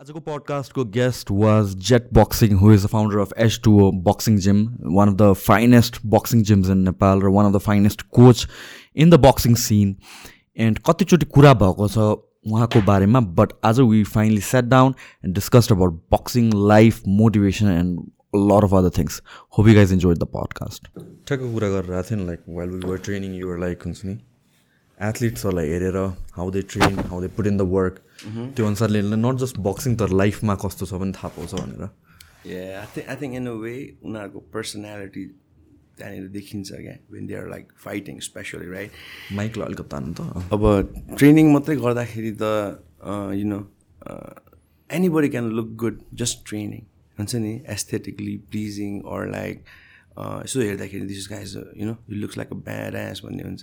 आजको पडकास्टको guest was Jet boxing who is the founder of H two boxing gym one of the finest boxing gyms in Nepal र one of the finest coach in the boxing scene and कतिचोटि कुरा भएको छ उहाँको बारेमा but आज we finally sat down and discussed about boxing life motivation and lot of other things hope you guys enjoy the podcast ठ्याक्क कुरा गरेर आएको थियो नि like well will were training your like हुन्छ नि एथलिट्सहरूलाई हेरेर how they train how they put in the work त्यो अनुसारले नट जस्ट बक्सिङ तर लाइफमा कस्तो छ पनि थाहा पाउँछ भनेर। I think I think in a way उनीहरूको पर्सनालिटी त्यहाँनिर देखिन्छ क्या when they are like fighting specially right माइकलाई अलिकति तान्नु त। अब ट्रेनिङ मात्रै गर्दाखेरि त you know any can look good just training हुन्छ नि? एस्थेटिकली प्लिजिङ अर लाइक यसो हेर्दाखेरि this guys you know you looks like a bad ass भन्ने हुन्छ।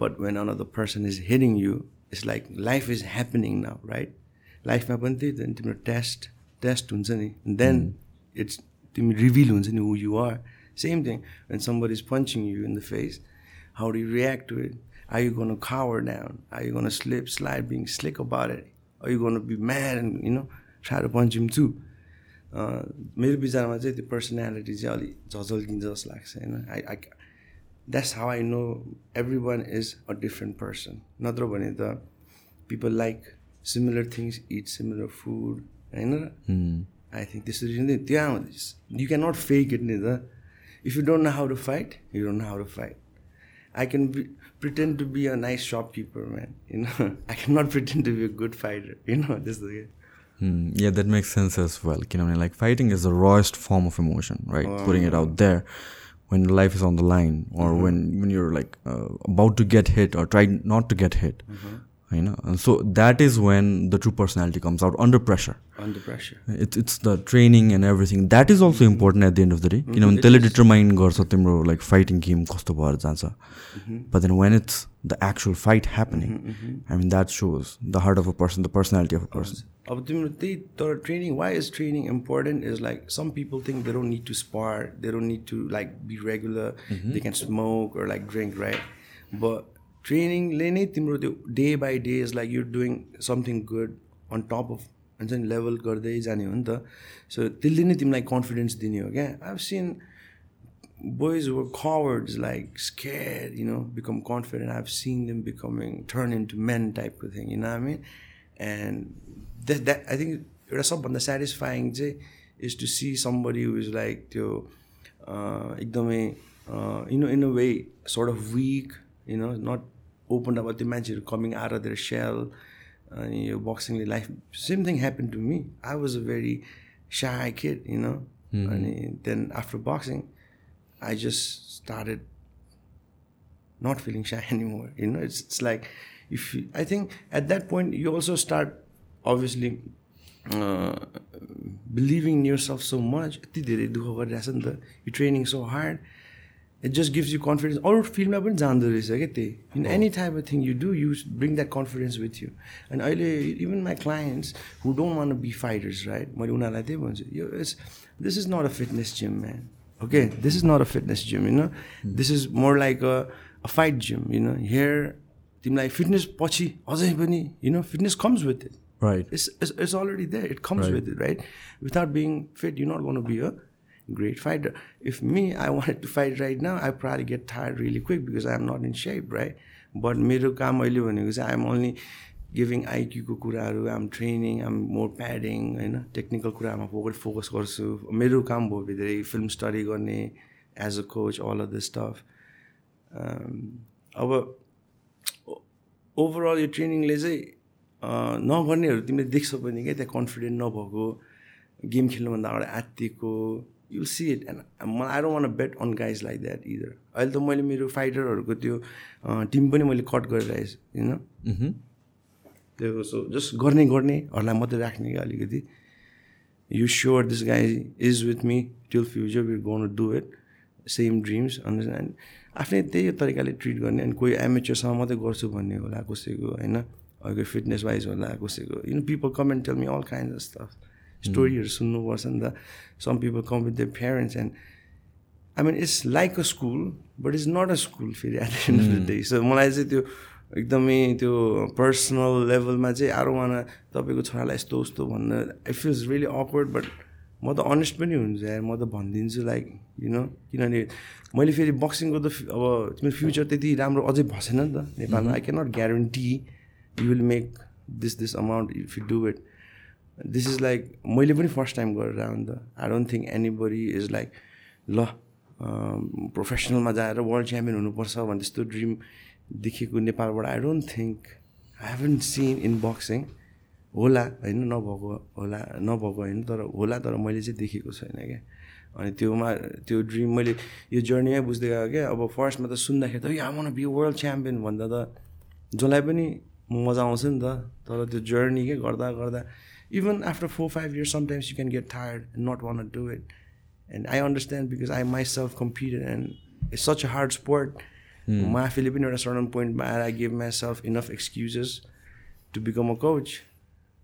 But when on the person is heading you it's like life is happening now right लाइफमा पनि त्यही त तिम्रो टेस्ट टेस्ट हुन्छ नि देन इट्स तिमी रिभिल हुन्छ नि who you are same thing when somebody is punching you in the face how do react to it are you gonna cower down? Are you going to slip, slide, being slick about it? Are you going to be mad and, you know, try to punch him too? मेरो विचारमा चाहिँ त्यो personality चाहिँ अलिक झझल्किन्छ जस्तो लाग्छ होइन I I that's how I know every one is a different person नत्र भने त people like similar things it similar food होइन आई थिङ्क त्यसरी नै त्यहाँ हुँदैछ you can not fake it नि त if you don't know how to fight you don't know how to fight I can be pretend to be a nice shopkeeper man you know I can not pretend to be a good fighter you know त्यस्तो के Yeah, that makes sense as well. किनभने like fighting is the rawest form of emotion right putting it out there when life is on the line or mm-hmm. when when you're like uh, about to get hit or try not to get hit mm-hmm. you know and so that is when the true personality comes out under pressure under pressure it's it's the training and everything that is also mm-hmm. important at the end of the day you know त्यसले determine गर्छ तिम्रो like fighting game कस्तो भएर जान्छ but then when it's the actual fight happening. I mean that shows the heart of a person the personality of a person अब तिम्रो त्यही तर training why is training important is like some people think they don't need to spar they don't need to like be regular they can smoke or like drink right but ट्रेनिङले नै तिम्रो त्यो day by day is like your doing something good on top of हुन्छ नि level गर्दै जाने हो नि त सो त्यसले नै तिमीलाई कन्फिडेन्स दिने हो क्या I seen boys were cowards, like scared, you know, become confident. I've seen them becoming turn into men type of thing, you know what I mean? And that, I think that's up on the satisfying day is to see somebody who is like to uh, uh, you know, in a way, sort of weak, you know, not opened up at the match coming out of their shell uh, and you're boxing The life. Same thing happened to me. I was a very shy kid, you know. Mm-hmm. And then after boxing, I just started not feeling shy anymore. You know, it's it's like if you, I think at that point you also start obviously believing in your self so much यति धेरै दुःख गरिरहेछ नि त you training so hard it just gives you confidence अरू फिल्डमा पनि जाँदो रहेछ क्या त्यही in any type of thing you do you bring that confidence with you अनि अहिले even my clients who don't want be fighters right मैले उनीहरूलाई त्यही भन्छु यो it's this is not a fitness gym man okay this is not a fitness gym you know this is more like a fight gym you know here तिमीलाई fitness पछि अझै पनि you know fitness comes with it Right. It's, it's, it's already there. It comes right. with it, right? Without being fit, you're not going to be a great fighter. If me, I wanted to fight right now, I probably get tired really quick because I'm not in shape, right? But मेरो काम अहिले भनेको चाहिँ I'm only giving आइक्यूको कुराहरू um training um more padding होइन? Technical कुरामा focus focus गर्छु। मेरो काम भयो धेरै फिल्म स्टडी गर्ने as a coach all of the stuff अब ओभरअल यो ट्रेनिङले चाहिँ नगर्नेहरू तिमीले देख्छौ पनि क्या त्यहाँ कन्फिडेन्ट नभएको गेम खेल्नुभन्दा अगाडि आत्तिएको यु सी इट एन्ड मलाई I don't want bet on guys like that either अहिले त मैले मेरो फाइटरहरूको त्यो टिम पनि मैले कट गरिरहेछु होइन त्यो सो जस्ट गर्ने गर्नेहरूलाई मात्रै राख्ने क्या अलिकति। You sure this guy is with me till future will gonna do it same dreams अन्त आफ्नै त्यही तरिकाले ट्रिट गर्ने अनि कोही एमेचरसँग मात्रै गर्छु भन्ने होला कसैको होइन? अघि फिटनेस वाइज होला कसैको। You know people come and tell me all kind of स्टोरीहरू सुन्नुपर्छ नि त। Some people come with the parents and I mean it's like a school but it's not a school फेरि at the end of the day so मलाई चाहिँ त्यो एकदमै त्यो पर्सनल लेभलमा चाहिँ आरो वान तपाईँको छोरालाई यस्तो उस्तो भन्न it feels really awkward but म त अनेस्ट पनि हुन्छ यार म त भनिदिन्छु लाइक यु नो किनभने मैले फेरि बक्सिङको त अब तिम्रो फ्युचर त्यति राम्रो अझै भएन नि त नेपालमा I can not guarantee you will make this this amount if you do it this is like मैले पनि फर्स्ट टाइम गरेर त I don't think anybody is like ल प्रोफेसनलमा जाएर वर्ल्ड च्याम्पियन हुनुपर्छ भन्ने त्यस्तो ड्रिम देखेको नेपालबाट I don't think I haven seen in boxing होला होइन नभएको होला नभएको होइन तर होला तर मैले चाहिँ देखेको छैन क्या। अनि त्योमा त्यो ड्रिम मैले यो जर्नीमै बुझ्दै गएको क्या। अब फर्स्टमा त सुन्दाखेरि त या मन बी वर्ल्ड च्याम्पियन भन्दा त जसलाई पनि मजा आउँछ नि त। तर त्यो जर्नी के गर्दा गर्दा even after four five years sometimes you can get tired not want do it and I understand because I myself competed and it's such a hard sport म आफैले पनि एउटा सर्टन पोइन्टमा आएर I give myself enough excuses to become a coach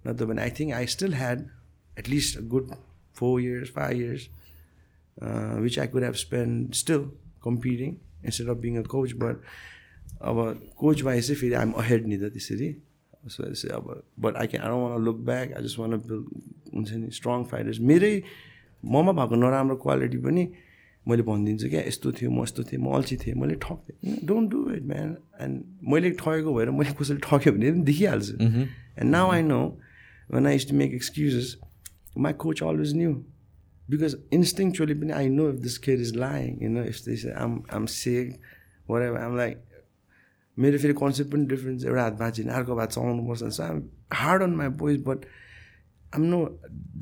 न त भने I think I still had at least a good four years five years which I could have spend still competing instead of being a coach but अब coach wise चाहिँ फेरि I'm ahead नि त त्यसरी so अब but I can I want look back I just want build हुन्छ नि strong fighters मेरै ममा भएको नराम्रो क्वालिटी पनि मैले भनिदिन्छु क्या यस्तो थियो म यस्तो थिएँ म अल्छी थिएँ मैले ठक्थेँ don't do it man and मैले ठगेको भएर मैले कसैले ठग्यो भने पनि देखिहाल्छु। And now I know when I to make excuses my coach always knew because instinctively पनि I know if this care is lying you know this um um secure um like मेरो फेरि कन्सेप्ट पनि different एउटा हात भाँचिने अर्को हात चलाउनुपर्छ so I'm hard on my boys but I'm know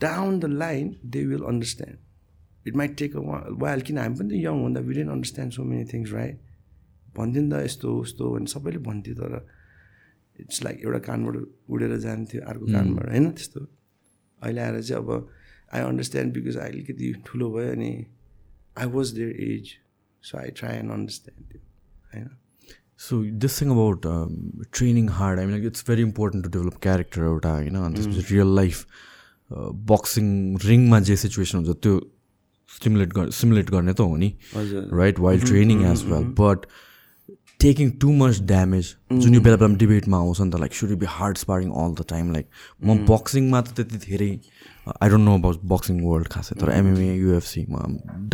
down the line they will understand it might take a while किन हामी पनि त यङ हुँदा we didn't understand so many things right भन्थ्यो नि त यस्तो उस्तो भने सबैले भन्थ्यो तर इट्स लाइक एउटा कानबाट उडेर जान्थ्यो अर्को कानबाट होइन त्यस्तो? अहिले आएर चाहिँ अब आई अन्डरस्ट्यान्ड बिकज आई अलिकति ठुलो भयो अनि I was there as so I try and understand त्यो होइन? So this thing about training hard I mean it's very important to develop character एउटा होइन त्यसपछि रियल लाइफ बक्सिङ रिङमा जे सिचुएसन हुन्छ त्यो स्टिमुलेट गर्ने सिमुलेट गर्ने त हो नि right wild training as well but taking too much damage जुन यो बेला बेला डिबेटमा आउँछ नि त like should be hard sparring all the time like म बक्सिङमा त त्यति धेरै I don't know about boxing world खासै तर MMA युएफसीमा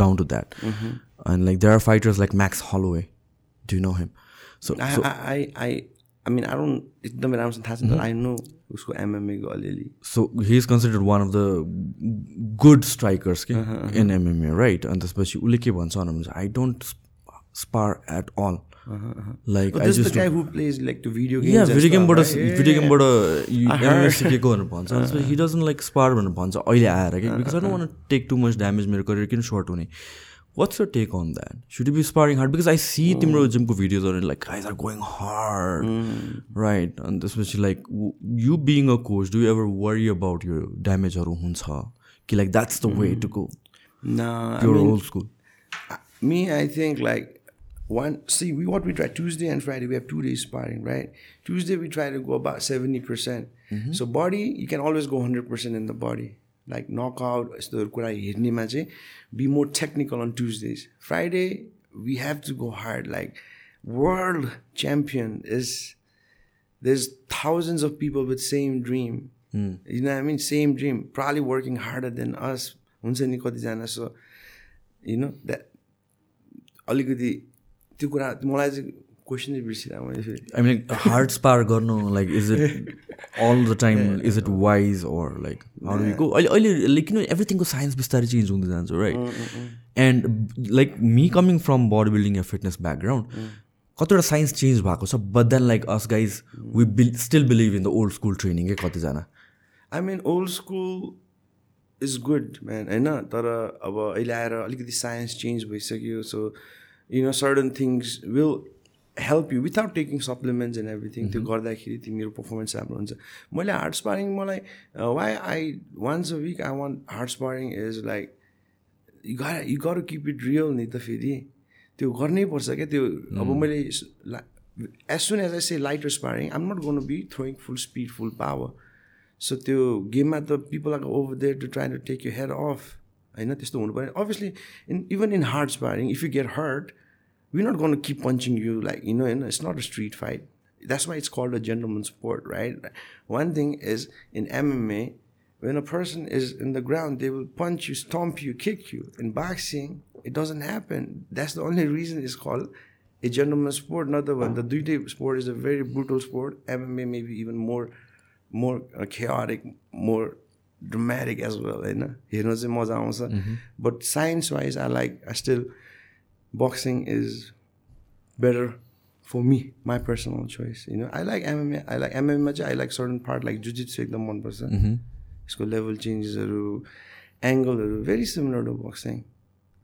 down to that and like there are fighters like Max Holloway do know him so I I I mean I don't एकदमै राम्रोसँग थाहा छ आई नो उसको एमएमएको अलिअलि। So he is considered one of the good strikers कि in MMA right अनि त्यसपछि उसले के भन्छ भने I don't spar at all like I just video गेमबाट भिडियो गेमबाट सिकेको भनेर भन्छ हि डजन्ट लाइक स्पार भनेर भन्छ अहिले आएर कि because I don't want take too much damage मेरो करियर किन सर्ट हुने। What's your take on that? Should you be sparring hard? Because I see mm. Timur Jimko videos on it, like guys are going hard, mm. right? And especially like you being a coach. Do you ever worry about your damage or hunsa? Like that's the mm. way hmm. to go. No, pure I mean, old school. Me, I think like one. See, we what we try Tuesday and Friday. We have two days sparring, right? Tuesday we try to go about seventy percent. Mm-hmm. So body, you can always go hundred percent in the body like knockout यस्तोहरू कुरा हेर्नेमा चाहिँ be more technical on Tuesdays Friday we have to go hard like world champion is there is thousands of people with same dream you I mean same dream probably working harder than us हुन्छ नि कतिजना so you know that अलिकति त्यो कुरा मलाई चाहिँ क्वेसनै बिर्सिरहेँ मैले फेरि। आई मिन हार्ड स्पार गर्नु like is it all the time is it wise or like how अहिले अहिले किन एभ्रिथिङको साइन्स बिस्तारै चेन्ज हुँदै जान्छ right and like me coming from body building yeah fitness background कतिवटा साइन्स चेन्ज भएको छ but then like us guys we will still believe in the old school training के कतिजना? I mean old school is good man होइन? तर अब अहिले आएर अलिकति साइन्स चेन्ज भइसक्यो so you know certain things will help you without taking supplements and everything त्यो गर्दाखेरि तिमीहरू पर्फर्मेन्स राम्रो हुन्छ। मैले हार्ड स्पारिङ मलाई why I once a week I want hard sparring is like you गर किप इट रियल नि त फेरि। त्यो गर्नै पर्छ क्या त्यो अब मैले as soon as I say lighter sparring I'm not gonna be throwing full speed full power so त्यो गेममा त people are over there to try to take you head off होइन त्यस्तो हुनु पऱ्यो। Obviously in even in hard sparring if you get hurt we're not going to keep punching you like you know it's not a street fight. That's why it's called a gentleman's sport right? One thing is in mma when a person is in the ground they will punch you stomp you kick you. In boxing it doesn't happen. That's the only reason it's called a gentleman's sport another one. The duty sport is a very brutal sport. Mma maybe even more more uh, chaotic more dramatic as well you know? Mm-hmm. but science wise i like i still boxing is better for me my personal choice होइन I like MMA I like एमएममा चाहिँ I like certain part like jujitsu एकदम मनपर्छ यसको level चेन्जेसहरू एङ्गलहरू very similar to boxing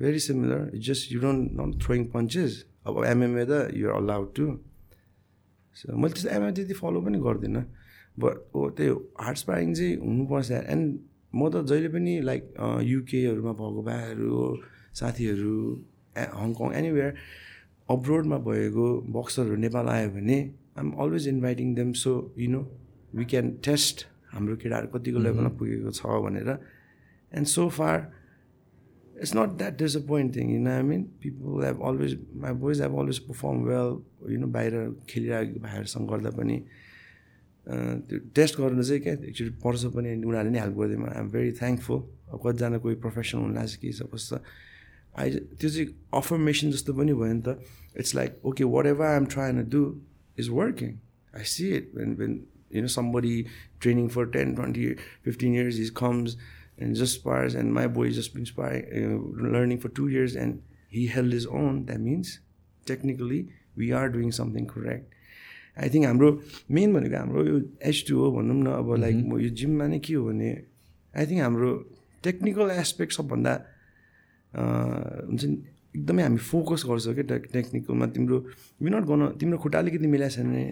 very similar just you don't not throwing punches अब MMA त you're allowed to so मैले त्यस्तो एमएमए त्यति फलो पनि गर्दिनँ बट हो त्यो हार्ड स्पारिङ चाहिँ हुनुपर्छ एन्ड म त जहिले पनि लाइक युकेहरूमा भएको भाइहरू साथीहरू हङकङ एनिवेयर अब्रोडमा भएको बक्सरहरू नेपाल आयो भने I'm always inviting them so you know we can test हाम्रो केटाहरू कतिको लेभलमा पुगेको छ भनेर। And so far it's not that disappointing, you know what I mean? People have always, my boys have always performed well, you know, बाहिर खेलिरहेको भाइहरूसँग गर्दा पनि। त्यो टेस्ट गर्नु चाहिँ क्या एक्चुली पर्छ पनि उनीहरूले नै हेल्प गरिदिएमा आइएम भेरी थ्याङ्कफुल अब कतिजना कोही प्रोफेसनल हुन लाग्छ के छ कस्तो आई त्यो चाहिँ अफरमेसन जस्तो पनि भयो नि त. It's like okay whatever I am try to do is working I see it been you know somebody training for ten twenty fifteen years is comes and just shares and my boys Jaspa learning for two years and he health is on that means technically we are doing something correct I think हाम्रो main भनेको हाम्रो यो H T हो भनौँ न अब like mm-hmm. म यो जिममा नै के हो भने आई थिङ्क हाम्रो टेक्निकल एस्पेक्ट सबभन्दा हुन्छ नि एकदमै हामी फोकस गर्छौँ क्या टेक टेक्निकलमा तिम्रो यु नट गर्न तिम्रो खुट्टा अलिकति मिलाएछ भने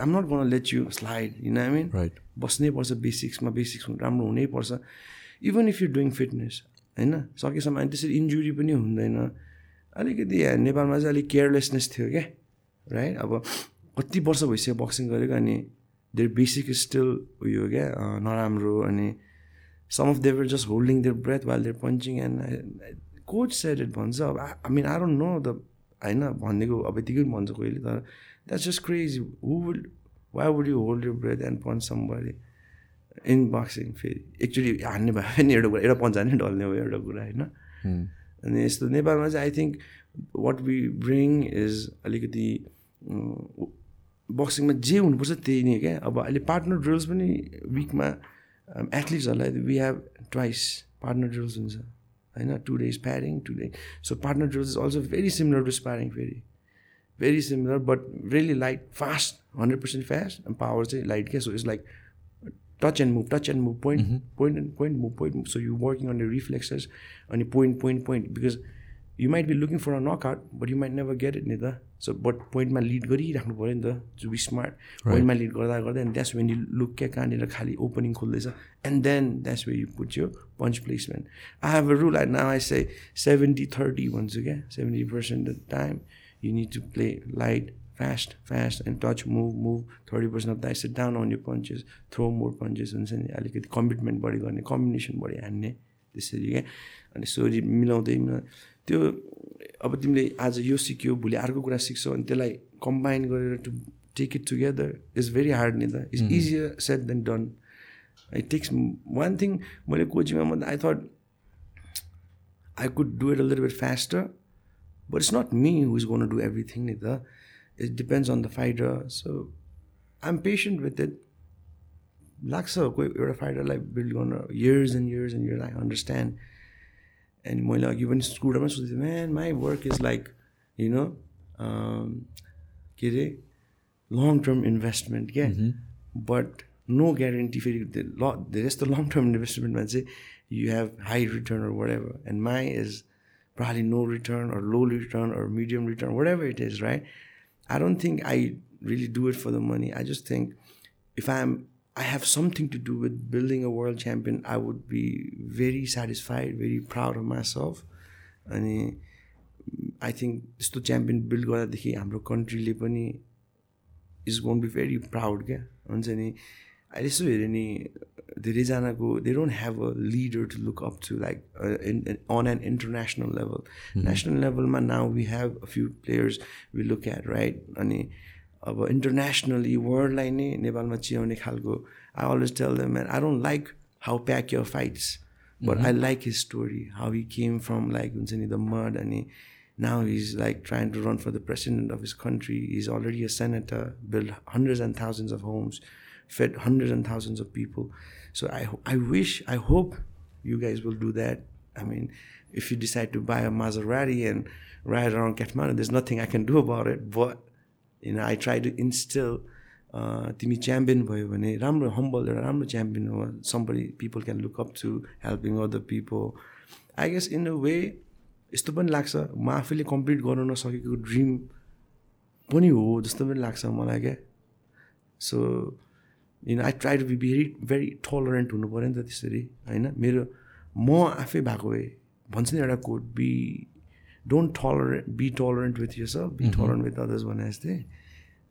आम नट गर्न लेट यु स्लाइड होइन आई मिन राइट बस्नै पर्छ बेसिक्समा बेसिक्स राम्रो हुनैपर्छ even if you doing fitness होइन? सकेसम्म अनि त्यसरी इन्जुरी पनि हुँदैन। अलिकति नेपालमा चाहिँ अलिक केयरलेसनेस थियो क्या राइट अब कति वर्ष भइसक्यो बक्सिङ गरेको अनि देयर बेसिक स्टिल उयो क्या नराम्रो अनि some of them just holding their breath while they're punching and coach said भन्छ अब I mean I don't know the होइन भनिदिएको अब यतिकै भन्छ कोहीले तर that's just crazy who will why would you hold your breath and punch somebody in boxing फेरि एक्चुली हान्ने भयो भने एउटा कुरा एउटा पन्च हान्ने ढल्ने भयो एउटा कुरा होइन? अनि यस्तो नेपालमा चाहिँ I think what we bring is अलिकति बक्सिङमा जे हुनुपर्छ त्यही नै क्या? अब अहिले पार्टनर ड्रिल्स पनि विकमा एथलिट्सहरूलाई we have twice partner drills हुन्छ होइन two days sparring two day so partner drills is also very similar to sparring फेरि very similar but really light fast hundred percent fast power चाहिँ light क्या so it's like touch and move touch and move point point and point move point so you working on the reflexes अनि point point point because you might be looking for a knockout but you might never get it नि त so but पोइन्टमा lead गरिराख्नु पऱ्यो नि त to be smart पोइन्टमा lead गर्दा गर्दा and that's when you look क्या कहाँनिर खालि opening खोल्दैछ and then that's way you put यो punch placement I have a rule I now I say seventy thirty भन्छु क्या seventy percent the time you need to play light fast fast and touch move move thirty percent of the sit down on you punches throw more punches हुन्छ नि अलिकति commitment बढी गर्ने combination बढी हान्ने त्यसरी क्या अनि सोरी मिलाउँदै त्यो अब तिमीले आज यो सिक्यो भोलि अर्को कुरा सिक्छौ अनि त्यसलाई कम्बाइन गरेर to take it together is very hard नि त it's easier said then done it takes one thing मैले कोचिङमा म I thought I could do it a little bit faster but it's not me who is gonna do everything नि त it depends on the fighter so I am patient with it लाग्छ कोही एउटा फाइटरलाई build गर्न years and years and years I understand and Moila like, you screwed up and she man my work is like you know um long term investment yeah. Mm-hmm. But no guarantee for the lot the rest of long term investment man say you have high return or whatever. And my is probably no return or low return or medium return whatever it is right? I don't think i really do it for the money. I just think if i'm I have something to do with building a world champion, I would be very satisfied, very proud of myself. अनि I think त्यस्तो champion build गर्दादेखि हाम्रो कन्ट्रीले पनि is gonna be very proud क्या? हुन्छ नि? अहिले यसो हेऱ्यो नि धेरैजनाको they don't have a leader to look up to like on an international level national लेभलमा now we have a few players we look at right अनि अब इन्टरनेसनली वर्ल्डलाई नै नेपालमा चियाउने खालको I always tell them man I don't like how pack your fights but I like his story how he came from like हुन्छ नि the mud अनि now he's like trying to run for the president of his country. He's already a senator, built hundreds and thousands of homes, fed hundreds and thousands of people. So I, I wish, I hope you guys will do that. I mean, if you decide to buy a Maserati and ride around Kathmandu, there's nothing I can do about it. But, know, I try to instill तिमी champion भयो भने राम्रो humble एउटा राम्रो champion हो somebody people can look up to helping other people I guess in a way यस्तो पनि लाग्छ। म आफैले कम्प्लिट गर्न नसकेको ड्रिम पनि हो जस्तो पनि लाग्छ मलाई क्या। So you I try to be very very tolerant हुनु पऱ्यो नि त त्यसरी होइन? मेरो म आफै भएको भए भन्छ नि एउटा code be don't tolerant be tolerant with yourself be tolerant with others भने जस्तै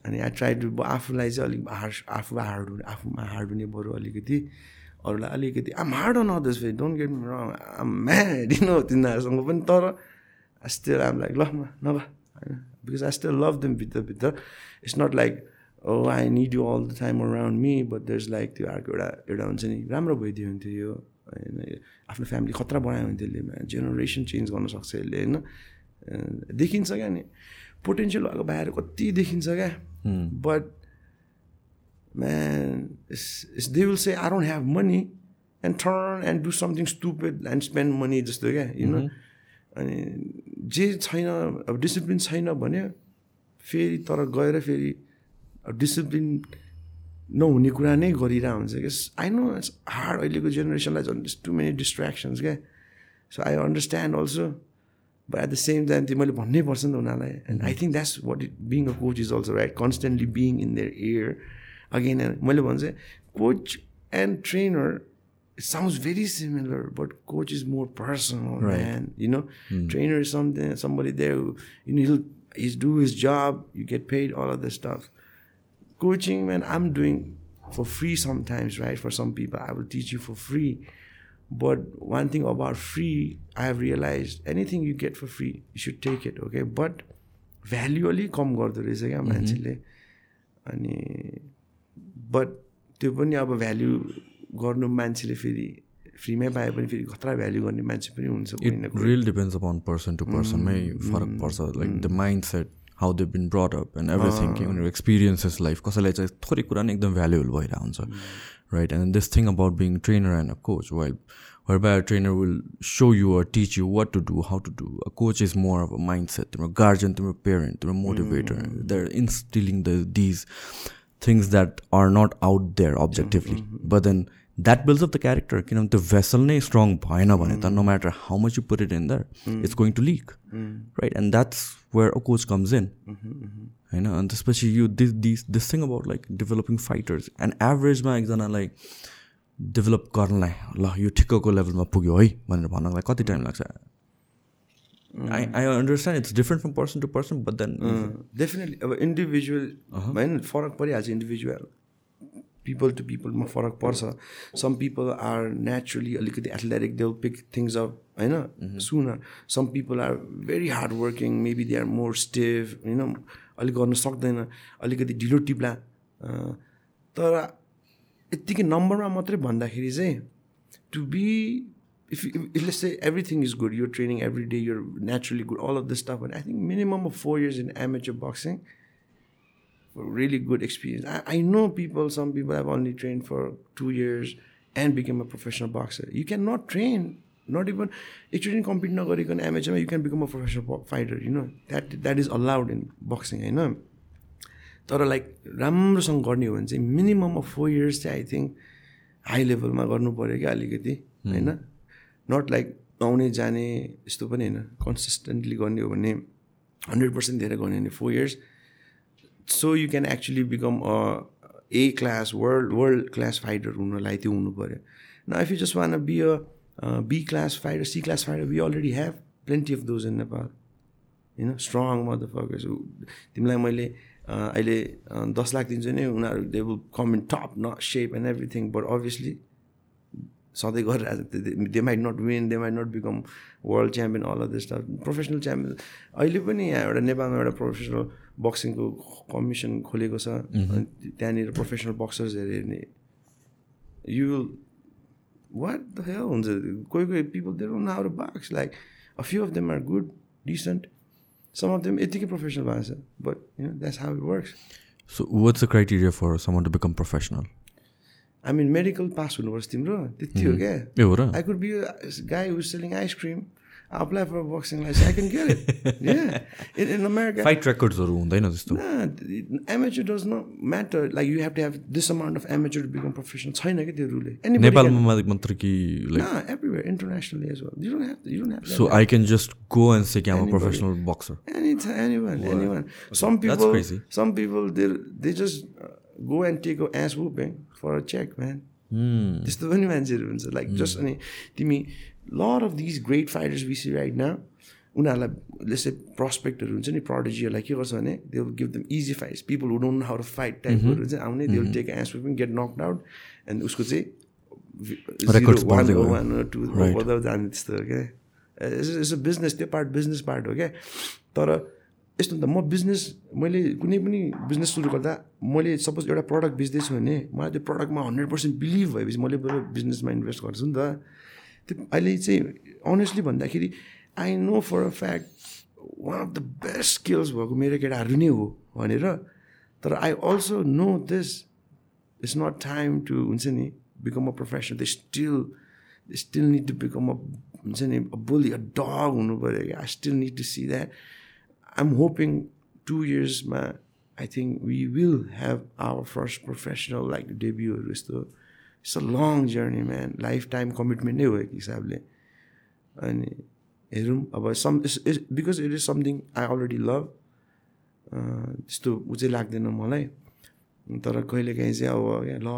अनि आई ट्राई टु आफूलाई चाहिँ अलिक हार्ड आफू हार्ड हुने आफूमा हार्ड हुने बरु अलिकति अरूलाई अलिकति आम हार्ड अन अदर्स फेरि don't get um mad no तिनीहरूसँग पनि। तर स्टिल आम लाइक ल नभए होइन। Because I still love them भित्रभित्र it's not like oh I need you all the time around me but there like त्यो अर्को एउटा एउटा हुन्छ नि राम्रो भइदियो हुन्थ्यो यो होइन आफ्नो फ्यामिली खतरा बनायो भने त्यसले जेनेरेसन चेन्ज गर्न सक्छ यसले होइन? देखिन्छ क्या नि। पोटेन्सियल भएको बाहिर कति देखिन्छ क्या। But it's, it's, they will say, I don't have money, and turn and do something stupid and spend money जस्तो क्या यु नो अनि जे छैन अब डिसिप्लिन छैन भने फेरि तर गएर फेरि अब डिसिप्लिन नहुने कुरा नै गरिरहेको हुन्छ क्या आई नो इट्स हार्ड अहिलेको जेनेरेसनलाई झन् टु मेनी डिस्ट्रेक्सन्स क्या so I understand also but at the same time त्यो मैले भन्नै पर्छ नि त उनीहरूलाई and I think that's what it being a coach is also right constantly being in their ear again मैले भन्छु coach and trainer it sounds very similar, but coach is more personal, Right. man. You know, trainer is something somebody there who you know he'll he's do his job, you get paid, all of this stuff. Coaching, man, I'm doing for free sometimes, right? For some people, I will teach you for free. But one thing about free, I have realized anything you get for free, you should take it, okay? But value अलिक कम गर्दो रहेछ क्या मान्छेले अनि but त्यो पनि अब भ्याल्यु गर्नु मान्छेले फेरि फ्रीमै पाए पनि फेरि खतरा भ्याल्यु गर्ने मान्छे पनि हुन्छ कोही न It कोही really depends upon person to person. मै फरक पर्छ like the mindset how they been brought up and everything के उनीहरू एक्सपिरियन्सेस लाइफ कसैलाई चाहिँ थोरै कुरा नै एकदम भ्यालुएबल भइरहेको हुन्छ right and this thing about being trainer and a coach a coach, by a trainer will show you or teach you what to do, how to do. A coach is more of a mindset, they're a guardian, they're a parent, they're a motivator. Mm. They're instilling these things that are not out there objectively, mm-hmm. Then that builds up the character. You know, the vessel नै strong भएन भने त no matter how much you put it in there, it's going to leak. Right? And that's where a coach comes in. होइन अनि त्यसपछि यो this this this thing about like developing fighters and एभरेजमा एकजनालाई develop गर्नलाई ल यो ठिक्कको लेभलमा पुग्यो है भनेर भन्नलाई कति टाइम लाग्छ I I understand it's different from person to person but then definitely अब इन्डिभिजुअल होइन फरक परिहाल्छ इन्डिभिजुअल पिपल टु पिपलमा फरक पर्छ सम पिपल आर नेचुरली अलिकति athletic they pick things up होइन soon some people are very hard working maybe they are more stave होइन अलिक गर्न सक्दैन अलिकति ढिलो टिप्ला तर यत्तिकै नम्बरमा मात्रै भन्दाखेरि चाहिँ to be if you, if let's say everything is good, you're training every day, you're naturally good, all of this stuff, and I think minimum of four years in amateur boxing for really good experience. I, I know people, some people have only trained for two years and become a professional boxer. You cannot train, not even एकचोटि compete नगरिकन एमएचमा you can become a professional fighter you know that that is allowed in boxing होइन तर like राम्रोसँग गर्ने हो भने चाहिँ minimum of four years चाहिँ आई थिङ्क हाई लेभलमा गर्नु पऱ्यो क्या अलिकति होइन? नट लाइक आउने जाने यस्तो पनि होइन। कन्सिस्टेन्टली गर्ने हो भने हन्ड्रेड पर्सेन्ट धेरै गर्ने हो भने four years so you can actually become a A class world world class fighter हुनलाई त्यो हुनु पऱ्यो न if you just want be a B class fighter C class fighter we already have plenty of those in Nepal होइन strong mother फर्कर्स तिमीलाई मैले अहिले दस लाख दिन्छु नि उनीहरू they will come in top न shape and everything but obviously सधैँ गरिरहेको they might not win they might not become world champion all of this professional champion अहिले पनि यहाँ एउटा नेपालमा एउटा प्रोफेसनल बक्सिङको कमिसन खोलेको छ। अनि त्यहाँनिर प्रोफेसनल बक्सर्स हेऱ्यो भने यु वाट द हेल हुन्छ? कोही कोही people there own our box like a few of them are good decent some of them यतिकै प्रोफेसनल भएको छ। But you know that's how it works So what's the criteria for someone to become professional? I mean medical pass हुनुपर्छ तिम्रो त्यति हो क्या ए हो र I could be a guy who's selling ice cream. I apply for a boxing license. I can get it. yeah. In, in America, fight रेकर्ड्सहरू हुँदैन nah, amateur does not matter. Like you have to have this amount of amateur to become professional. छैन क्या त्यो rule Anybody can. नेपालमा मात्र कि like Nah, everywhere, internationally as well. You don't have to. You don't have to. So I can just go and say कि I'm. Professional boxer people, crazy. some people, they they just uh, go and take a for a check, man. त्यस्तो पनि मान्छेहरू हुन्छ like just अनि तिमी lot of these great fighters we see right न उनीहरूलाई जस्तै प्रस्पेक्टहरू हुन्छ नि प्रोडिजीहरूलाई के गर्छ भने they will give them easy fights people who don't how to fight टाइपहरू चाहिँ आउने they will take ass whipping get knocked out and उसको चाहिँ वान। वान टू जाने त्यस्तो हो क्या इट्स अ बिजनेस त्यो पार्ट बिजनेस पार्ट हो क्या तर यस्तो त म बिजनेस मैले कुनै पनि बिजनेस सुरु गर्दा मैले सपोज एउटा प्रडक्ट बेच्दैछु भने मलाई त्यो प्रडक्टमा हन्ड्रेड पर्सेन्ट बिलिभ भएपछि मैले बरु बिजनेसमा इन्भेस्ट गर्छु नि त। त्यो अहिले चाहिँ अनेस्टली भन्दाखेरि I know for a fact one of the best skills भएको मेरो केटाहरू नै हो भनेर। तर I also know this it's not time to हुन्छ नि become a professional they still they still need to become a हुन्छ नि बुली अ डग हुनु पऱ्यो क्या। I still need to see that I'm hoping to इयर्समा I think we will have our first professional like डेब्युहरू यस्तो it's a long journey man lifetime commitment नै हो एक हिसाबले अनि हेरौँ अब some because it is something I already love त्यस्तो ऊ चाहिँ लाग्दैन मलाई तर कहिलेकाहीँ चाहिँ अब ल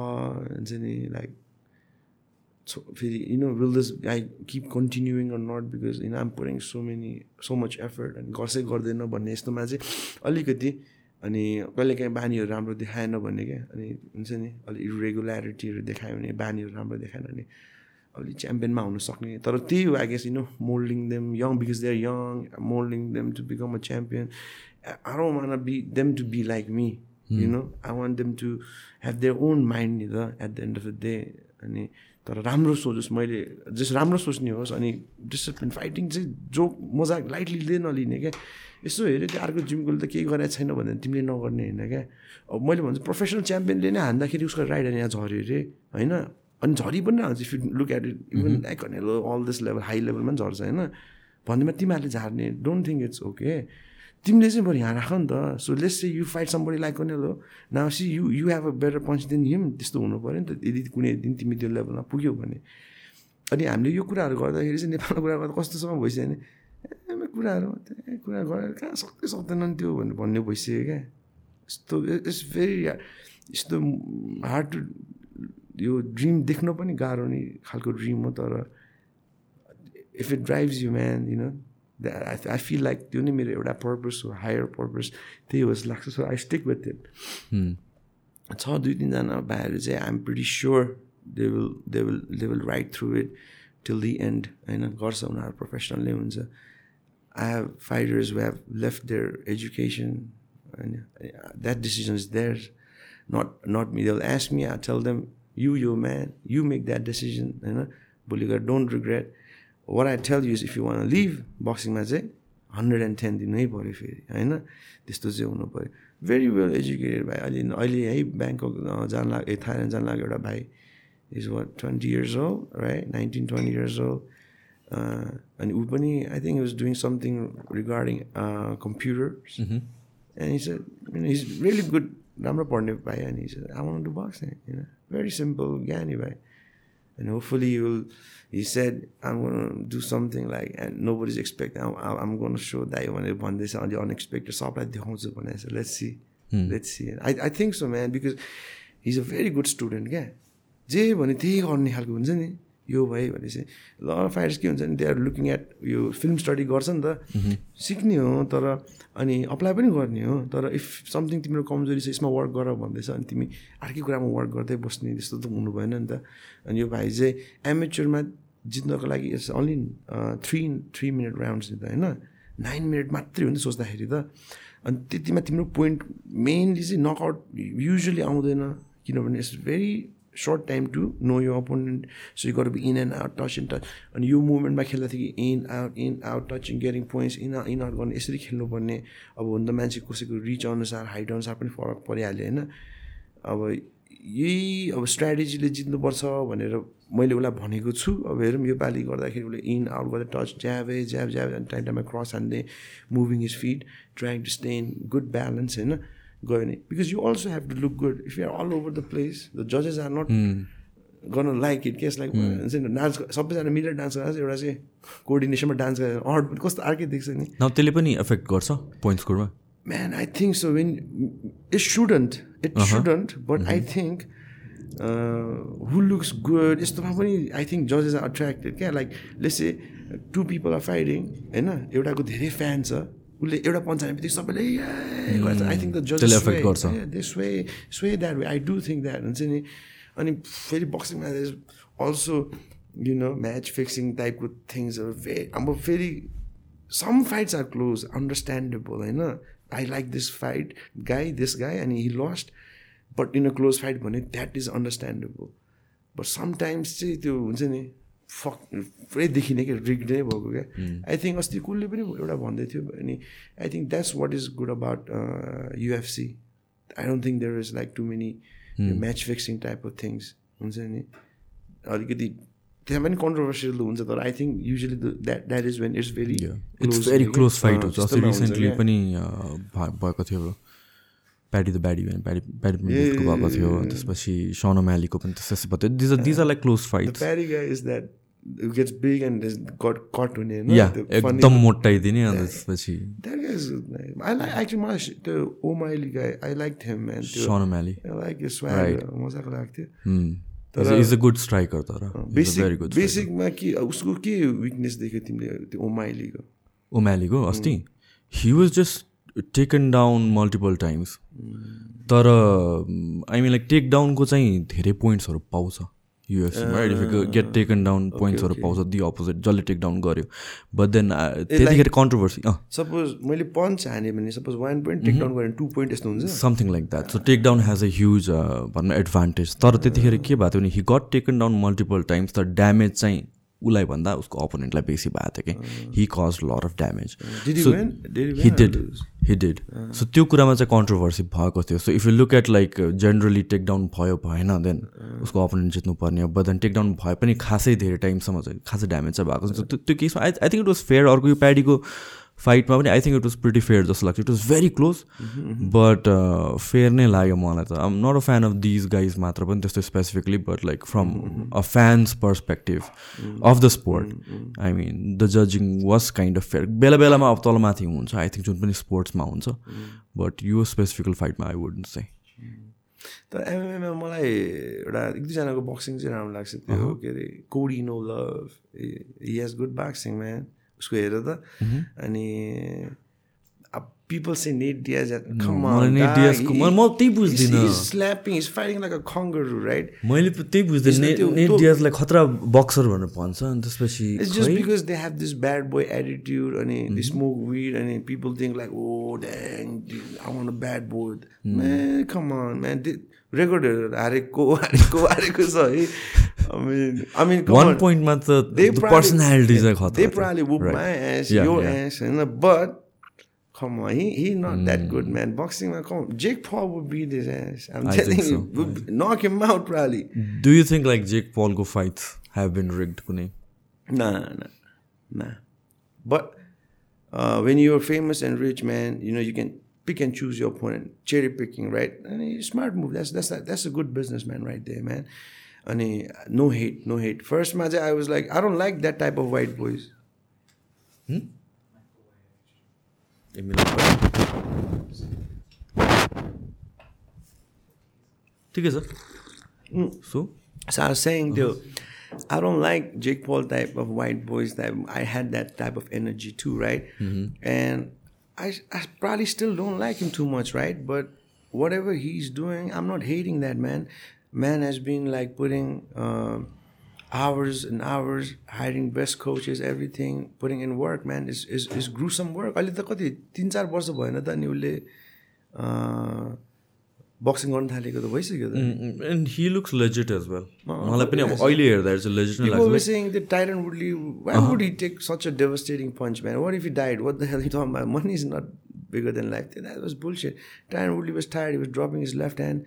हुन्छ नि लाइक फेरि you know will this I keep continuing or not because in I'm pouring so many so much effort अनि गर्छै गर्दैन भन्ने यस्तोमा चाहिँ अलिकति अनि कहिलेकाहीँ बानीहरू राम्रो देखाएन भने क्या। अनि हुन्छ नि अलिक इरेगुल्यारिटीहरू देखायो भने बानीहरू राम्रो देखाएन भने अलिक च्याम्पियनमा हुन सक्ने। तर त्यही हो I guess you know moulding them young because they are young moulding them to become a champion I don't want be them to be like me you know I want them to have their own mind नि त at the end of the day अनि तर राम्रो सोचोस् मैले जस राम्रो सोच्ने होस् अनि डिसिप्लिन फाइटिङ चाहिँ जो मजाक लाइटली लिँदै नलिने क्या। यसो हेऱ्यो त्यो अर्को जिमकोले त केही गरेको छैन भने तिमीले नगर्ने होइन क्या। अब मैले भन्छु प्रोफेसनल च्याम्पियनले नै हान्दाखेरि उसको राइडर यहाँ झऱ्यो अरे होइन? अनि झरी पनि हान्छ if you look at it even आइकनेलो all this level high लेभलमा पनि झर्छ होइन? भन्दैमा तिमीहरूले झार्ने डोन्ट थिङ्क इट्स ओके तिमीले चाहिँ बरु यहाँ राख नि त। सो लेस चाहिँ you fight somebody like Canelo now see you you have a better punch than him त्यस्तो हुनु पऱ्यो नि त। यदि कुनै दिन तिमी त्यो लेभलमा पुग्यौ भने। अनि हामीले यो कुराहरू गर्दाखेरि चाहिँ नेपालको कुरा गर्दा कस्तोसम्म भइसक्यो भने कुराहरू कुरा गरेर कहाँ सक्दै सक्दैन नि त्यो भन्ने भन्ने भइसक्यो क्या। यस्तो इट्स भेरी यस्तो हार्ड टु यो ड्रिम देख्न पनि गाह्रो नै खालको ड्रिम हो तर if it drives you man you know I I feel like त्यो नै मेरो एउटा पर्पस हो हायर पर्पस त्यही हो जस्तो लाग्छ so I stick with it छ दुई तिनजना भाइहरू चाहिँ I'm pretty sure they will they will they will ride through it till the end होइन गर्छ उनीहरू प्रोफेसनल नै हुन्छ I have fighters who have left their education and uh, that decision is theirs. Not not me. They'll ask me i tell them you you man you make that decision होइन भोलि गएर don't regret what I tell you if you want live बक्सिङमा चाहिँ hundred and ten दिनै पऱ्यो फेरि होइन? त्यस्तो चाहिँ हुनु पऱ्यो। भेरी वेल एजुकेटेड भाइ। अहिले अहिले है ब्याङ्कक जान लाग ए थाइल्यान्ड जान लाग्यो एउटा भाइ। इज वाट ट्वेन्टी इयर्स हो राइट नाइन्टिन ट्वेन्टी इयर्स हो अनि ऊ पनि I think was doing something regarding computers and is is really good राम्रो पढ्ने भाइ अनि is I want to box होइन भेरी सिम्पल ज्ञानी भाइ। And hopefully you will he said i'm going to do something like and nobody's expecting i'm, I'm going to show that भनेर भन्दैछ अनि अनएक्सपेक्टेड सबलाई देखाउँछु भनेर let's see let's see I I think so man because he's a very good student क्या जे भने त्यही गर्ने खालको हुन्छ नि यो भयो भनेपछि ल फाइटर्स के हुन्छ नि दे आर लुकिङ एट यो फिल्म स्टडी गर्छ नि त सिक्ने हो तर अनि अप्लाई पनि गर्ने हो तर इफ समथिङ तिम्रो कमजोरी छ यसमा वर्क गर भन्दैछ अनि तिमी अर्कै कुरामा वर्क गर्दै बस्ने त्यस्तो त हुनु भएन नि त। अनि यो भाइ चाहिँ एमेचरमा जित्नको लागि it's only three three minute rounds नि त होइन? नाइन मिनट मात्रै हो नि सोच्दाखेरि त। अनि त्यतिमा तिम्रो पोइन्ट मेनली चाहिँ नकआउट युजली आउँदैन किनभने it's very short time to know यो अपोनेन्ट सो यु गर be in and out touch and touch अनि यो मुभमेन्टमा खेल्दाखेरि in out in out touching getting points in in out गर्ने यसरी खेल्नुपर्ने अब हुन त मान्छे कसैको रिच अनुसार हाइट अनुसार पनि फरक परिहाल्यो होइन अब यही अब स्ट्राटेजीले जित्नुपर्छ भनेर मैले उसलाई भनेको छु। अब हेरौँ यो पालि गर्दाखेरि उसले इन आउट गर्दा touch jab jab jab time टाइममा cross हान्दै moving is fit trying to stay in good balance होइन गयो भने because you also have to look good if you are all over the place the जजेस are not गर्न like it case like हुन्छ नि dance सबैजना मिलेर dance गरेर एउटा चाहिँ कोअर्डिनेसनमा डान्स गरेर अड पनि कस्तो अर्कै देख्छ नि? त्यसले पनि एफेक्ट गर्छ पोइन्ट स्कोरमा Man, I think so. When it shouldn't, it shouldn't. But I think uh, who looks good. यस्तोमा पनि आई थिङ्क जजेस आर अट्र्याक्टेड क्या? Like let's say two people are fighting होइन एउटाको धेरै फ्यान छ उसले एउटा पञ्च हाने बित्तिकै सबैले आई थिङ्क द affect गर्छ। They sway sway that way I do think that हुन्छ नि? अनि फेरि बक्सिङमा also you know match fixing टाइपको थिङ्सहरू फेरि अब फेरि some fights are close understandable होइन? I like this fight guy this guy अनि he lost but in a close fight भने that is understandable but sometimes चाहिँ त्यो हुन्छ नि? फक पुरै देखिने क्या रिग नै भएको क्या। आई थिङ्क अस्ति कसले पनि एउटा भन्दै थियो अनि I think that's what is good about UFC I don't think there is like too many match fixing type of things हुन्छ नि? अलिकति त्यहाँ पनि कन्ट्रोभर्सियल हुन्छ तर I think usually that that is when it's very it's very close fight हो अस्ति recently पनि भएको थियो प्याडी द ब्याडी भने प्याडी प्याडी मिटको भएको थियो त्यसपछि सन म्यालीको पनि त्यसपछि भयो these are these are like close हुने funny- एकदम मोटाइदिने अनि त्यसपछि सन म्याली. मजाको लाग्थ्यो। इज अ गुड स्ट्राइकर तर. बेसिक बेसिकमा के उसको के विकनेस देख्यो तिमीले त्यो ओमाइलीको? ओम्यालीको अस्ति? He was just taken down multiple times तर आई मिन लाइक टेक डाउनको चाहिँ धेरै पोइन्ट्सहरू पाउँछ युएफसीमा इफ गेट टेकन डाउन पोइन्ट्सहरू पाउँछ दि अपोजिट जसले टेक डाउन गर्यो बट देन त्यतिखेर कन्ट्रोभर्सी सपोज मैले पन्च हाने भने suppose one point take down गरेँ टू पोइन्ट यस्तो हुन्छ। Something like that so take down has a huge भनौँ एडभान्टेज तर त्यतिखेर के भएको थियो भने he got taken down multiple times तर ड्यामेज चाहिँ उसलाई भन्दा उसको अपोनेन्टलाई बेसी भएको थियो कि। He cause lot of damage he did so त्यो कुरामा चाहिँ कन्ट्रोभर्सी भएको थियो। So if you look at like generally take down भयो भएन देन उसको अपोनेन्ट जित्नु पर्ने हो। बट देन टेक डाउन भए पनि खासै धेरै टाइमसम्म चाहिँ खासै ड्यामेज चाहिँ भएको छ। त्यो त्यो केसमा I I think it was fair अर्को यो प्याडीको फाइटमा पनि I think it was pretty fair जस्तो लाग्छ. It was very close but fair नै लाग्यो मलाई त. I'm not a fan of these guys मात्र पनि त्यस्तो specifically but like from a fan's perspective of the sport I mean the जजिङ was kind of fair बेला बेलामा अब तलमाथि हुन्छ आई थिङ्क जुन पनि स्पोर्ट्समा हुन्छ बट यो स्पेसिफिकल फाइटमा आई वुडन्ट चाहिँ तर एमएमएमा मलाई एउटा एक दुईजनाको बक्सिङ चाहिँ राम्रो लाग्छ त्यो के अरे Cody no love he has good boxing man उसको हेर त अनि पिपल से नेट डियाज म- त्यही बुझ्दिनँ। Slapping is fighting like a kangaroo right मैले त्यही बुझ्दैन नेट डियाजलाई खतरा बक्सर भनेर भन्छ अनि त्यसपछि It's just खै? because they have this bad boy attitude and they, they smoke weed and then people think like, oh dang, dude, I want a bad रेकर्डहरू हारेको हारेको हारेको छ हैन्टमा famous and rich man you know you can pick and choose your opponent, cherry picking, right? And smart move. That's that's a, that's a good businessman right there, man. And no hate, no hate. First match, I was like, I don't like that type of white boys. Hmm? ठीक hmm. So I was saying, dude, I don't like Jake Paul type of white boys. That I had that type of energy too, right? Mm-hmm. And I, I probably still don't like him too much, right? But whatever he's doing, I'm not hating that man. Man has been like putting uh, hours and hours, hiring best coaches, everything, putting in work, man. Is is is gruesome work. अहिले त कति तिन चार वर्ष भएन त अनि boxing गर्न थालेको त भइसक्यो and he looks legit as well मलाई पनि अब अहिले हेर्दाखेरि चाहिँ लेजिट नै लाग्छ। Missing the Tyron Woodley why would he take such a devastating punch man what if you died what the hell is not money is not bigger than life त्यो that was bullshit Tyron Woodley was tired was dropping is left hand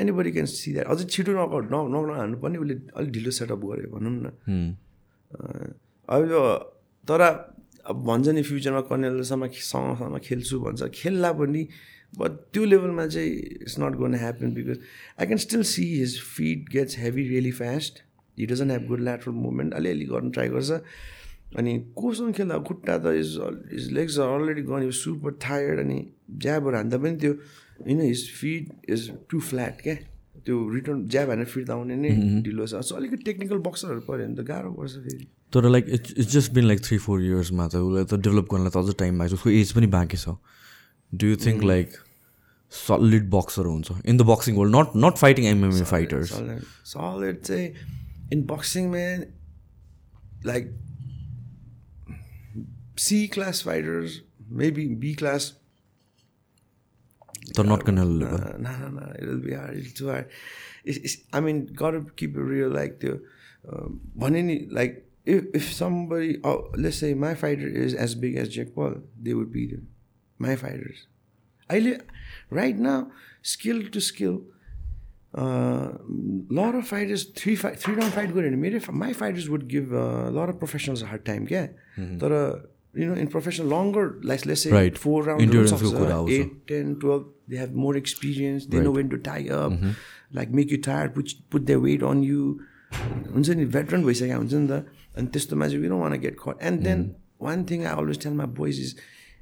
anybody can see that अझै छिटो नक नक नहानु पनि उसले अलिक ढिलो setup गर्यो भनौँ न। अब यो तर अब भन्छ नि फ्युचरमा कनेलसम्म सँगसँग खेल्छु भन्छ। खेल्ला पनि बट त्यो लेभलमा चाहिँ it's not gonna happen because I can still see his feet gets heavy really fast he doesn't have good lateral movement अलिअलि गर्नु ट्राई गर्छ. अनि कोसँग खेल्दा खुट्टा त is his legs are already gone super tired अनि ज्याबहरू हान्दा पनि त्यो होइन his feet is too flat क्या? त्यो रिटर्न ज्याब हानेर फिर्ता आउने नै ढिलो छ। सो अलिकति टेक्निकल बक्सरहरू पऱ्यो भने त गाह्रो पर्छ फेरि। तर like it's it's just been like three four इयर्समा त उसलाई त डेभलप गर्नलाई त अझ टाइम भएको छ। उसको एज पनि बाँकी छ। do you think mm. like solid boxer the boxing world not fighting mma not fighters. Solid, solid. Say in boxing, man, like C class fighters, maybe B class. They're not gonna live. No, no, no, no. It'll be hard. It's too hard. It's, it's, I mean, gotta keep it real. Like the, um, one um, like if if somebody, oh, let's say my fighter is as big as Jack Paul, they would beat him. My fighters अहिले right now skill to skill uh, lot of fighters three fight three round fight गऱ्यो भने मेरो my fighters would give uh, a lot of professionals a hard time क्या तर you know in professional longer like let's say Right. four rounds Endurance सक्छ, को कुरा आउँछ। eight 10 12 they have more experience they know when to tie up like make you tired put, put their weight on you हुन्छ नि veteran भइसकेको हुन्छ नि त अनि त्यस्तोमा चाहिँ we don't want to get caught and then one thing I always tell my boys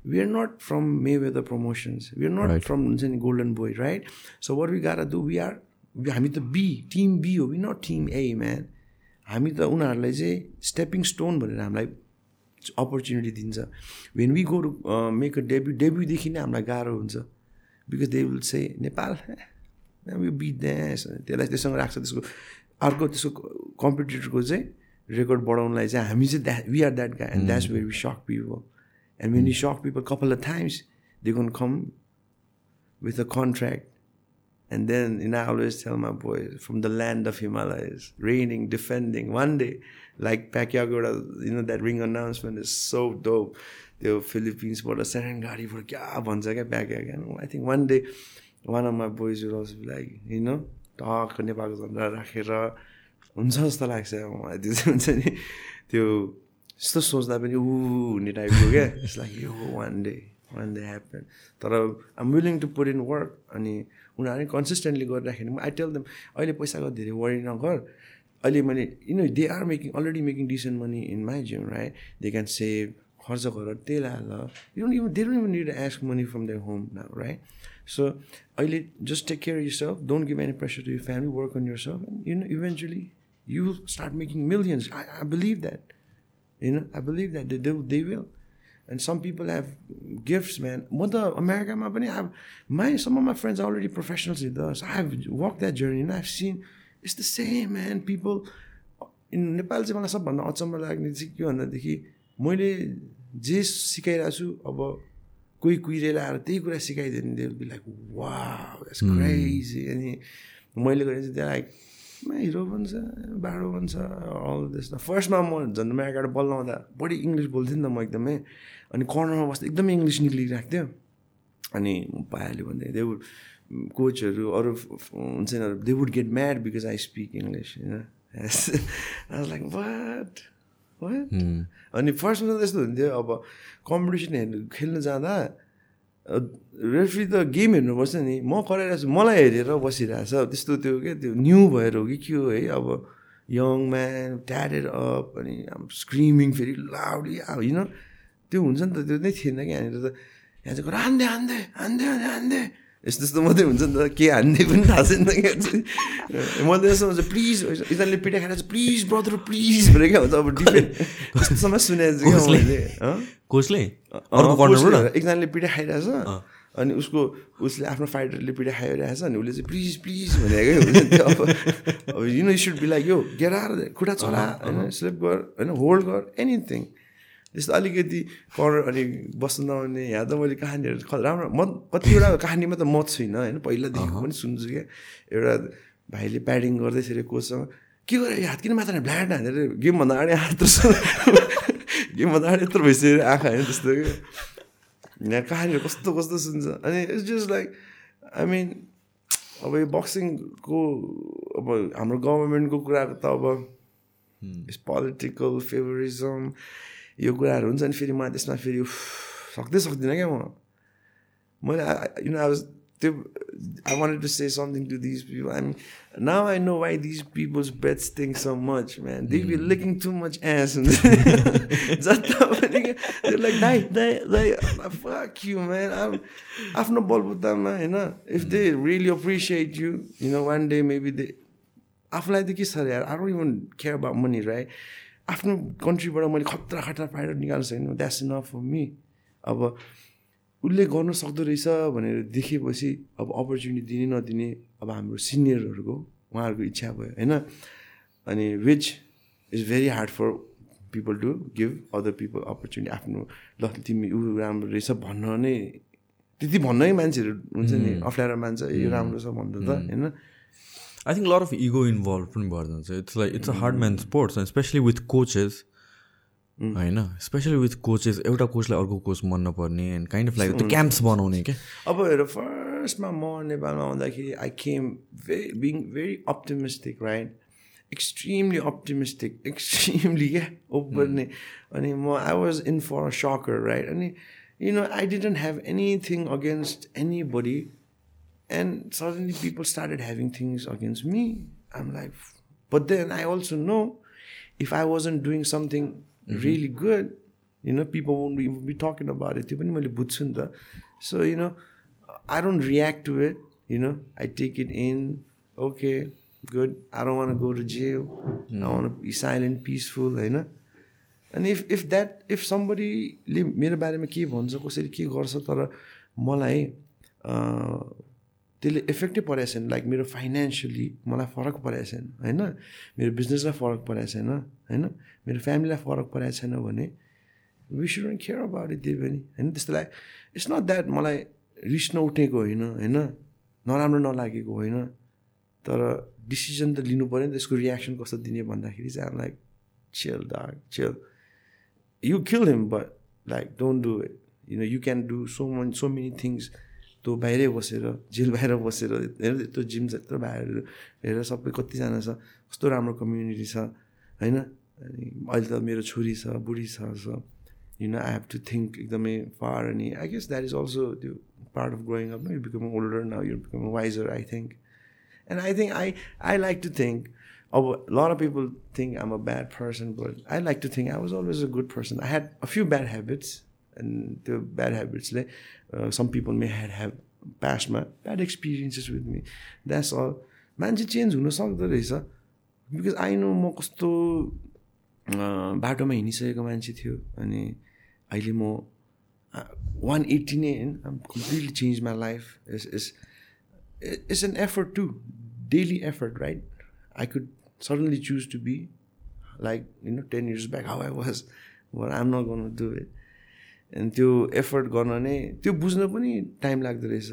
is we are not from Mayweather promotions. We are not Right. from हुन्छ नि golden boy right? So what we gotta do we are we- हामी त B team B हो. We not team A man हामी त उनीहरूलाई चाहिँ stepping stone भनेर हामीलाई अपर्च्युनिटी दिन्छ. When we go make a debut डेब्युदेखि नै हामीलाई गाह्रो हुन्छ. Because they will say Nepal we beat that's त्यसलाई त्योसँग राख्छ त्यसको अर्को त्यसको कम्पिटिटरको चाहिँ रेकर्ड बढाउनलाई चाहिँ हामी चाहिँ that we are that guy and that's where we suck people and when you suck people couple of times they can come with a contract. And then you know, I always tell my boys from the land of Himalayas, reigning, defending. One day, like Pacquiao, a- you know, that ring announcement is so dope. The Philippines bought a Serengeti for kya bhancha kya Pacquiao kya. I think one day, one of my boys will also be like, you know, talk नेपालको झन्डा राखेर हुन्छ जस्तो लाग्छ मलाई त्यो चाहिँ हुन्छ नि त्यो यस्तो सोच्दा पनि ऊ हुने टाइपको क्या इट्स लाइक यो one day one day happen तर I'm willing to put in work अनि उनीहरू कन्सिस्टेन्टली गरिराख्यो आई टेल देम अहिले पैसाको धेरै वरि नगर अहिले मैले you know they are making already making decent money in my gym right they can save खर्च गर तेल हाल you even they don't even need ask money from their home right so अहिले just take care yourself don't give any pressure to your family work on yourself and you know eventually you start making millions I I believe that You know, I believe that they, they, they will. And some people have gifts, man. What the America, my buddy, I've, my some of my friends are already professionals in this. I've walked that journey and I've seen it's the same, man. People in Nepal चाहिँ मलाई सबभन्दा अचम्म लाग्ने चाहिँ के भन्दादेखि मैले जे सिकाइरहेको छु अब कोही कुहिरेर आएर त्यही कुरा सिकाइदियो भने they be like wow crazy अनि मैले गरेँ चाहिँ त्यहाँ लाइक हिरो बन्छ बाडो बन्छ अल त्यस फर्स्टमा म झन् अमेरिकाबाट बल लाउँदा बढी इङ्ग्लिस बोल्थेँ नि त म एकदमै। अनि कर्नरमा बस्दा एकदमै इङ्ग्लिस निक्लिरहेको थियो। अनि पाइहाल्यो भने दे वुड कोचहरू अरू हुन्छ नि they would get mad because I speak English होइन लाइक वाट वाट अनि फर्स्टमा त्यस्तो हुन्थ्यो अब कम्पिटिसन हेर्नु खेल्नु जाँदा रेफ्री त गेम हेर्नुपर्छ नि। म कराइरहेको छु। मलाई हेरेर बसिरहेछ। त्यस्तो त्यो के त्यो न्यू भएर हो कि के हो है? अब यङ म्यान ट्याडेड अप अनि स्क्रिमिङ फेरि लाउडली होइन त्यो हुन्छ नि त। त्यो नै थिएन कि। यहाँनिर त यहाँ चाहिँ हान्दे हान्दे हान्दे हान्दे हान्दे यस्तो यस्तो मात्रै हुन्छ नि त के हान्ने पनि थाहा छैन क्या म त यस्तो हुन्छ प्लिज इजनले पिटा खाएर चाहिँ प्लिज ब्रदर प्लिज भनेर क्या हुन्छ अब डिफेन्ट कस्तोसम्म सुनेको छु मैले? कोचले एकजनाले पिटा खाइरहेछ अनि उसको उसले आफ्नो फाइटरले पिटा खाइरहेछ अनि उसले चाहिँ प्लिज प्लिज भनेकै हुन्छ नि अब अब you know should be like यो गेरार खुट्टा चला होइन स्लिप गर होइन होल्ड गर एनिथिङ त्यस्तो अलिकति कर्नर अनि बस्नु नआउने यहाँ त मैले कहानीहरू राम्रो म कतिवटा कहानीमा त म छुइनँ होइन? पहिलादेखिको पनि सुन्छु क्या। एउटा भाइले प्याडिङ गर्दैछ अरे कोचसँग के गरे हात किन मात्र भ्ल्याट हानेर गेमभन्दा अगाडि हात गेमभन्दा अगाडि यत्रो भइसक्यो आँखा होइन? त्यस्तो क्या। यहाँ कहानीहरू कस्तो कस्तो सुन्छ? अनि it's just like I mean अब यो बक्सिङको अब हाम्रो गभर्मेन्टको कुराको त अब पोलिटिकल फेभरिजम यो कुराहरू हुन्छ नि फेरि म त्यसमा फेरि उफ, सक्दै सक्दिनँ क्या म मैले यु नो आई वाज त्यो I wanted to say something to these people I mean now I know why these peoples bets think so much man they be liking too much as हुन्छ जता पनि like दाइ दाइ दाइ fuck you man आफ्नो बलबुतामा होइन if they really appreciate you you know one day maybe they आफूलाई त के छ अरे यार I don't even care about money right आफ्नो कन्ट्रीबाट मैले खतरा खतरा फाइटर निकाल्नु छैन द्याट्स इनफ फर मी अब उसले गर्नु सक्दो रहेछ भनेर देखेपछि अब अपर्च्युनिटी दिने नदिने अब हाम्रो सिनियरहरूको उहाँहरूको इच्छा भयो होइन? अनि which is very hard for people to give other people opportunity आफ्नो ल तिमी ऊ राम्रो रहेछ भन्न नै त्यति भन्नै मान्छेहरू हुन्छ नि अप्ठ्यारो मान्छ यो राम्रो छ भन्दा त होइन? I think lot of ego involve पनि भएर जान्छ. It's like it's a hard man sports especially with coaches होइन स्पेसली विथ कोचेस एउटा कोचलाई अर्को कोच मन नपर्ने एन्ड काइन्ड अफ लाइक त्यो क्याम्प्स बनाउने क्या? अब हेर फर्स्टमा म नेपालमा आउँदाखेरि I came very being very optimistic right extremely optimistic extremely क्या ओभर नै अनि म I was in for a soccer right अनि you know I didn't have anything against anybody and suddenly people started having things against me um like but then I also know if I wasn't doing something really good, you know, people won't be, be talking about it. त्यो पनि मैले बुझ्छु नि त so you know I don't react to it you know I take it in okay good I don't want go to jail I want be silent peaceful होइन अनि if if that if समबडीले मेरो बारेमा के भन्छ कसरी के गर्छ तर मलाई त्यसले इफेक्टै परेको छैन। लाइक मेरो फाइनेन्सियली मलाई फरक परेको छैन होइन? मेरो बिजनेसलाई फरक परेको छैन होइन? मेरो फ्यामिलीलाई फरक परेको छैन भने we shouldn't care about it त्यही पनि होइन? त्यस्तो लाइक इट्स नट द्याट मलाई रिस नउठेको होइन होइन? नराम्रो नलागेको होइन तर डिसिजन त लिनु पऱ्यो नि त यसको रियाक्सन कस्तो दिने भन्दाखेरि चाहिँ like chill dark chill you kill him but like don't do it. You know you can do so many so many things त्यो बाहिरै बसेर जेल बाहिर बसेर हेर त्यो जिम छ यत्रो बाहिर हेरेर सबै कतिजना छ कस्तो राम्रो कम्युनिटी छ होइन? अनि अहिले त मेरो छोरी छ बुढी छ छ। You know I have to think एकदमै फार अनि I guess that is also त्यो part of growing up you become older now you become wiser I think And I think I, I like to think, oh, a lot of people think I'm a bad person, but I like to think I was always a good person. I had a few bad habits, and the bad uh, people may have, have past my bad experiences with me. That's all. मान्छे change हुन सक्दो रहेछ because I know म कस्तो बाटोमा हिँडिसकेको मान्छे थियो अनि अहिले म वान एट्टी नै होइन I'm completely change my life is is it's an effort too daily effort right i could suddenly choose to be like you know 10 years back how i was but i'm not going to do and त्यो effort गर्न नै त्यो बुझ्न पनि time लाग्दो रहेछ।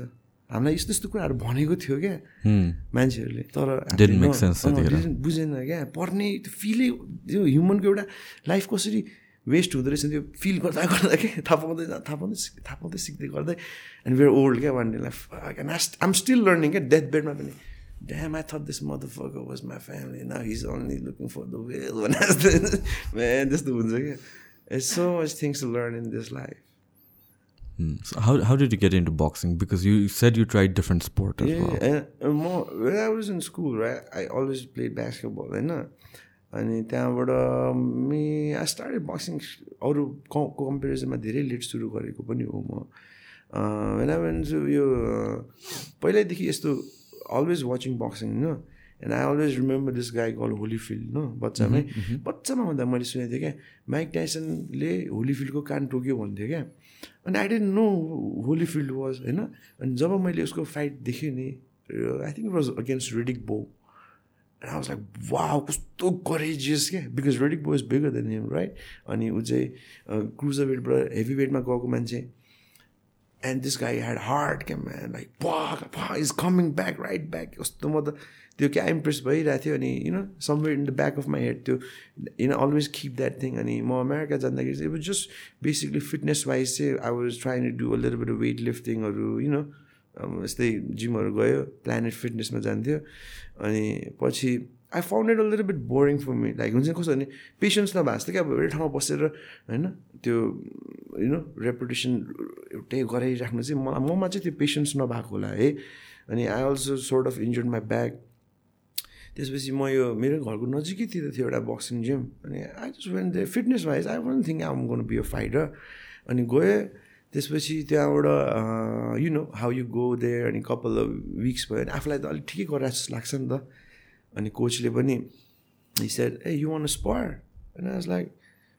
हामीलाई यस्तो यस्तो कुराहरू भनेको थियो क्या मान्छेहरूले। तर बुझेन क्या। पढ्ने त्यो फिलै त्यो ह्युमनको एउटा लाइफ कसरी वेस्ट हुँदो रहेछ त्यो फिल गर्दा गर्दा के थाहा पाउँदै थाहा पाउँदै थाहा पाउँदै सिक्दै गर्दै। एन्ड भेरी ओल्ड क्या one day life I'm still learning क्या डेथ बेडमा पनि। Damn, I thought this motherfucker was my family. Now he's only looking for the was man, the ones again. There's so much things to learn in this life. Hmm. So how, how did you get into boxing? Because you said you tried different sport as Yeah, well. and, and more when I was in school, right? I always played basketball, होइन अनि त्यहाँबाट मे I started boxing अरू कम्पेरिजनमा धेरै late सुरु गरेको पनि हो म आई वेन यो पहिल्यैदेखि यस्तो अलवेज वाचिङ बक्सिङ होइन and I always remember this guy call Holyfield हो बच्चामै बच्चामा भन्दा मैले सुनेको थिएँ क्या माइक टाइसनले होलीफिल्डको कान टोक्यो भन्थ्यो क्या। अनि I didn't know Holyfield was होइन? अनि जब मैले उसको फाइट देखेँ नि I think was against Riddick Bowe I was like वा कस्तो करेजियस क्या? Because Radic Bo is bigger than him right अनि ऊ चाहिँ क्रुजर वेटबाट हेभी वेटमा गएको मान्छे। And this guy had hard क्या म्यान लाइक पा is coming back right back कस्तो म त त्यो क्या इम्प्रेस भइरहेको थियो अनि युन somewhere in the back of my head त्यो युन अलवेज किप द्याट थिङ अनि म अमेरिका जाँदाखेरि चाहिँ it just basically fitness wise चाहिँ I was try to do a little bit weight लिफ्टिङहरू युन यस्तै जिमहरू गयो प्लानेट फिटनेसमा जान्थ्यो अनि पछि I found it a little bit boring for me like हुन्छ कस्तो भने पेसेन्स नभएको जस्तो कि अब एउटै ठाउँमा बसेर होइन त्यो यु नो रेपुटेसन एउटै गराइराख्नु चाहिँ मलाई ममा चाहिँ त्यो पेसेन्स नभएको होला है। अनि I also sort of injured my back त्यसपछि म यो मेरो घरको नजिकैतिर थियो एउटा बक्सिङ जिम अनि I just when the fitness wise I want think um गर्नु बी अ फाइटर अनि गएँ त्यसपछि त्यहाँबाट you know how you go there अनि कपाल विक्स भयो भने आफूलाई त अलिक ठिकै गरेर जस्तो लाग्छ नि त। अनि कोचले पनि said a you want spar होइन लाइक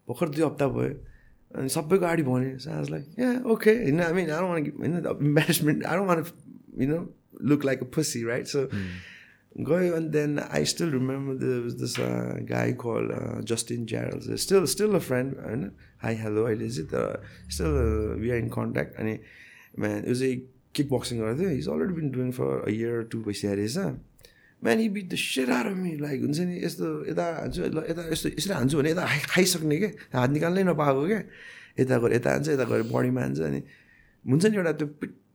भर्खर दुई हप्ता भयो। अनि सबैको अगाडि भने आज लाइक ए ओके होइन आरो होइन इम्बेरेसमेन्ट आरो want you know look like a right so गयो अनि then I still remember the guy call Justin Jarrell still still a friend होइन हाई हेलो अहिले चाहिँ तर still we are in contact अनि म्यान यो चाहिँ किक बक्सिङ गर्थ्यो is already been doing for a year two भइसकेको रहेछ म्यान यी बिट द सेयर मी लाइक हुन्छ नि यस्तो यता हान्छु यता यस्तो यसरी हान्छु भने यता खाइसक्ने क्या हात निकाल्नै नपाएको क्या यता गएर यता हान्छ यता गएर बडीमा हान्छ अनि हुन्छ नि एउटा त्यो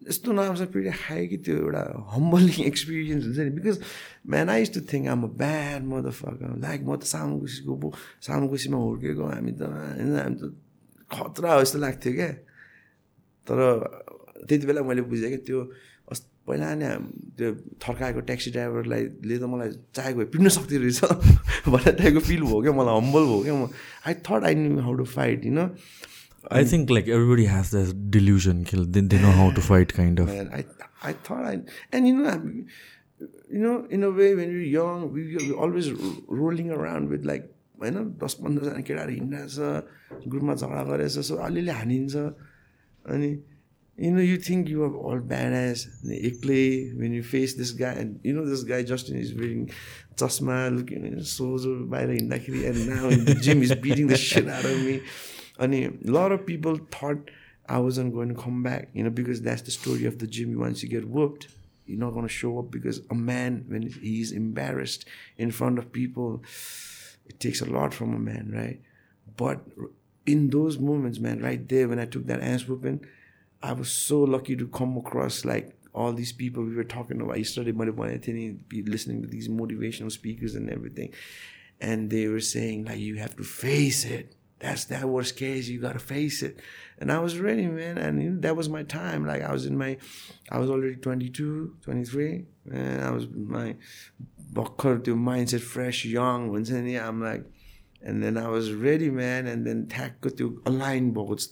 यस्तो नराम्रो पिँढी खायो कि त्यो एउटा हम्बलिङ एक्सपिरियन्स हुन्छ नि। Because man I to think um a bad म त फक लाइक म त सामुकुसीको पो सामुकुसीमा हुर्केको हामी त होइन हामी त खतरा हो जस्तो लाग्थ्यो क्या। तर त्यति बेला मैले बुझेँ क्या त्यो पहिला नै त्यो थर्काएको ट्याक्सी ड्राइभरलाई ले त मलाई चाहेको भए सक्थ्यो रहेछ। भनेर टाइपको फिल भयो क्या मलाई हम्बल भयो क्या। म I thought I knew how to fight होइन I think like everybody has this delusion. They, they know how to fight, kind of. I I thought and you know you know in a way when you're young we we're always rolling around with like होइन दस पन्ध्रजना केटाहरू हिँडिरहेछ ग्रुपमा झगडा गरेछ so अलिअलि हानिन्छ अनि you know, you think you are all badass, एक्लै when you face this guy, and you know this guy Justin is wearing chasma, looking so बाहिर हिँड्दाखेरि and now in the gym is beating the shit out of me. अनि lot of people thought I wasn't going to come back, you know, because that's the story of the gym. Once you get whooped, you're not going to show up because a man, when he's embarrassed in front of people, it takes a lot from a man, right? But in those moments, man, right there, when I took that ass whooping, I was so lucky to come across like all these people we were talking about. I studied be listening to these motivational speakers and everything. And they were saying, like, you have to face it that's that worst case you gotta face it. And i was ready man and you know, that was my time. Like i was in my i was already 22 23 and i was my the mindset fresh young Yeah, i'm like and then i was ready man and then to align boats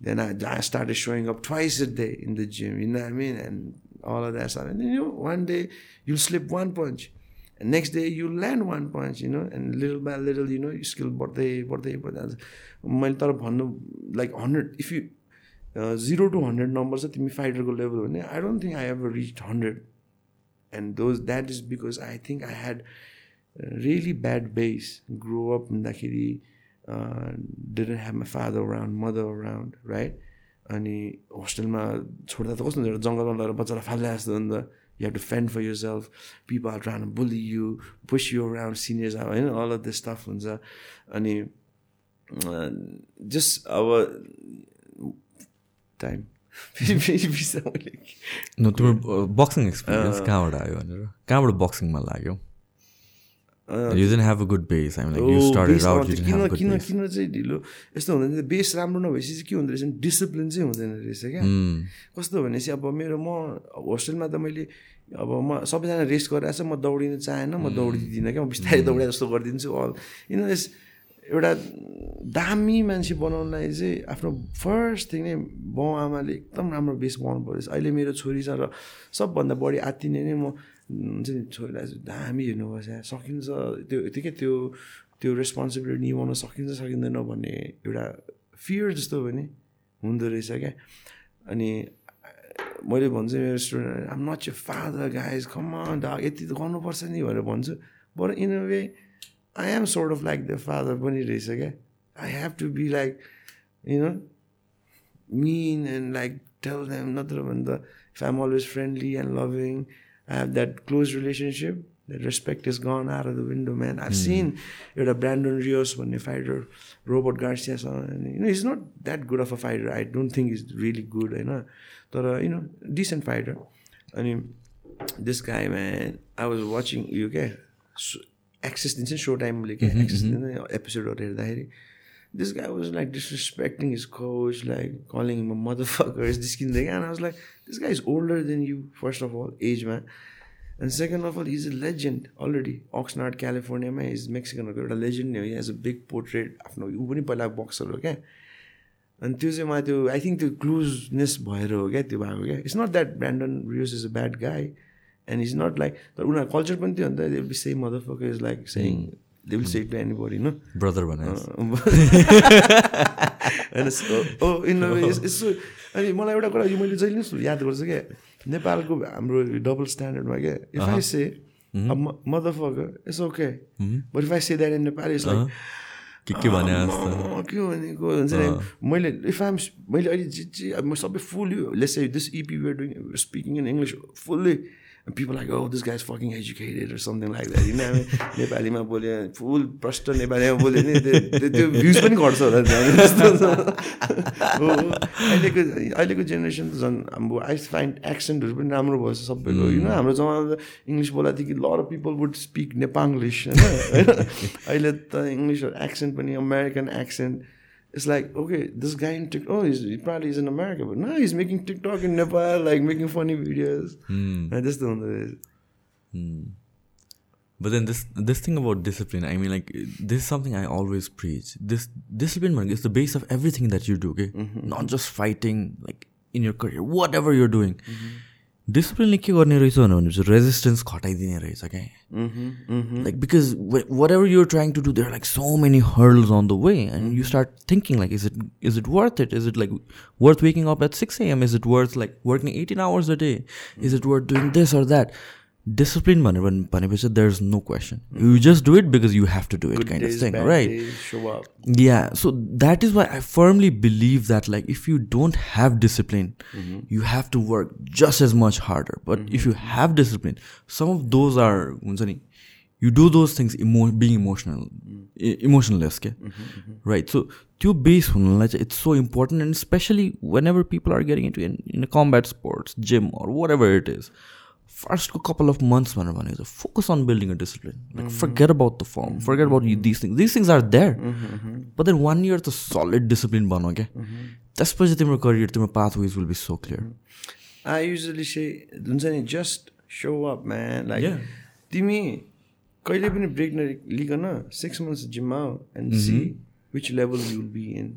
then I, I started showing up twice a day in the gym you know what i mean? And all of that stuff. And then you know one day you'll slip one punch and next day you land one punch you know and little by little skill बढ्दै बढ्दै बढ्दै मैले तर भन्नु like hundred if you zero to hundred number छ तिमी फाइटरको level भने I don't think I ever reach hundred and those that is because I think I had really bad base grow up हुँदाखेरि didn't have my father around mother around right अनि होस्टेलमा छोड्दा त कस्तो हुन्छ जङ्गलमा लगेर बच्चालाई फाल्दा जस्तो हो नि त you have to fend for yourself people are trying to bully you push you around seniors होइन all of this stuff हुन्छ अनि just our time न तिम्रो बक्सिङ एक्सपिरियन्स कहाँबाट आयो भनेर कहाँबाट बक्सिङमा लाग्यो have a good base. I mean, like you started out, you didn't have a good किन किन चाहिँ ढिलो? यस्तो हुँदैन बेस राम्रो नभएपछि चाहिँ के हुँदो रहेछ डिसिप्लिन चाहिँ हुँदैन रहेछ क्या। कस्तो भनेपछि अब मेरो म होस्टेलमा त मैले अब म सबैजना रेस्ट गरिरहेको छ। म दौडिनु चाहेन। म दौडिदिनँ क्या। म बिस्तारै दौडा जस्तो गरिदिन्छु अल यस एउटा दामी मान्छे बनाउनलाई चाहिँ आफ्नो फर्स्ट थिङ नै बाउ आमाले एकदम राम्रो बेस बनाउनु पऱ्यो। अहिले मेरो छोरी छ र सबभन्दा बढी आत्तिने नै म हुन्छ नि छोरीलाई दामी हेर्नुपर्छ सकिन्छ त्यो त्यो के त्यो त्यो रेस्पोन्सिबिलिटी निभाउन सकिन्छ सकिँदैन भन्ने एउटा फियर जस्तो पनि हुँदो रहेछ क्या। अनि मैले भन्छु मेरो student um not your father guys dog यति त गर्नुपर्छ नि भनेर भन्छु। But in a way I am sort of like the father पनि रहेछ क्या। I have to be like you know mean and like tell them नत्र भने त if I'm always friendly and loving, I have that close relationship, that respect is gone out of the window, man. I've seen एउटा Brandon Rios भन्ने fighter Roberto गार्सियासँग you know is not that good of a fighter I don't think is really good होइन तर you know decent fighter अनि this guy man I was watching यो क्या access दिन्छ so टाइमले क्या access दिन्छ एपिसोडहरू हेर्दाखेरि this guy was like disrespecting his coach, like calling him a motherfucker. Is this kid And I was like, this guy is older than you, first of all, age man. And second of all, he's a legend already. Oxnard, California, man, he's Mexican. A legend. He has a big portrait. आफ्नो ऊ पनि पहिला boxer हो क्या अनि त्यो चाहिँ मलाई त्यो आई थिङ्क त्यो क्लोजनेस भएर हो क्या त्यो भएको क्या it's not that Brandon Rios is a bad guy and is not like तर उनीहरूको कल्चर पनि त्यो अन्त be same motherfucker is like saying they will say to anybody no brother भने होइन यसो अनि मलाई एउटा कुरा यो मैले जहिले पनि याद गर्छु क्या नेपालको हाम्रो डबल स्ट्यान्डर्डमा क्या if I say motherfucker it's okay but if I say that in Nepal it's like के के भने अँ, के भनेको हुन्छ नि? मैले इफ आम मैले अहिले जे जे अब म सबै फुल यो less this EP we're doing speaking in English fully people like oh this guy's fucking educated or something like that. होइन हामी नेपालीमा बोल्यो फुल प्रष्ट नेपालीमा बोल्यो नि त्यो- भ्युज पनि घट्छ होला। अहिलेको अहिलेको जेनेरेसन त झन् हाम्रो आई फाइन्ड एक्सेन्टहरू पनि राम्रो भएछ सबैको। होइन हाम्रो जमाना त इङ्ग्लिस बोलादेखि lot people would speak Nepanglish होइन होइन? अहिले त इङ्ग्लिस एक्सेन्ट पनि American accent it's like okay this guy in TikTok oh he's, he probably is in America but now he's making TikTok in Nepal like making funny videos hmm. and this the one that is But then this this thing about discipline, I mean, like this is something I always preach. This discipline man, is the base of everything that you do. Okay, mm-hmm. not just fighting, like in your career, whatever you're doing. Mm-hmm. डिसिप्लिनले के गर्ने रहेछ भनेपछि resistance घटाइदिने रहेछ क्या। Like because whatever you're trying to do there like so many hurdles on the way and you start thinking like is it is it worth it is it like worth waking up at six AM is it worth like working eighteen hours a day is it worth doing this or that discipline भनेर भनेपछि there is no question you just do it because you have to do it kind of days, thing bad right days, show up yeah so that is why i firmly believe that like if you don't have discipline you have to work just as much harder but if you have discipline some of those are हुन्छ नि, you do those things emo- being emotional e- emotionless के right so त्यो base हुनलाई चाहिँ it's so important and especially whenever people are getting into in, in a combat sports gym or whatever it is first couple of months marijuana is focus on building a discipline. Like forget about the form. Forget about these things. These things are there. But then one year the solid discipline bano okay? त्यसपछि तिम्रो career तिम्रो pathways will be so clear I usually say हुन्छ नि just show up man like तिमी कहिले पनि break नलिकन six months जिममा and see which level you will be in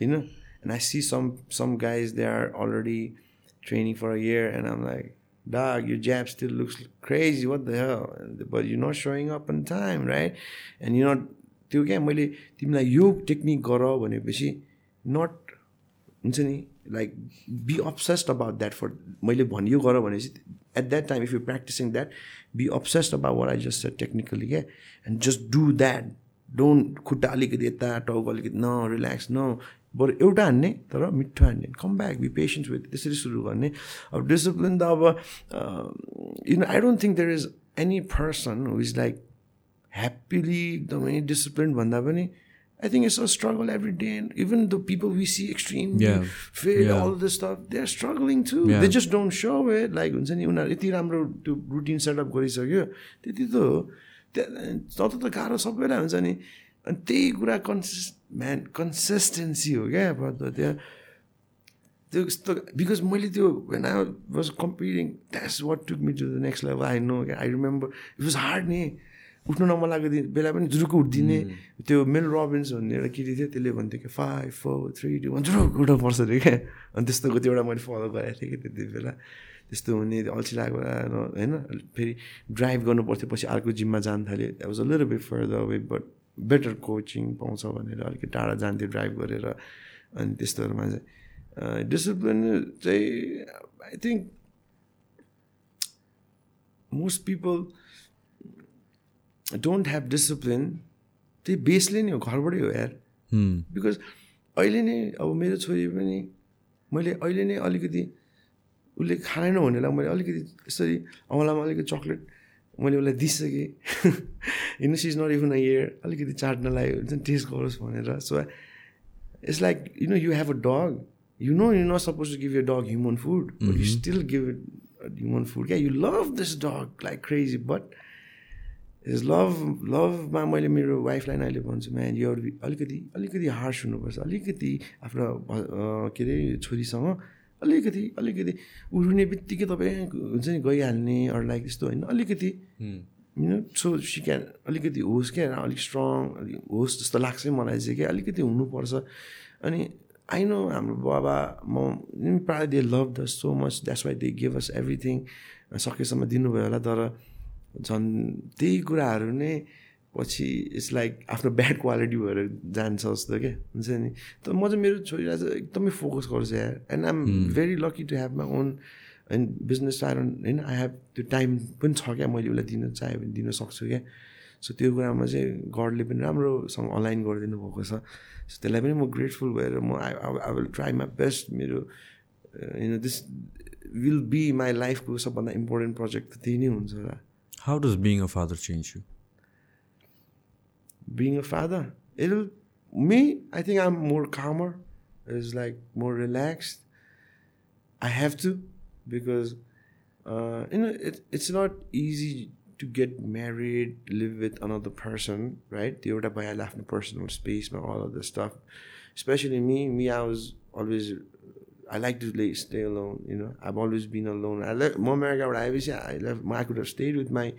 होइन and I see some some guys they are already training for a year and um like dog, your jab still looks crazy. What the hell? But you're not showing up on time, right? And you're not त्यो क्या मैले तिमीलाई यो technique गर भनेपछि not हुन्छ नि like be obsessed about that for मैले भनियो गर भनेपछि at that time if you practicing that be obsessed about what I just technically क्या and just do that don't खुट्टा अलिकति यता टाउको अलिकति न रिल्याक्स न बरु एउटा हान्ने तर मिठो हान्ने come back be patience with त्यसरी सुरु गर्ने अब डिसिप्लिन त अब you know I don't think there is any person who is like happily एकदमै डिसिप्लिन भन्दा पनि I think it's a struggle every day and even the people we see extreme. Fade. All the stuff they are struggling too. They just don't show it like हुन्छ नि उनीहरू यति राम्रो त्यो routine setup गरिसक्यो त्यति त हो त्यहाँ त गाह्रो सबैलाई हुन्छ नि अनि त्यही कुरा कन्सिस्ट म्यान कन्सिस्टेन्सी हो क्या अब त्यहाँ त्यो यस्तो बिकज मैले त्यो I was competing that's what took me to the next level I know I remember it was hard नि उठ्नु नमन लागेको दिन बेला पनि जुरुको उठिदिने त्यो मेल रबिन्स भन्ने एउटा केटी थियो त्यसले भन्थ्यो कि five four three two one जुरुक उठ्नु पर्छ अरे क्या अनि त्यस्तो कतिवटा मैले फलो गरेको थिएँ कि त्यति बेला त्यस्तो हुने अल्छी लाग्यो होइन? फेरि ड्राइभ गर्नु पर्थ्यो पछि अर्को जिममा जानु थाल्यो। Was a little bit further way but better coaching पाउँछ भनेर अलिकति टाढा जान्थ्यो ड्राइभ गरेर। अनि त्यस्तोहरूमा चाहिँ डिसिप्लिन चाहिँ I think most people don't have discipline त्यही बेसले नै हो घरबाटै हो यार। बिकज अहिले नै अब मेरो छोरी पनि मैले अहिले नै अलिकति उसले खाएन भनेलाई मैले अलिकति यसरी औँलामा अलिकति चक्लेट मैले उसलाई दिइसकेँ। हिँड्नु सिज नट इभन अ इयर अलिकति चाट्नलाई हुन्छ नि टेस्ट गरोस् भनेर। So it's like you know you have a dog you know you not suppose to give you dog human food but you still give it human food क्या you love this dog like crazy but is love लभमा मैले मेरो वाइफलाई नै अहिले भन्छु man यो अलिकति अलिकति harsh हुनुपर्छ। अलिकति आफ्नो के अरे छोरीसँग अलिकति अलिकति। उठ्ने बित्तिकै तपाईँ हुन्छ नि गइहाल्ने अरू लाइक त्यस्तो होइन अलिकति। सो सिक्या अलिकति होस् क्या अलिक स्ट्रङ अलिक होस् जस्तो लाग्छ मलाई चाहिँ क्या अलिकति हुनुपर्छ। अनि आई नो हाम्रो बाबा म प्रायः they love the so much that's why they give us everything सकेसम्म दिनुभयो होला तर झन् त्यही कुराहरू नै पछि इट्स लाइक आफ्नो ब्याड क्वालिटी भएर जान्छ जस्तो क्या हुन्छ नि? तर म चाहिँ मेरो छोरीलाई चाहिँ एकदमै फोकस गर्छु यार। And I am very lucky to have my own and business I run होइन आई हेभ त्यो टाइम पनि छ क्या मैले उसलाई दिन चाह्यो भने दिन सक्छु क्या। सो त्यो कुरामा चाहिँ गडले पनि राम्रोसँग अलाइन गरिदिनु भएको छ। सो त्यसलाई पनि म ग्रेटफुल भएर म I I will try my best मेरो you this will be my लाइफको सबभन्दा इम्पोर्टेन्ट प्रोजेक्ट त त्यही नै हुन्छ होला। How does being a father change you? Being a father. It'll me, I think I'm more calmer. It's like more relaxed. I have to because uh, you know it, it's not easy to get married, live with another person, right? The other by left in personal space, and all of this stuff. Especially me, me, I was always I like to lay, stay alone. You know, I've always been alone. I left more America. I was I left. I could have stayed with my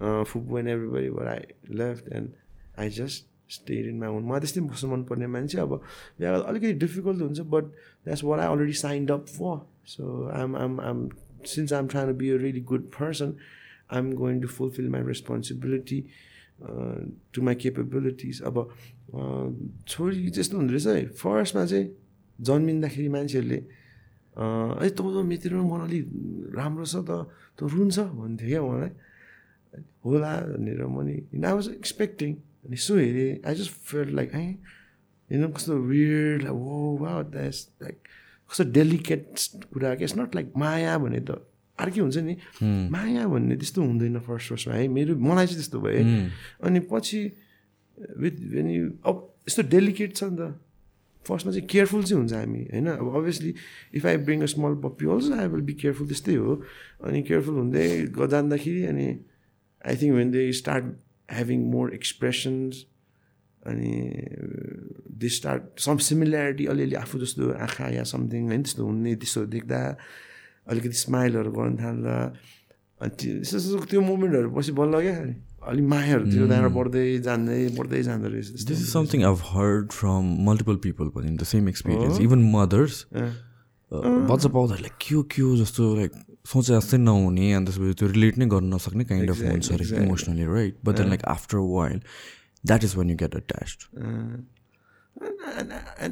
uh, fubu and everybody, but I left and I just stayed in my own मलाई त्यस्तै बस्नु मनपर्ने मान्छे अब बिहा अलिकति difficult हुन्छ but that's what I already signed up for so um um um since I'm try to be a really good person I am going to fulfil my responsibility to my capabilities अब छोरी त्यस्तो हुँदो रहेछ है। फर्स्टमा चाहिँ जन्मिँदाखेरि मान्छेहरूले है तँ त मेतिर मन अलिक राम्रो छ त त रुन्छ भन्थ्यो क्या मलाई होला भनेर मैले आई वाज एक्सपेक्टिङ अनि यसो हेरेँ आई जस्ट फेल लाइक है होइन कस्तो वियर्ड लाइक वो वा द्यास लाइक कस्तो डेलिकेट कुरा क्या इट्स नट लाइक माया भने त अर्कै हुन्छ नि माया भन्ने त्यस्तो हुँदैन फर्स्ट फर्स्टमा है मेरो मलाई चाहिँ त्यस्तो भयो अनि पछि विथ यु अब यस्तो डेलिकेट छ नि त फर्स्टमा चाहिँ केयरफुल चाहिँ हुन्छ हामी होइन अब obviously if I bring a small puppy also I will be careful त्यस्तै हो अनि केयरफुल हुँदै जाँदाखेरि अनि I think when they start having more expressions अनि दे स्टार्ट सम सिमिल्यारिटी अलिअलि आफू जस्तो आँखा या समथिङ होइन त्यस्तो हुने त्यस्तो देख्दा अलिकति स्माइलहरू गर्नु थाल्दा अनि त्यस्तो त्यो मोमेन्टहरू पछि बल्ल क्या अलिक मायाहरू त्यो त्यहाँबाट बढ्दै जाँदै बढ्दै जाँदो रहेछ this is something I've heard from multiple people पनि the same experience even mothers बच्चा पाउँदाखेरि के हो के हो जस्तो लाइक सोचे जस्तै नहुने अनि त्यसपछि त्यो रिलेट नै गर्न नसक्ने काइन्ड अफ हुन्छ अरे emotionally right but then like after while that is when you get attached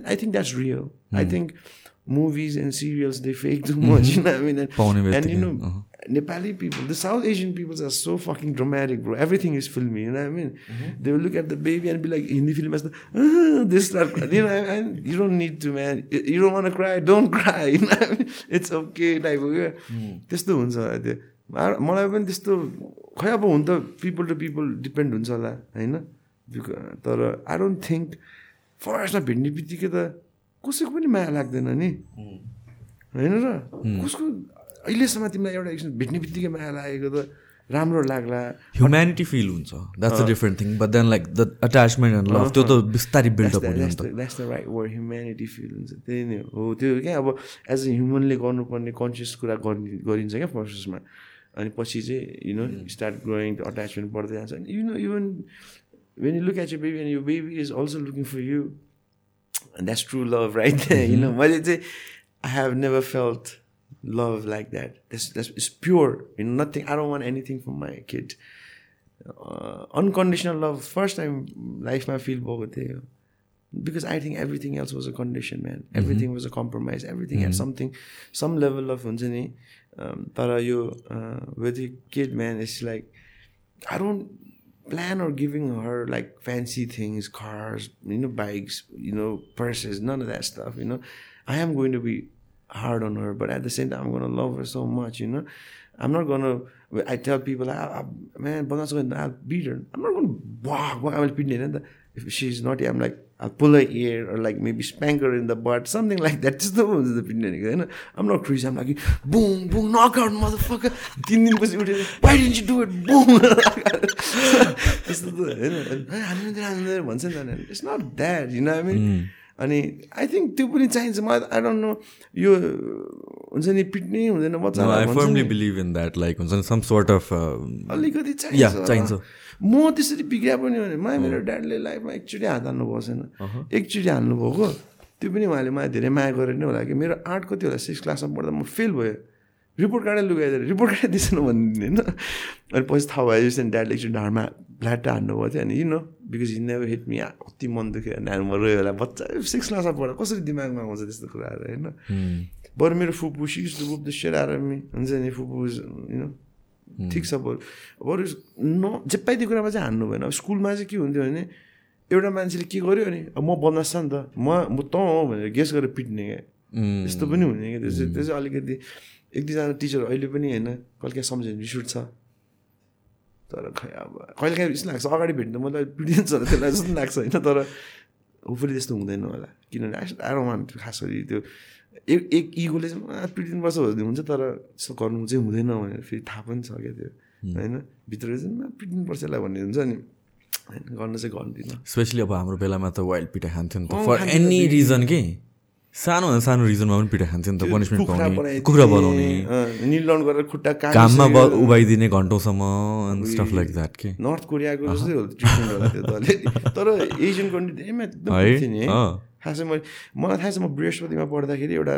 I think that's real I think movies and serials they fake too much you uh-huh. Nepali people the South Asian people are so fucking dramatic bro everything is filmy you know what I mean mm-hmm. they will look at the baby and be like Hindi film as the ah, this that you know and you don't need to man you don't want to cry don't cry you know I mean? it's okay type of त्यस्तो हुन्छ त्यो मलाई पनि त्यस्तो खै अब हुन त पिपल टु पिपल डिपेन्ड हुन्छ होला होइन तर आई डोन्ट थिङ्क फर्स्टमा भेट्ने बित्तिकै त कसैको पनि माया लाग्दैन नि होइन र कसको अहिलेसम्म तिमीलाई एउटा एकछिन भेट्ने बित्तिकै माया लागेको त राम्रो लाग्ला। ह्युम्यानिटी फिल हुन्छ। That's a. Different thing but then like the attachment and love त्यो त बिस्तारै बिल्डअप हुन्छ that's the right word humanity feel हुन्छ। त्यही नै हो। त्यो क्या अब एज अ ह्युमनले गर्नुपर्ने कन्सियस कुरा गरिन्छ क्या प्रोसेसमा अनि पछि चाहिँ you know start growing attachment बढ्दै जान्छ। अनि you know even when you look at you baby and you baby is also looking for you that's true love right you know मैले चाहिँ I have never felt love like that. That's that's it's pure. You know, nothing. I don't want anything from my kid. Uh, unconditional love. First time life, I feel भएको थियो because I think everything else was a condition, man. Mm-hmm. Everything mm -hmm. was a compromise. Everything mm -hmm. had mm-hmm. something, some level of हुन्छ But तर you uh, with your kid, man, it's like I don't plan or giving her like fancy things, cars, you know, bikes, you know, purses, none of that stuff. You know, I am going to be hard on her, but at the same time, I'm gonna love her so much. You know, I'm not gonna. I tell people, I, I, man, when I'll beat her. I'm not gonna walk. walk I will beat her. If she's naughty, I'm like, I'll pull her ear or like maybe spank her in the butt, something like that. Just the ones the beating. I'm not crazy. I'm like, boom, boom, knockout, motherfucker. why didn't you do it? Boom. त्यस्तो त होइन हान्नु दिएर हान्नु दिएर भन्छ नि अनि आई थिङ्क त्यो पनि चाहिन्छ। मलाई आई डोन्ट नो यो हुन्छ नि पिट्ने हुँदैन बच्चा बिलिभ इन द्याट लाइक हुन्छ नि सम सोर्ट अफ अलिकति चाहिन्छ चाहिन्छ। म त्यसरी बिग्रिया पनि हो भने मलाई मेरो ड्याडले लाइफमा एकचोटि हात हाल्नु भएको छैन। एकचोटि हाल्नुभएको त्यो पनि उहाँले मलाई धेरै माया गरेर नै होला कि मेरो आर्ट कति होला सिक्स क्लासमा पढ्दा म फेल भयो। रिपोर्ट कार्डै लुगाइदिएर रिपोर्ट कार्डै दिएन भनिदिने होइन। अनि पछि थाहा भयो चाहिँ ड्याडले एकचोटि ढाडमा फ्ल्याट हान्नुभएको थियो। अनि you know because he never hit me कति मन दुख्यो। नानीमा रोयो होला बच्चा सिक्स क्लासमा पढ्दा कसरी दिमागमा आउँछ त्यस्तो कुराहरू होइन? बरु मेरो फुपू सिक्स टु बुप द सेयर आएर हुन्छ नि फुपू यु नो ठिक छ बरु। बरु न जेपाइदियो कुरामा चाहिँ हान्नु भएन। अब स्कुलमा चाहिँ के हुन्थ्यो भने एउटा मान्छेले के गर्यो अनि अब म बदमास छ नि त म म तँ हो भनेर गेस गरेर पिट्ने क्या। त्यस्तो पनि हुने क्या। त्यो चाहिँ त्यो चाहिँ अलिकति एक दुईजना टिचर अहिले पनि होइन कहिले काहीँ सम्झ्यो भने रिस उठ्छ तर खै अब कहिले काहीँ यस्तो लाग्छ अगाडि भेट्नु त मलाई होला त्यसलाई जस्तो लाग्छ होइन तर होपफुली त्यस्तो हुँदैन होला। किनभने आरो मान खास गरी त्यो एक एक इगोले चाहिँ पिटिदिनुपर्छ भन्ने हुन्छ तर यस्तो गर्नु चाहिँ हुँदैन भनेर फेरि थाहा पनि छ क्या त्यो होइन? भित्र चाहिँ पिटिनुपर्छ यसलाई भन्ने हुन्छ नि। होइन गर्न चाहिँ गर्दिनँ स्पेसली अब हाम्रो बेलामा त वाइल्ड पिटा खान्थ्यो नि त फर एनी रिजन के? सानो भन्दा सानो रिजनमा पनि पिटा खान्थ्यो नि त पनिसमेन्ट पाउने कुखुरा बनाउने। निलडाउन गरेर खुट्टा घाममा उभाइदिने घन्टौँसम्म स्टफ लाइक द्याट के। नर्थ कोरियाको जस्तै हो त्यो तर एसियन कन्ट्री धेरैमा एकदम नि। खासै मैले मलाई थाहा छ म बृहस्पतिमा पढ्दाखेरि एउटा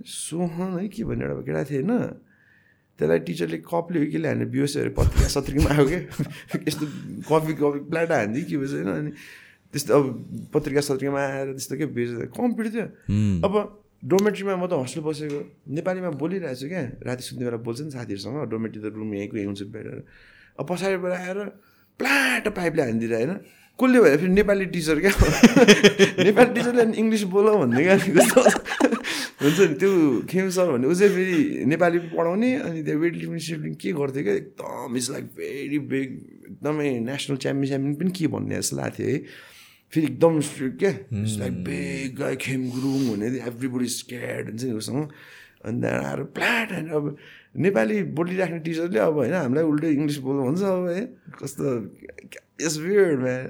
सोहन है के भन्ने एउटा केटा थिएँ होइन। त्यसलाई टिचरले कपले हो कि हानेर बिहोसहरू पत्रिका सत्रिकामा आयो क्या यस्तो कफी कफी प्लाटा हान्थ्यो के भएछ होइन। अनि त्यस्तो अब पत्रिका सत्रिकामा आएर त्यस्तो के बेच कम्पिटिभ थियो। अब डोमेट्रीमा म त हस्टेल बसेको। नेपालीमा बोलिरहेको छु क्या। राति सुत्ने बेला बोल्छ नि साथीहरूसँग। डोमेट्री त रुम यहीँको यहीँ हुन्छ बेटर। अब पछाडिबाट आएर प्लाट पाइपले हानिदिएर होइन कसले भएर फेरि नेपाली टिचर क्या? नेपाली टिचरले इङ्ग्लिस बोल भन्ने क्या? हुन्छ। नि त्यो खेम सर भन्ने ऊ चाहिँ फेरि नेपाली पढाउने अनि त्यो वेट लिफ्टिङ सिफ्टिङ के गर्थ्यो क्या? एकदम इट्स लाइक भेरी बिग एकदमै नेसनल च्याम्पियन च्याम्पियन पनि के भन्ने जस्तो लाग्थ्यो है। फेरि एकदम स्ट्रिक्ट क्या लाइक बेग खेम गुरुङ हुने एभ्रिबडी स्क्याड हुन्छ नि उसँग अनि त्यहाँबाट आएर प्लाट होइन अब नेपाली बोलिराख्ने टिचरले अब होइन हामीलाई उल्टै इङ्ग्लिस बोल्नु भन्छ अब है कस्तो यस वियर्ड म्यान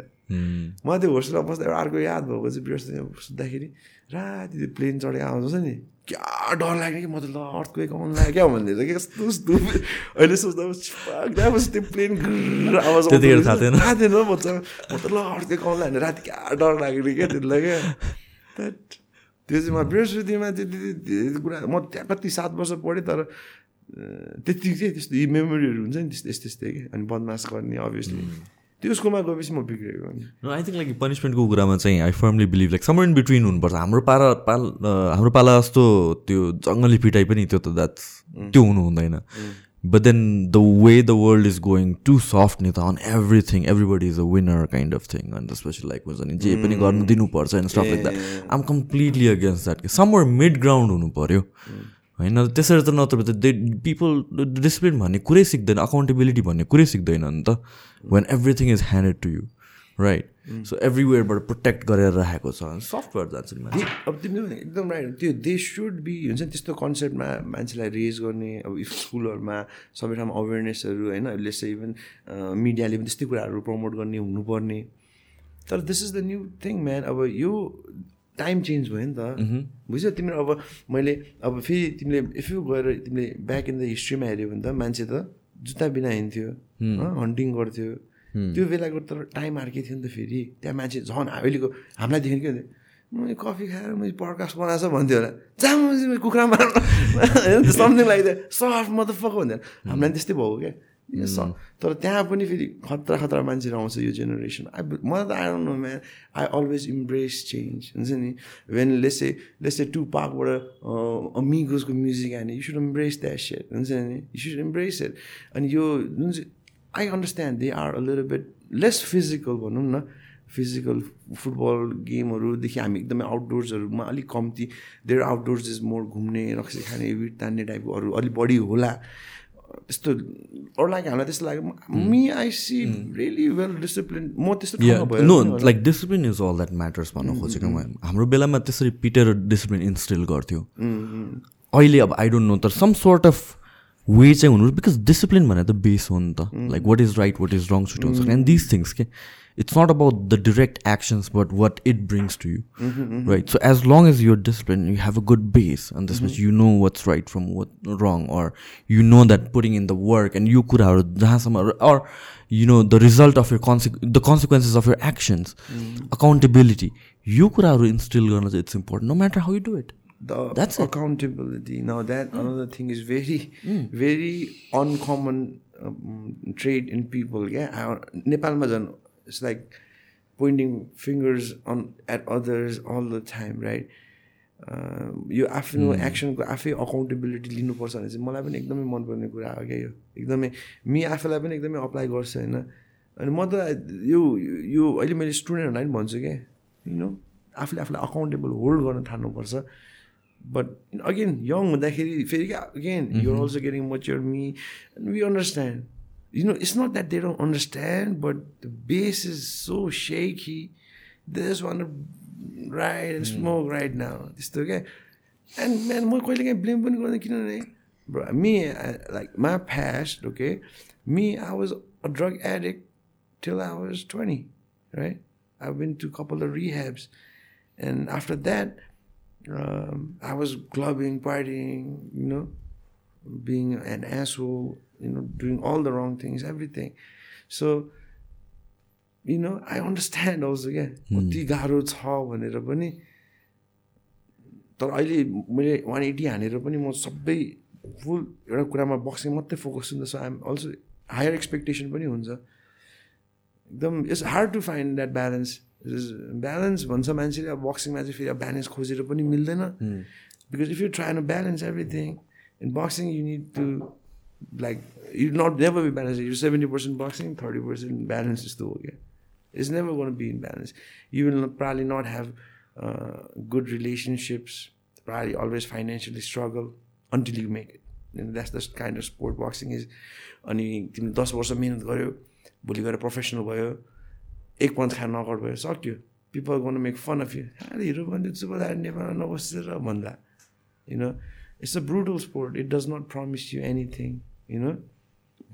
मलाई त्यो होस्टेलमा बस्दा एउटा अर्को याद भएको चाहिँ बृहस्पति सुत्दाखेरि राति त्यो प्लेन चढेर आउँछ नि क्या डर लाग्ने कि म त ल अर्थको आउनु लाग्यो क्या भनेर कि कस्तो कस्तो अहिले सोच्दा त्यो प्लेन आवाज थाहा थिएन? थाहा थिएन म त ल अर्थको आउनु लाग्ने राति क्या डर लाग्ने क्या त्यसलाई क्या। That- त्यो चाहिँ म बृहस्पतिमा त्यति त्यति कुरा म त्यहाँ कति सात वर्ष पढेँ तर त्यति चाहिँ त्यस्तो यी मेमोरीहरू हुन्छ नि त्यस्तो यस्तो यस्तै कि अनि बदमास गर्ने अभियसली त्यो स्कुलमा गएपछि म बिग्रेको नो आई थिङ्क लाइक पनिसमेन्टको कुरामा चाहिँ I firmly believe like somewhere in between हुनुपर्छ। हाम्रो पारा पाल हाम्रो पाला जस्तो त्यो जङ्गली पिटाइ पनि त्यो त द्याट्स त्यो हुनु हुँदैन। But then the way the world is going to soft नि त on everything everybody is a winner kind of thing अनि त्यसपछि लाइक हुन्छ नि जे पनि गर्नु दिनुपर्छ and stuff like that um completely against that कि समर मिड ग्राउन्ड हुनु पऱ्यो होइन त्यसरी त नत्र त दे पिपल डिसिप्लिन भन्ने कुरै सिक्दैन अकाउन्टेबिलिटी भन्ने कुरै सिक्दैन नि त when everything is handed to you right so एभ्रिवेयरबाट protect गरेर राखेको छ सफ्टवेयर जान्छ नि अब तिमीले एकदम राइट त्यो दे सुड बी हुन्छ नि त्यस्तो कन्सेप्टमा मान्छेलाई रेज गर्ने अब इफ स्कुलहरूमा सबै ठाउँमा अवेरनेसहरू होइन लेस इभन मिडियाले पनि त्यस्तै कुराहरू प्रमोट गर्ने हुनुपर्ने। तर this is the new thing man अब यो टाइम चेन्ज भयो नि त। बुझ्यौ तिमीले अब मैले अब फेरि तिमीले इफ यु गएर तिमीले ब्याक इन द हिस्ट्रीमा हेऱ्यो भने त मान्छे त जुत्ता बिना हिँड्थ्यो हन्टिङ गर्थ्यो। त्यो बेलाको तर टाइम अर्कै थियो नि त फेरि। त्यहाँ मान्छे झन् अहिलेको हामीलाई देख्यो के मैले कफी खाएर मैले पडकास्ट बनाएको भन्थ्यो होला। जहाँ कुखुरा मार समथिङ लाइक द्याट सफ्ट म त फक भन्थ्यो हामीलाई त्यस्तै भयो क्या। स तर त्यहाँ पनि फेरि खतरा खतरा मान्छेहरू आउँछ यो जेनेरेसन आई मलाई त don't know man I always embrace change हुन्छ नि? When let's say let's say to पार्कबाट अमिगोसको म्युजिक आयो you should embrace that set हुन्छ नि? यु सुड इम्ब्रेस इट अनि यो जुन चाहिँ I understand they are a little bit less physical भनौँ न। फिजिकल फुटबल गेमहरूदेखि हामी एकदमै आउटडोर्सहरूमा अलिक कम्ती। देयर आउटडोर्स इज मोर घुम्ने रक्सी खाने विट तान्ने टाइपकोहरू अलिक बढी होला। त्यस्तो अरू लागि हामीलाई त्यस्तो लाग्यो। Me I see really well discipline म त्यस्तो no like discipline is all that matters भन्न खोजेको हाम्रो बेलामा त्यसरी पिटेर डिसिप्लिन इन्स्टिल गर्थ्यो। अहिले अब आई डोन्ट नो तर सम सोर्ट अफ वे चाहिँ हुनु बिकज डिसिप्लिन भनेर त बेस हो नि त like what is right what is wrong छुट्याउनु सक्ने एन्ड दिस थिङ्स के it's not about the direct actions but what it brings to you Mm-hmm, right so as long as you're disciplined you have a good base and this means you know what's right from what wrong or you know that putting in the work and you could have or, or you know the result of your conse- the consequences of your actions accountability you could have instilled it's important no matter how you do it the That's it. accountability. Now that another thing is very very uncommon um, trait in people. Yeah नेपालमा झन् it's like pointing fingers on at others all the time right? यो आफ्नो एक्सनको आफै accountability लिनुपर्छ भने चाहिँ मलाई पनि एकदमै मनपर्ने कुरा हो क्या यो। एकदमै मी आफैलाई पनि एकदमै अप्लाई गर्छु होइन? अनि म त यो यो अहिले मैले स्टुडेन्टहरूलाई पनि भन्छु क्या यु नो आफूले आफूलाई अकाउन्टेबल होल्ड गर्न थाल्नुपर्छ। बट अगेन यङ हुँदाखेरि फेरि क्या again you're also getting mature me we understand you know, it's not that they don't understand, but the base is so shaky. They just want to ride and smoke right now. त्यस्तो क्या and man म कहिले काहीँ blame पनि गर्दैन किनभने bro, me, I, like my past, okay, me, I was a drug addict till I was 20, right? I've been to a couple of rehabs. That, um, I was clubbing, partying, you know, being an asshole, you know, doing all the wrong things, everything. So, you know, I understand also क्या कति गाह्रो छ भनेर पनि तर अहिले मैले one eighty हानेर पनि म सबै फुल एउटा कुरामा बक्सिङ मात्रै फोकस हुन्छ so I'm also higher expectation पनि हुन्छ एकदम it's hard to find that balance balance भन्छ मान्छेले अब बक्सिङमा चाहिँ फेरि अब ब्यालेन्स खोजेर पनि मिल्दैन. बिकज इफ यु ट्राई न balance everything in boxing you need to like you not never be balance you seventy percent boxing thirty percent balance जस्तो हो क्या it's never gonna be in balance you will probably not have good relationships probably always financially struggle until you make it that's the kind of sport boxing is अनि तिमीले दस वर्ष मिहिनेत गऱ्यो भोलि गएर प्रोफेसनल भयो एक पन्च खान नकआउट भयो सक्यो। पिपल गर्नु मेक फन अफ यु अरे हिरो भन्दै चुप नेपालमा नबसेर भन्दा you know it's a brutal sport it does not promise you anything you know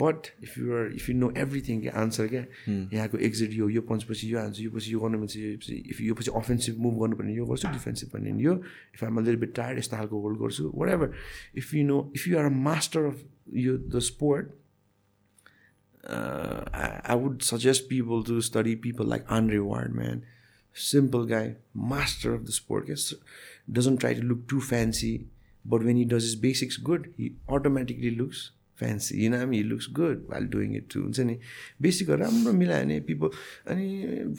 but if you are if you know everything के आन्सर क्या? यहाँको एक्जिट यो यो पन्चपछि यो हान्छु यो पछि यो गर्नु यो पछि इफ यो पछि अफेन्सिभ मुभ गर्नुपर्ने यो गर्छु डिफेन्सिभ भन्ने यो। इफ आम लिल बिट टायर्ड यस्तो खालको होल्ड गर्छु whatever if you know if you are a master of यो the sport I, I would suggest people to study people like Andre Ward, man. Simple guy, master of the sport. Doesn't try to look too fancy, but when he does his basics good, he automatically looks fancy. You know, what I mean, he looks good while doing it too. हुन्छ नि basic राम्रो मिलायो भने people अनि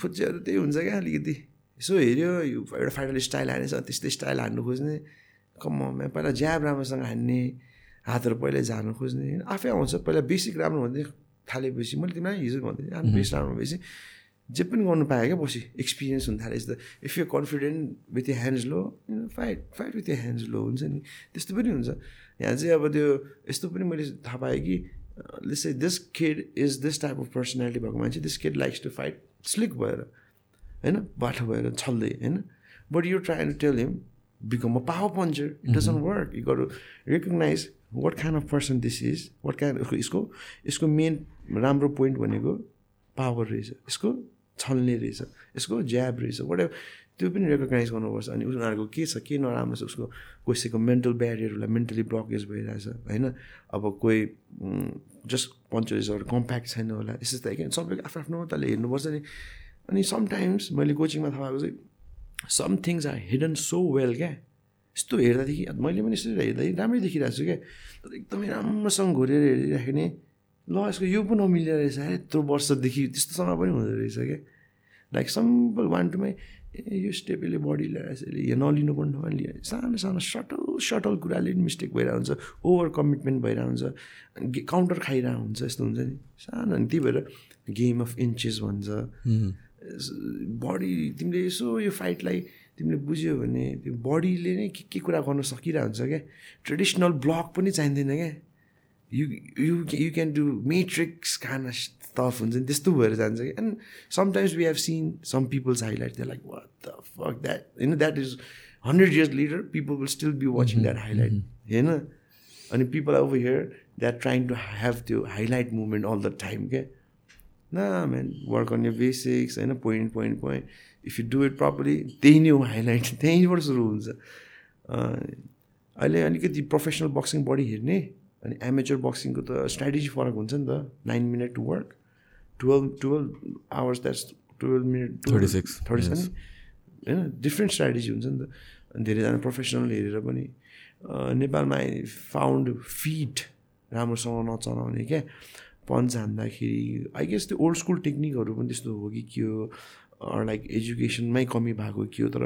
फुच्चेहरू त्यही हुन्छ क्या अलिकति यसो हेऱ्यो यो एउटा फाइनल स्टाइल हानेछ त्यस्तै स्टाइल हान्नु खोज्ने कममा पहिला ज्याब राम्रोसँग हान्ने हातहरू पहिल्यै झार्नु खोज्ने होइन आफै आउँछ पहिला बेसिक राम्रो भन्दै थालेपछि मैले तिमीलाई हिजो भन्दै थिएँ आफ्नो बेस राम्रो भएपछि जे पनि गर्नु पाएँ क्या पछि एक्सपिरियन्स हुन थालेपछि त if you confident with your hands low fight fight with your hands low हुन्छ नि। त्यस्तो पनि हुन्छ। यहाँ चाहिँ अब त्यो यस्तो पनि मैले थाहा पाएँ कि say this kid is this type of personality भएको मान्छे this kid likes to fight slick भएर होइन बाठो भएर छल्दै होइन। But you try to tell him become a power puncher it doesn't work you गर recognise what kind of person this is what kind यसको यसको मेन राम्रो पोइन्ट भनेको पावर रहेछ यसको छल्ने रहेछ यसको ज्याब रहेछ वाट त्यो पनि रेकगनाइज गर्नुपर्छ। अनि उनीहरूको के छ के नराम्रो छ उसको कसैको मेन्टल ब्यारियरहरूलाई मेन्टली ब्लकेज भइरहेछ होइन? अब कोही जस्ट पञ्चलिसहरू कम्प्याक्ट छैन होला यस्तो त क्या सबैको आफ्नो आफ्नो तले हेर्नुपर्छ नि। अनि समटाइम्स मैले कोचिङमा थाहा भएको चाहिँ some things are hidden so well क्या? यस्तो हेर्दादेखि मैले पनि यस्तो हेर्दाखेरि राम्रै देखिरहेको छु क्या। तर एकदमै राम्रोसँग घोरेर हेरिराख्ने ल यसको यो पो नमिलेर रहेछ है यत्रो वर्षदेखि त्यस्तोसँग पनि हुँदो रहेछ क्या। लाइक सिम्पल वान टूमै ए यो स्टेप यसले बडी ल्याएर यसले यो नलिनु पर्ने ठाउँमा लियो सानो सानो सटल सटल कुराले पनि मिस्टेक भइरहेको हुन्छ ओभर कमिटमेन्ट भइरहेको हुन्छ काउन्टर खाइरहेको हुन्छ यस्तो हुन्छ नि। सानो अनि त्यही भएर गेम अफ इन्चेस भन्छ। बडी तिमीले यसो यो फाइटलाई तिमीले बुझ्यो भने त्यो बडीले नै के के कुरा गर्न सकिरहेको हुन्छ क्या? ट्रेडिसनल ब्लक पनि चाहिँदैन क्या? You you you can do metrics खाना टफ हुन्छ नि त्यस्तो भएर जान्छ कि and sometimes we have seen some peoples highlight त्यो like what the fuck that होइन that is hundred years later people will still be watching that highlight होइन अनि people over here that trying to have त्यो highlight movement all the time क्या न man work on your basics होइन point point point if you do it properly त्यही नै हो highlight त्यहीँबाट सुरु हुन्छ अहिले अलिकति प्रोफेसनल बक्सिङ बडी हेर्ने अनि एमेचर बक्सिङको त स्ट्राटेजी फरक हुन्छ नि त। Nine minute to work twelve twelve hours that's twelve minute thirty six thirty seven होइन? डिफ्रेन्ट स्ट्राटेजी हुन्छ नि त। अनि धेरैजना प्रोफेसनल हेरेर पनि नेपालमा आई फाउन्ड फिट राम्रोसँग नचलाउने क्या। पन्च हान्दाखेरि आई गेस त्यो ओल्ड स्कुल टेक्निकहरू पनि त्यस्तो हो कि के हो? लाइक एजुकेसनमै कमी भएको के हो तर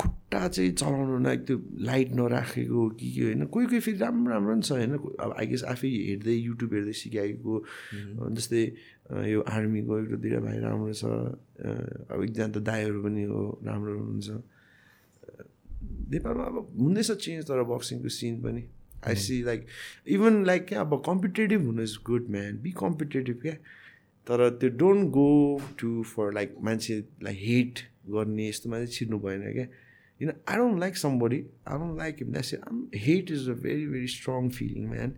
खुट्टा चाहिँ चलाउनु लाइक त्यो लाइट नराखेको कि के होइन कोही कोही फेरि राम्रो राम्रो पनि छ होइन अब आई गेस आफै हेर्दै युट्युब हेर्दै सिकाएको जस्तै यो आर्मीको एक दुईवटा भाइ राम्रो छ अब एकजना त दाईहरू पनि हो राम्रो हुनुहुन्छ। नेपालमा अब हुँदैछ चेन्ज तर बक्सिङको सिन पनि। I see like even like क्या अब कम्पिटेटिभ हुनु is good man be competitive क्या। तर त्यो don't go to far like मान्छेलाई हेट गर्ने यस्तोमा चाहिँ छिर्नु भएन क्या। किन I don't like somebody I don't like him that's hate is a very very strong feeling man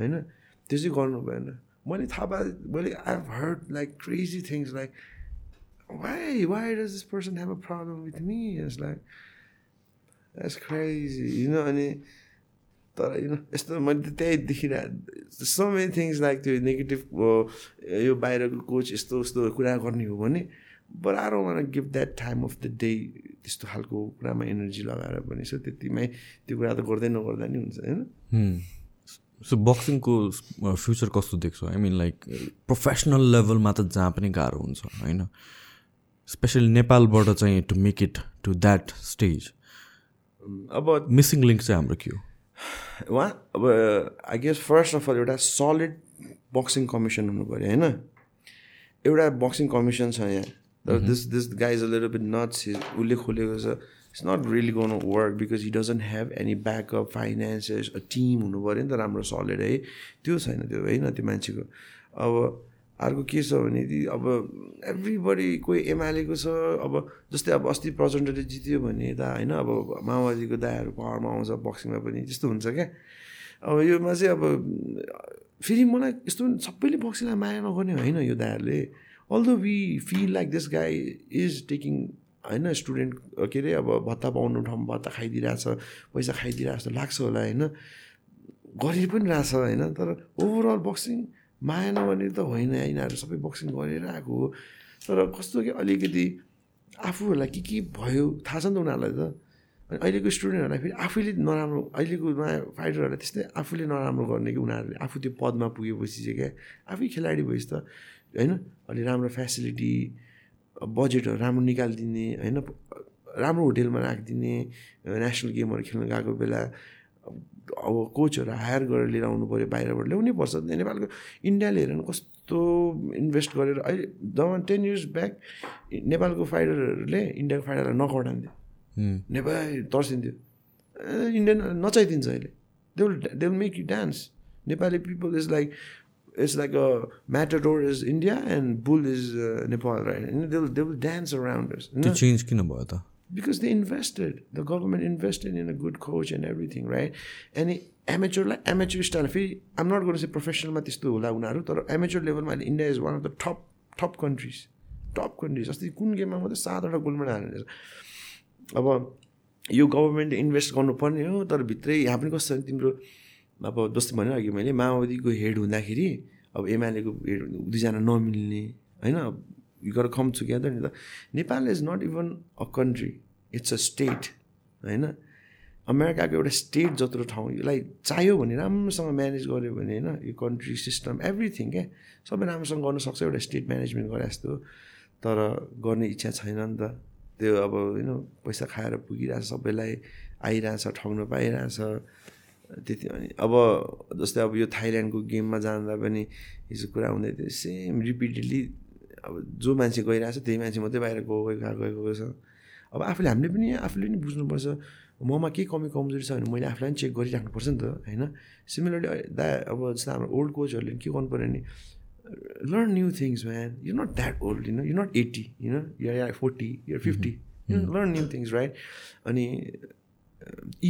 होइन? त्यो चाहिँ गर्नु भएन। मैले थाहा पाएँ मैले I have heard like crazy things like why why does this person have a problem with me is like that's crazy होइन अनि तर यु यस्तो मैले त्यही देखिरहेको सो मेनी थिङ्स लाइक त्यो नेगेटिभ यो बाहिरको कोच यस्तो उस्तो कुरा गर्ने हो भने are one give that time of the day त्यस्तो खालको कुरामा एनर्जी लगाएर पनि सो त्यतिमै त्यो कुरा त गर्दै नगर्दा नि हुन्छ होइन सो बक्सिङको फ्युचर कस्तो देख्छु आई मिन लाइक प्रोफेसनल लेभलमा त जहाँ पनि गाह्रो हुन्छ होइन? स्पेसली नेपालबाट चाहिँ to make it to that stage अब मिसिङ लिङ्क चाहिँ हाम्रो के हो? उहाँ अब I guess first of all एउटा सलिड बक्सिङ कमिसन हुनु पऱ्यो होइन? एउटा बक्सिङ कमिसन छ यहाँ। तर this this guys a little bit nuts उसले खोलेको छ it's not really gonna work because he doesn't have any backup finances a team हुनु पऱ्यो नि त राम्रो सलिड है। त्यो छैन त्यो होइन त्यो मान्छेको। अब अर्को के छ भने अब एभ्रिबडी कोही एमआलएको छ अब जस्तै अब अस्ति प्रचण्डले जित्यो भने त होइन अब माओवादीको दायाहरू पावरमा आउँछ बक्सिङमा पनि त्यस्तो हुन्छ क्या। अब योमा चाहिँ अब फेरि मलाई यस्तो सबैले बक्सिङलाई माया नगर्ने होइन यो दायाहरूले although we feel like this guy is taking होइन स्टुडेन्ट के अरे अब भत्ता पाउनु ठाउँमा भत्ता खाइदिइरहेछ पैसा खाइदिइरहेको जस्तो लाग्छ होला होइन। गरि पनि रहेछ होइन। तर ओभरअल बक्सिङ माया नगर्ने त होइन यिनीहरू सबै बक्सिङ गरेर आएको हो। तर कस्तो कि अलिकति आफूहरूलाई के के भयो थाहा छ नि त उनीहरूलाई त? अनि अहिलेको स्टुडेन्टहरूलाई फेरि आफैले नराम्रो अहिलेको नयाँ फाइटरहरूलाई त्यस्तै आफूले नराम्रो गर्ने कि उनीहरूले आफू त्यो पदमा पुगेपछि चाहिँ क्या आफै खेलाडी भएपछि त होइन अलि राम्रो फेसिलिटी बजेटहरू राम्रो निकालिदिने होइन राम्रो होटेलमा राखिदिने नेसनल गेमहरू खेल्न गएको बेला अब कोचहरू हायर गरेर लिएर आउनु पऱ्यो बाहिरबाट ल्याउनै पर्छ। नेपालको इन्डियाले हेरेर कस्तो इन्भेस्ट गरेर अहिले जब टेन इयर्स ब्याक नेपालको फाइटरहरूले इन्डियाको फाइटरलाई नकआउट हान्थ्यो नेपाल तर्सिन्थ्यो। इन्डियन नचाइदिन्छ अहिले। They will they will make you dance Nepali people is like it's like a matador is India and bull is Nepal right they will they will dance around change किन भयो त? Because they invested. The government invested in a good coach and everything, right? अनि एमेचरलाई amateur style फेरि I'm not गर्नु चाहिँ प्रोफेसनलमा त्यस्तो होला उनीहरू तर एमेचर लेभलमा अहिले India is one of the top top countries top countries अस्ति कुन गेममा मात्रै सातवटा गोल्ड मेडल हालेर अब यो गभर्मेन्टले इन्भेस्ट गर्नुपर्ने हो तर भित्रै यहाँ पनि कस्तो तिम्रो अब जस्तै भन्यो अघि मैले माओवादीको हेड हुँदाखेरि अब एमआलएको हेड दुईजना नमिल्ने होइन यु गर कम टुगेदर नि त Nepal is not even a country it's a state होइन अमेरिकाको एउटा स्टेट जत्रो ठाउँ यसलाई चाहियो भने राम्रोसँग म्यानेज गऱ्यो भने होइन? यो कन्ट्री सिस्टम एभ्रिथिङ क्या? सबै राम्रोसँग गर्नु सक्छ एउटा स्टेट म्यानेजमेन्ट गरे जस्तो। तर गर्ने इच्छा छैन नि त। त्यो अब होइन पैसा खाएर पुगिरहेछ सबैलाई आइरहेछ ठग्न पाइरहेछ। त्यति अनि अब जस्तै अब यो थाइल्यान्डको गेममा जाँदा पनि हिजो कुरा हुँदै थियो सेम रिपिटेडली अब जो मान्छे गइरहेछ त्यही मान्छे मात्रै बाहिर गएको गएको गएको गएको छ अब आफूले हामीले पनि आफूले पनि बुझ्नुपर्छ ममा के कमी कमजोरी छ भने मैले आफूलाई पनि चेक गरिराख्नुपर्छ नि त होइन? सिमिलरली दा अब जस्तो हाम्रो ओल्ड कोचहरूले के गर्नु पऱ्यो भने learn new things man you not that old you know you not eighty होइन या या फोर्टी या fifty learn new things right अनि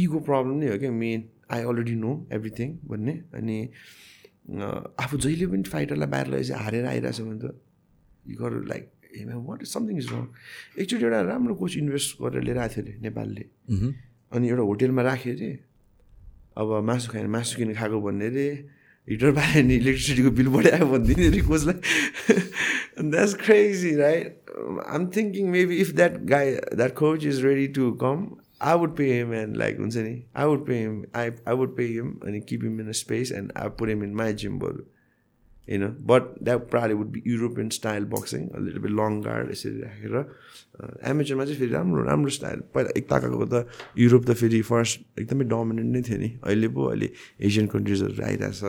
इगो प्रब्लम नै हो क्या man I already know everything भन्ने. अनि आफू जहिले पनि फाइटरलाई बाहिर लगेपछि हारेर आइरहेछ भने त यु गर like what is something is wrong एकचोटि एउटा राम्रो कोच इन्भेस्ट गरेर लिएर आएको थियो अरे नेपालले। अनि एउटा होटेलमा राख्यो अरे। अब मासु खायो भने मासु किन खाएको भन्ने अरे। हिटर पायो भने इलेक्ट्रिसिटीको बिल बढायो भनिदिने अरे कोचलाई। That's crazy right um thinking maybe if that guy that coach is ready to come I would pay him and like हुन्छ नि I would pay him I I would pay him अनि keep him in a space and I put him in my gym बरु होइन but that probably would be European style boxing अलिक be long guard यसरी राखेर एमेचरमा चाहिँ फेरि राम्रो राम्रो स्टाइल पहिला एक ताकाको त युरोप त फेरि फर्स्ट एकदमै डोमिनेन्ट नै थियो नि। अहिले पो अहिले एसियन कन्ट्रिजहरू आइरहेछ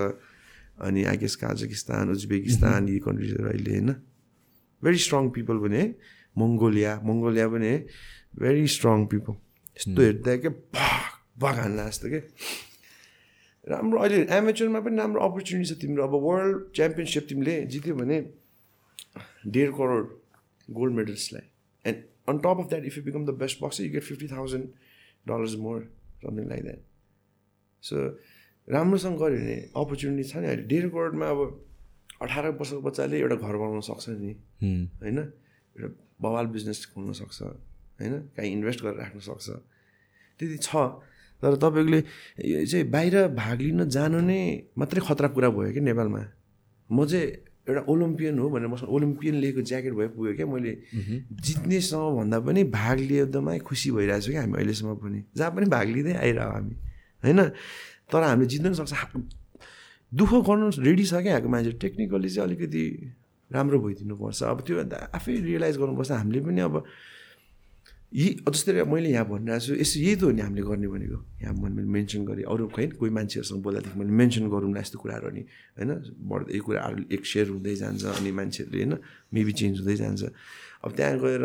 अनि आई गेस काजाकिस्तान उज्बेकिस्तान यी कन्ट्रिजहरू अहिले होइन। भेरी स्ट्रङ पिपल पनि है। मङ्गोलिया मङ्गोलिया पनि है। भेरी स्ट्रङ पिपल यस्तो हेर्दा क्या भाग भाग हान्ला जस्तो क्या। राम्रो अहिले एमेचरमा पनि राम्रो अपर्च्युनिटी छ तिम्रो। अब वर्ल्ड च्याम्पियनसिप तिमीले जित्यो भने डेढ crore gold मेडल्सलाई and on top of that if you become the best box you get fifty thousand dollars more something like that so राम्रोसँग गऱ्यो भने अपर्च्युनिटी छ नि अहिले। डेढ करोडमा अब अठार वर्षको बच्चाले एउटा घर बनाउन सक्छ नि। होइन? एउटा बवाल बिजनेस खोल्न सक्छ। होइन? काहीँ इन्भेस्ट गरेर राख्न सक्छ। त्यति छ। तर तपाईँले चाहिँ बाहिर भाग लिन जानु नै मात्रै खतरा कुरा भयो क्या नेपालमा। म चाहिँ एउटा ओलम्पियन हो भनेर मसँग ओलम्पियन लिएको ज्याकेट भए पुग्यो क्या मैले। जित्नेसम्म भन्दा पनि भाग लिएदमै खुसी भइरहेको छु क्या हामी अहिलेसम्म पनि। जहाँ पनि भाग लिँदै आइरह हामी। होइन? तर हामीले जित्नु पनि सक्छ। दुःख गर्नु रेडी छ क्या मान्छे। टेक्निकली चाहिँ अलिकति राम्रो भइदिनुपर्छ। अब त्यो आफै रियलाइज गर्नुपर्छ। हामीले पनि अब यही जस्तै मैले यहाँ भनिरहेको छु यसो यही त हो नि हामीले गर्ने भनेको। यहाँ मैले मेन्सन गरेँ अरू खै कोही मान्छेहरूसँग बोल्दादेखि मैले मेन्सन गरौँ न यस्तो कुराहरू नि होइन बढ्दै यो कुराहरू एक सेयर हुँदै जान्छ अनि मान्छेहरूले होइन मेबी चेन्ज हुँदै जान्छ। अब त्यहाँ गएर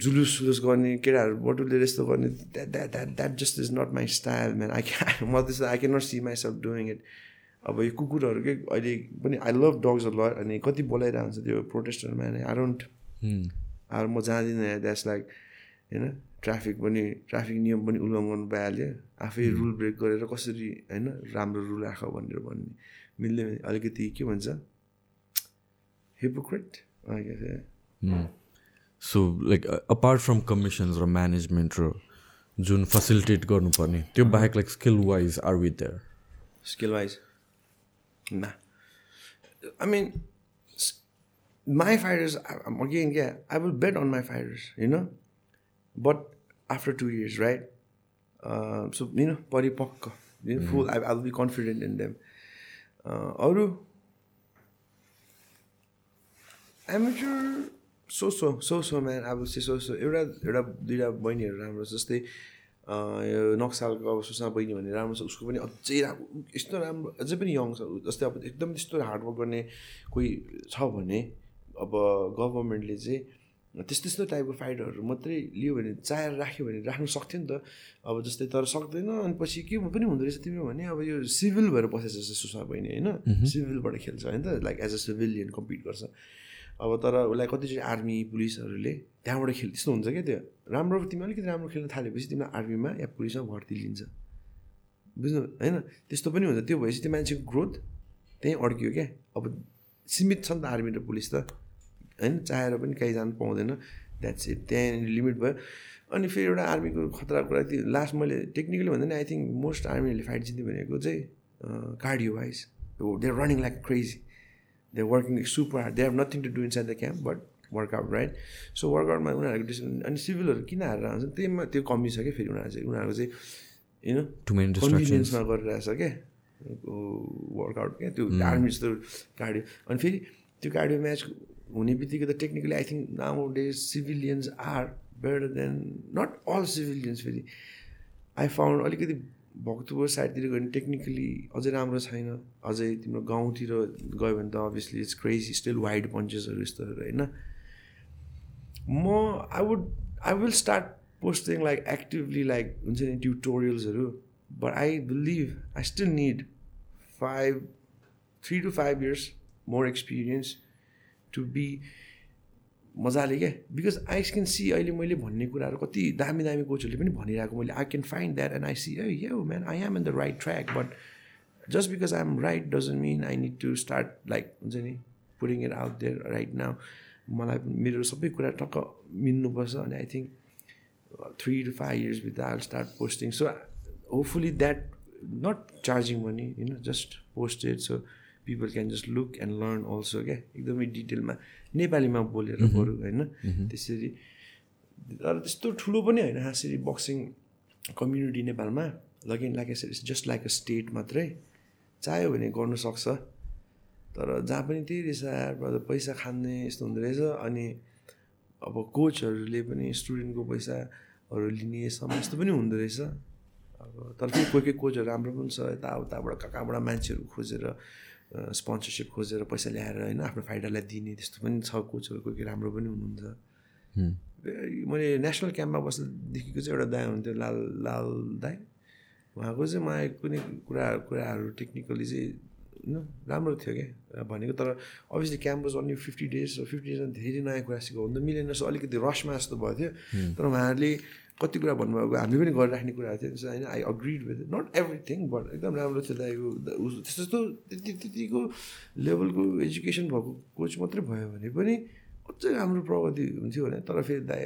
जुलुस सुलुस गर्ने केटाहरू बटुलेर यस्तो गर्ने that that that that just is not my style man I can म त्यस्तो I can not see myself doing it अब यो कुकुरहरूकै अहिले पनि आई लभ डग्स लट अनि कति बोलाइरहेको हुन्छ त्यो प्रोटेस्टरमा आई डोन्ट अब म जाँदिनँ द्याट्स लाइक होइन ट्राफिक पनि ट्राफिक नियम पनि उल्लङ्घन भइहाल्यो। आफै रुल ब्रेक गरेर कसरी होइन राम्रो रुल राख भनेर भन्ने। मिल्दैन अलिकति के भन्छ? Hypocrite so like apart from commissions र म्यानेजमेन्ट र जुन फेसिलिटेट गर्नुपर्ने त्यो बाहेक like skill wise are with their skill wise ना I mean my fighters again yeah i will bet on my fighters you know but after two years right uh, so you know paripakka you know, full I, i'll be confident in them uh, अरू amateur so so so so man अब चाहिँ so so एउटा एउटा दुइटा बहिनीहरू राम्रो छ जस्तै यो नक्सालको अब सुषमा बहिनी भन्ने राम्रो छ उसको पनि अझै राम्रो यस्तो राम्रो अझै पनि यङ छ जस्तै अब एकदम त्यस्तो हार्डवर्क गर्ने कोही छ भने अब गभर्मेन्टले चाहिँ त्यस्तो त्यस्तो टाइपको फाइटरहरू मात्रै लियो भने चाहेर राख्यो भने राख्नु सक्थ्यो नि त। अब जस्तै तर सक्दैन अनि पछि के पनि हुँदो रहेछ तिम्रो भने अब यो सिभिल भएर पसेछ जस्तो सुषमा बहिनी होइन? सिभिलबाट खेल्छ होइन? त like as a civilian compete गर्छ। अब तर उसलाई कतिचोटि आर्मी पुलिसहरूले त्यहाँबाट खेल त्यस्तो हुन्छ क्या त्यो। राम्रो तिमी अलिकति राम्रो खेल्न थालेपछि तिमीलाई आर्मीमा या पुलिसमा भर्ती लिन्छ। बुझ्नु होइन? त्यस्तो पनि हुन्छ। त्यो भएपछि त्यो मान्छेको ग्रोथ त्यहीँ अड्कियो क्या। अब सीमित छ नि त आर्मी र पुलिस त। होइन चाहेर पनि कहीँ जानु पाउँदैन। द्याट्स इट त्यहाँनिर लिमिट भयो। अनि फेरि एउटा आर्मीको खतरा कुरा त्यो लास्ट मैले टेक्निकली भन्दा नि आई थिङ्क मोस्ट आर्मीहरूले फाइट जित्यो भनेको चाहिँ cardio wise they are running like crazy they working super hard they have nothing to do inside the camp but workout right so वर्कआउटमा उनीहरूको डिसिप्लिन अनि सिभिलहरू किन हारेर आउँछ? त्यहीमा त्यो कमी छ क्या फेरि उनीहरू चाहिँ। उनीहरूको चाहिँ होइन. कन्भिनियन्समा गरिरहेछ क्या। वर्कआउट क्या। त्यो आर्मी जस्तो कार्डियो अनि फेरि त्यो कार्डियो म्याच हुने बित्तिकै त technically I think nowadays civilians are better than not all civilians फेरि आई फाउन्ड अलिकति भक्तपुर साइडतिर गयो भने टेक्निकली अझै राम्रो छैन। अझै तिम्रो गाउँतिर गयो भने त obviously it's crazy still wide पन्चेसहरू यस्तोहरू होइन? म I would I will start posting like actively like हुन्छ नि ट्युटोरियल्सहरू but I believe I still need five three to five years more experience to be मजाले क्या बिकज आई क्यान सी अहिले मैले भन्ने कुराहरू कति दामी दामी कोचहरूले पनि भनिरहेको मैले I can find that and I see a यो man I am in the right track but just because I am right doesn't mean I need to start like हुन्छ नि putting it out there right now मलाई मेरो सबै कुरा टक्क मिल्नुपर्छ अनि I think three to five इयर्सभित्र I start posting so hopefully that not charging money होइन just posted so people can just look and learn also क्या एकदमै डिटेलमा नेपालीमा बोलेर बरु होइन? त्यसरी तर त्यस्तो ठुलो पनि होइन। हाँसरी बक्सिङ कम्युनिटी नेपालमा लगेन like it's just like a state मात्रै। चाह्यो भने गर्नु सक्छ। तर जहाँ पनि त्यही रहेछ पैसा खाने यस्तो हुँदो रहेछ। अनि अब कोचहरूले पनि स्टुडेन्टको पैसाहरू लिने यस्तो पनि हुँदो रहेछ। अब तर फेरि कोही कोही कोचहरू राम्रो पनि छ। यताउताबाट कहाँ कहाँबाट मान्छेहरू खोजेर स्पोन्सरसिप खोजेर पैसा ल्याएर होइन आफ्नो फाइदालाई दिने त्यस्तो पनि छ कोचहरू कोही कोही राम्रो पनि हुनुहुन्छ. मैले नेसनल क्याम्पमा बस्दादेखिको चाहिँ एउटा दाई हुन्थ्यो लाल लाल दाई। उहाँको चाहिँ मलाई कुनै कुरा कुराहरू टेक्निकली चाहिँ होइन राम्रो थियो क्या भनेको। तर obviously camp was only fifty days fifty डेजमा धेरै नयाँ कुरा सिकाउ हुन त मिलेन सो अलिकति रसमा जस्तो भयो थियो। तर उहाँहरूले कति कुरा भन्नुभएको हामीले पनि गरिराख्ने कुराहरू थियो होइन। I agreed with not everything but एकदम राम्रो थियो उस- त्यस्तो त्यति त्यतिको लेभलको एजुकेसन भएको कोच मात्रै भयो भने पनि अझै राम्रो प्रगति हुन्थ्यो भने तर फेरि दाइ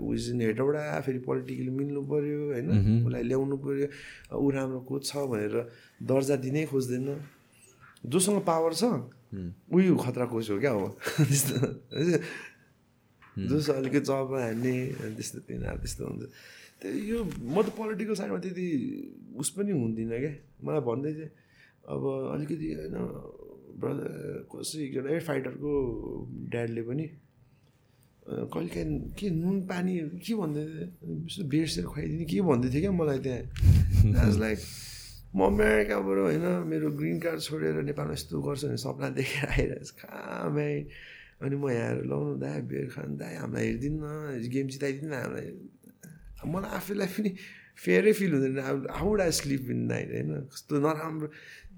उइज हेटौँडा फेरि पोलिटिकली मिल्नु पऱ्यो होइन? उसलाई ल्याउनु पऱ्यो ऊ राम्रो कोच छ भनेर दर्जा दिनै खोज्दैन। जोसँग पावर छ उयो खतरा कोच हो क्या अब त्यस्तो। जस अलिकति चपमा हान्ने त्यस्तो तिनीहरू त्यस्तो हुन्छ त्यो यो म त पोलिटिकल साइडमा त्यति उस पनि हुँदिनँ क्या। मलाई भन्दै थियो अब अलिकति होइन ब्रदर कसै एकजना ए फाइटरको ड्याडले पनि कहिले काहीँ के नुन पानी के भन्दै थियो बेडसेड खुवाइदिने के भन्दै थियो क्या मलाई त्यहाँ? लाइक म अमेरिकाबाट होइन मेरो ग्रिन कार्ड छोडेर नेपालमा यस्तो गर्छ भने सपना देखेर आइरहेको छु। अनि म यहाँ लाउनु दाइ बेर खानु दाइ हामीलाई हेरिदिनु न गेम जिताइदिनु न हामीलाई मलाई आफैलाई पनि फेरै फिल हुँदैन अब how'd I sleep in night होइन कस्तो नराम्रो.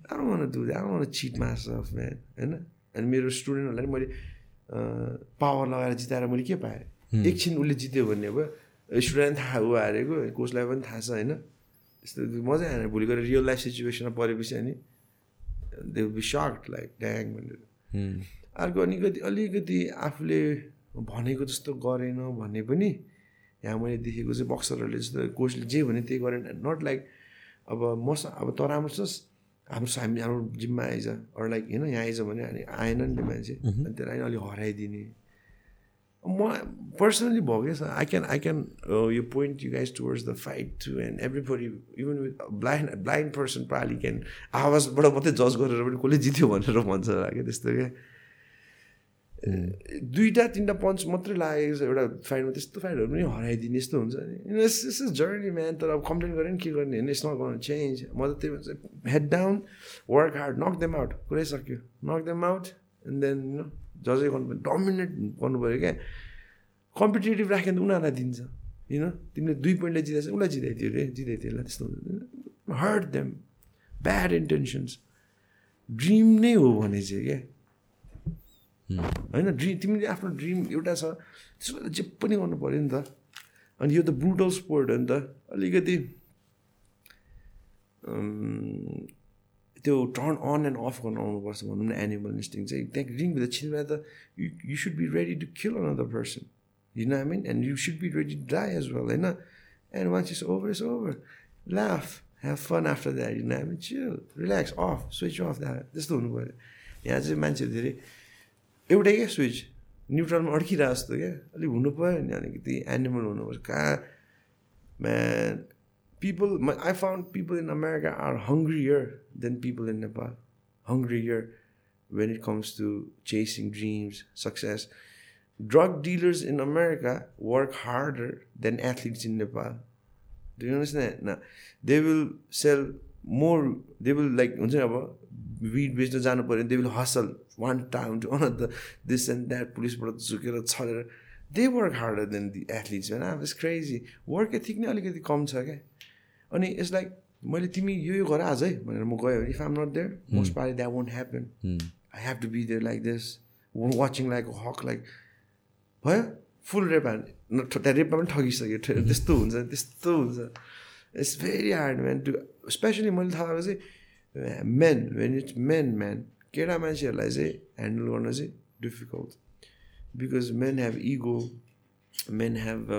I don't want to cheat myself, man. होइन अनि मेरो स्टुडेन्टहरूलाई मैले पावर लगाएर जिताएर मैले के पाएँ एकछिन उसले जित्यो भन्ने भयो स्टुडेन्ट थाहा ऊ हारेको कोचलाई पनि थाहा छ होइन त्यस्तो मजै आएन भोलि गएर रियल लाइफ सिचुएसनमा परेपछि अनि they be socked like dang भनेर. अर्को अलिकति अलिकति आफूले भनेको जस्तो गरेन भने पनि यहाँ मैले देखेको चाहिँ बक्सरहरूले जस्तो कोचले जे भने त्यही गरेन। नट लाइक अब मस अब त राम्रो छस्। हाम्रो हामी हाम्रो जिम्मा आइज अरू लाइक होइन यहाँ आइज भने अनि आएन नि त्यो मान्छे। अनि त्यसलाई अलिक हराइदिने। म पर्सनली भयो क्या आई क्यान आई क्यान यो point you guys towards the fight to end everybody even with blind blind person probably can आवाजबाट मात्रै जज गरेर पनि कसले जित्यो भनेर भन्छ। क्या त्यस्तो क्या। दुईवटा तिनवटा पन्च मात्रै लागेको छ एउटा फाइटमा त्यस्तो फाइटहरू पनि हराइदिने यस्तो हुन्छ नि। इज जर्नी म्यान तर अब कम्प्लेन गरेँ नि के गर्ने होइन? इट्स नट गर्नु चेन्ज म त त्यही भन्छ head down work hard knock them out पुरै सक्यो। Knock them out and then you जजै गर्नु डमिनेट गर्नु पऱ्यो क्या। कम्पिटेटिभ राख्यो भने त उनीहरूलाई दिन्छ। होइन तिमीले दुई पोइन्टले जिताएछ उसलाई जिताइदियो अरे जिताइदियो होला त्यस्तो हुन्छ। Hurt them bad intentions dream नै हो भने चाहिँ क्या। होइन ड्रिम तिमीले आफ्नो ड्रिम एउटा छ त्यसको लागि जे पनि गर्नु पऱ्यो नि त अनि यो त ब्रुटल स्पोर्ट हो नि त अलिकति त्यो टर्न अन एन्ड अफ गर्न आउनुपर्छ भनौँ न एनिमल इन्स्टिङ चाहिँ त्यहाँ रिङभित्र छिन्दा त you you should be ready to kill person know what I mean? And you should be ready to die as well. You know? And once it's over, it's over. Laugh. Have fun after that. You know what I mean? Chill. Relax. Off. Switch off that. त्यस्तो हुनु पऱ्यो यहाँ चाहिँ मान्छेहरू धेरै एउटै क्या switch न्युट्रलमा अड्किरहेको जस्तो क्या अलिक हुनु पऱ्यो नि अलिकति एनिमल हुनुपर्छ कहाँ man people I found people in America are hungrier than people in Nepal hungrier when it comes to chasing dreams, success. Drug dealers in America work harder than athletes in Nepal. Do you understand? No. They will sell more, they will like, हुन्छ नि अब weed बेच्न जानु one town to on the this and that पुलिसबाट झुकेर छलेर they work harder than the athletes होइन अब it's crazy work ethic नै अलिकति कम छ क्या अनि इट्स लाइक मैले तिमी यो यो गर आज है भनेर म गयो भने if I'm not there most party that won't happen I have to be there like this watching like hawk like भयो फुल रेप त्यहाँ रेपमा पनि ठगिसक्यो त्यस्तो हुन्छ त्यस्तो हुन्छ। It's very hard man to especially मैले थाहा पाएको चाहिँ men when it's men man केटा मान्छेहरूलाई चाहिँ ह्यान्डल गर्न चाहिँ difficult because men have ego men have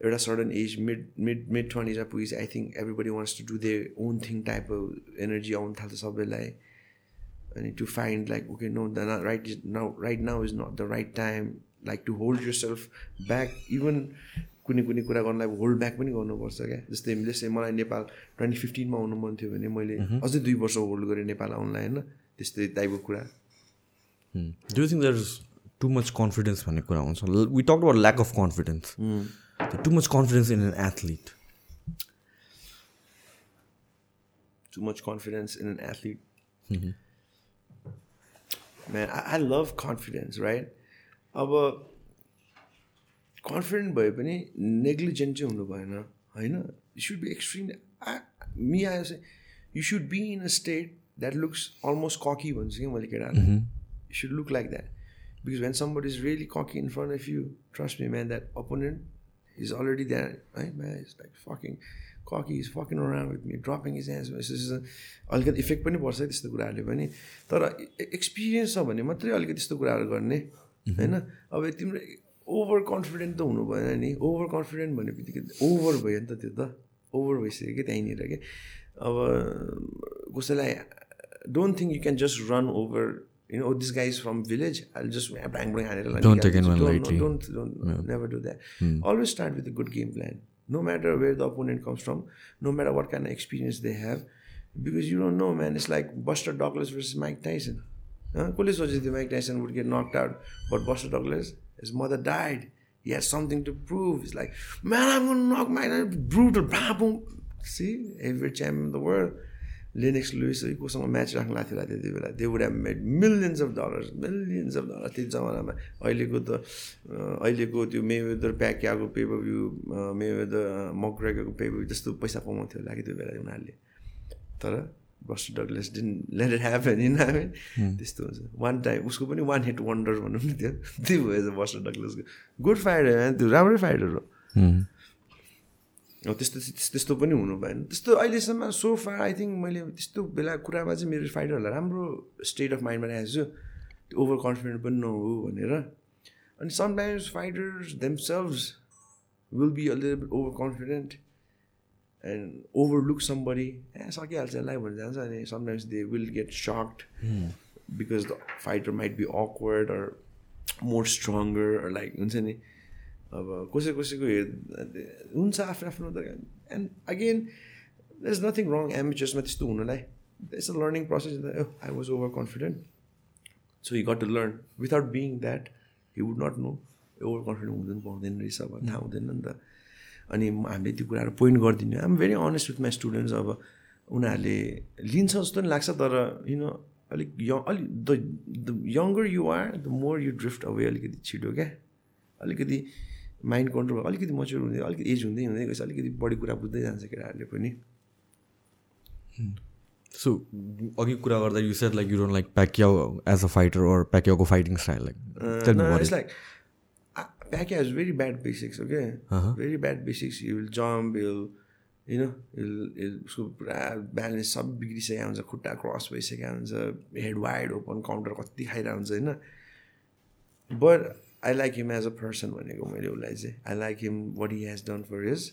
एउटा certain age mid mid mid ट्वेन्टिजमा पुगेपछि I think everybody wants to do they own thing type of energy आउनु थाल्छ सबैलाई अनि to find like okay no the right is now right now is not the right time like to hold yourself back even कुनै कुनै कुरा गर्नलाई hold back पनि गर्नुपर्छ क्या जस्तै जस्तै मलाई नेपाल ट्वेन्टी फिफ्टिनमा आउनु मन थियो भने मैले अझै दुई वर्ष होल्ड गरेँ नेपाल आउनलाई होइन? त्यस्तै टाइपको कुरा। Do think there is too much confidence भन्ने कुरा आउँछ we talk about lack of confidence too much confidence in an athlete much confidence in an athlete. Man, I, I love confidence, right? अब confident भए पनि negligent चाहिँ हुनु भएन होइन? You should be extreme me आयो चाहिँ you should be in a state that looks almost cocky भन्छु कि मैले केटाहरूलाई you should look like that because when somebody is really cocky in front of you trust me man that opponent is already that है man is like fucking cocky is fucking around with me dropping his hands अलिकति effect पनि पर्छ त्यस्तो कुराहरूले पनि। तर experience छ भने मात्रै अलिकति त्यस्तो कुराहरू गर्ने होइन? अब तिम्रो ओभर कन्फिडेन्ट त हुनु भएन नि। ओभर कन्फिडेन्ट भन्ने बित्तिकै ओभर भयो नि त त्यो त। ओभर भइसक्यो कि त्यहीँनिर कि? अब कसैलाई don't think you can just run over. You know, oh, this guy is from village. I'll just bang bang. Don't take anyone lightly. No, don't don't never do that. Hmm. Always start with a good game plan. No matter where the opponent comes from, no matter what kind of experience they have, because you don't know, man. It's like Buster Douglas versus Mike Tyson. कसले सोचेको थियो Mike Tyson would get knocked out but Buster Douglas his mother died he has something to prove he's like man I'm knock my brutal See, every champion in the world. Lennox Lewis है कोसँग match राख्नु लाग्थ्यो होला त्यति बेला they would have made millions of dollars millions of dollar त्यो जमानामा अहिलेको त अहिलेको त्यो मेवेदर प्याक्याको पेभ्यू मेवेदर मग्रेको पेभ्यू त्यस्तो पैसा कमाउँथ्यो होला कि त्यो बेला उनीहरूले तर Buster Douglas didn't let it happen in हामी त्यस्तो हुन्छ वान टाइम उसको पनि वान हिट वन्डर भनौँ न त्यो त्यो भएछ बस्ट डगलेसको गुड फाइटर त्यो राम्रै फाइटर हो त्यस्तो त्यस्तो पनि हुनु भएन। त्यस्तो अहिलेसम्म सो फार आई थिङ्क मैले त्यस्तो बेला कुरामा चाहिँ मेरो फाइटरहरूलाई राम्रो स्टेट अफ माइन्डमा राखेको छु। त्यो ओभर कन्फिडेन्ट पनि नहो भनेर। अनि sometimes fighters themselves will be a little bit over confident and over look somebody ए सकिहाल्छ यसलाई भनेर जान्छ अनि sometimes they will get socked because the fighter might be awkward or more stronger like हुन्छ नि। अब कसै कसैको हेर हुन्छ आफ्नो आफ्नो त and again the is nothing wrong एमेचर्समा त्यस्तो हुनुलाई. It's a learning process I was over confident so you got to learn without being that you would not know over confident हुँदैन पाउँदैन रहेछ अब थाहा हुँदैन नि त। अनि हामीले त्यो कुराहरू पोइन्ट गरिदिनु। I'm very honest with my students अब उनीहरूले लिन्छ जस्तो नि लाग्छ तर यु नो अलिक यङ अलिक the the younger you are the more you drift away अलिकति छिटो क्या? अलिकति माइन्ड कन्ट्रोल अलिकति मच्योर हुँदै अलिकति एज हुँदै हुँदै गएपछि अलिकति बढी कुरा बुझ्दै जान्छ केटाहरूले पनि। सो अघि कुरा गर्दा you said like you don't like Pacquiao as a fighter or प्याक्याउको fighting style like it's like Pacquiao has very bad basics okay very bad basics you will jump you know will उसको पुरा balance सब बिग्रिसकेको हुन्छ खुट्टा cross भइसकेको हुन्छ head wide open counter कति खाइरहेको हुन्छ होइन? But I like him as a person भनेको मैले उसलाई चाहिँ I like him what he has done for his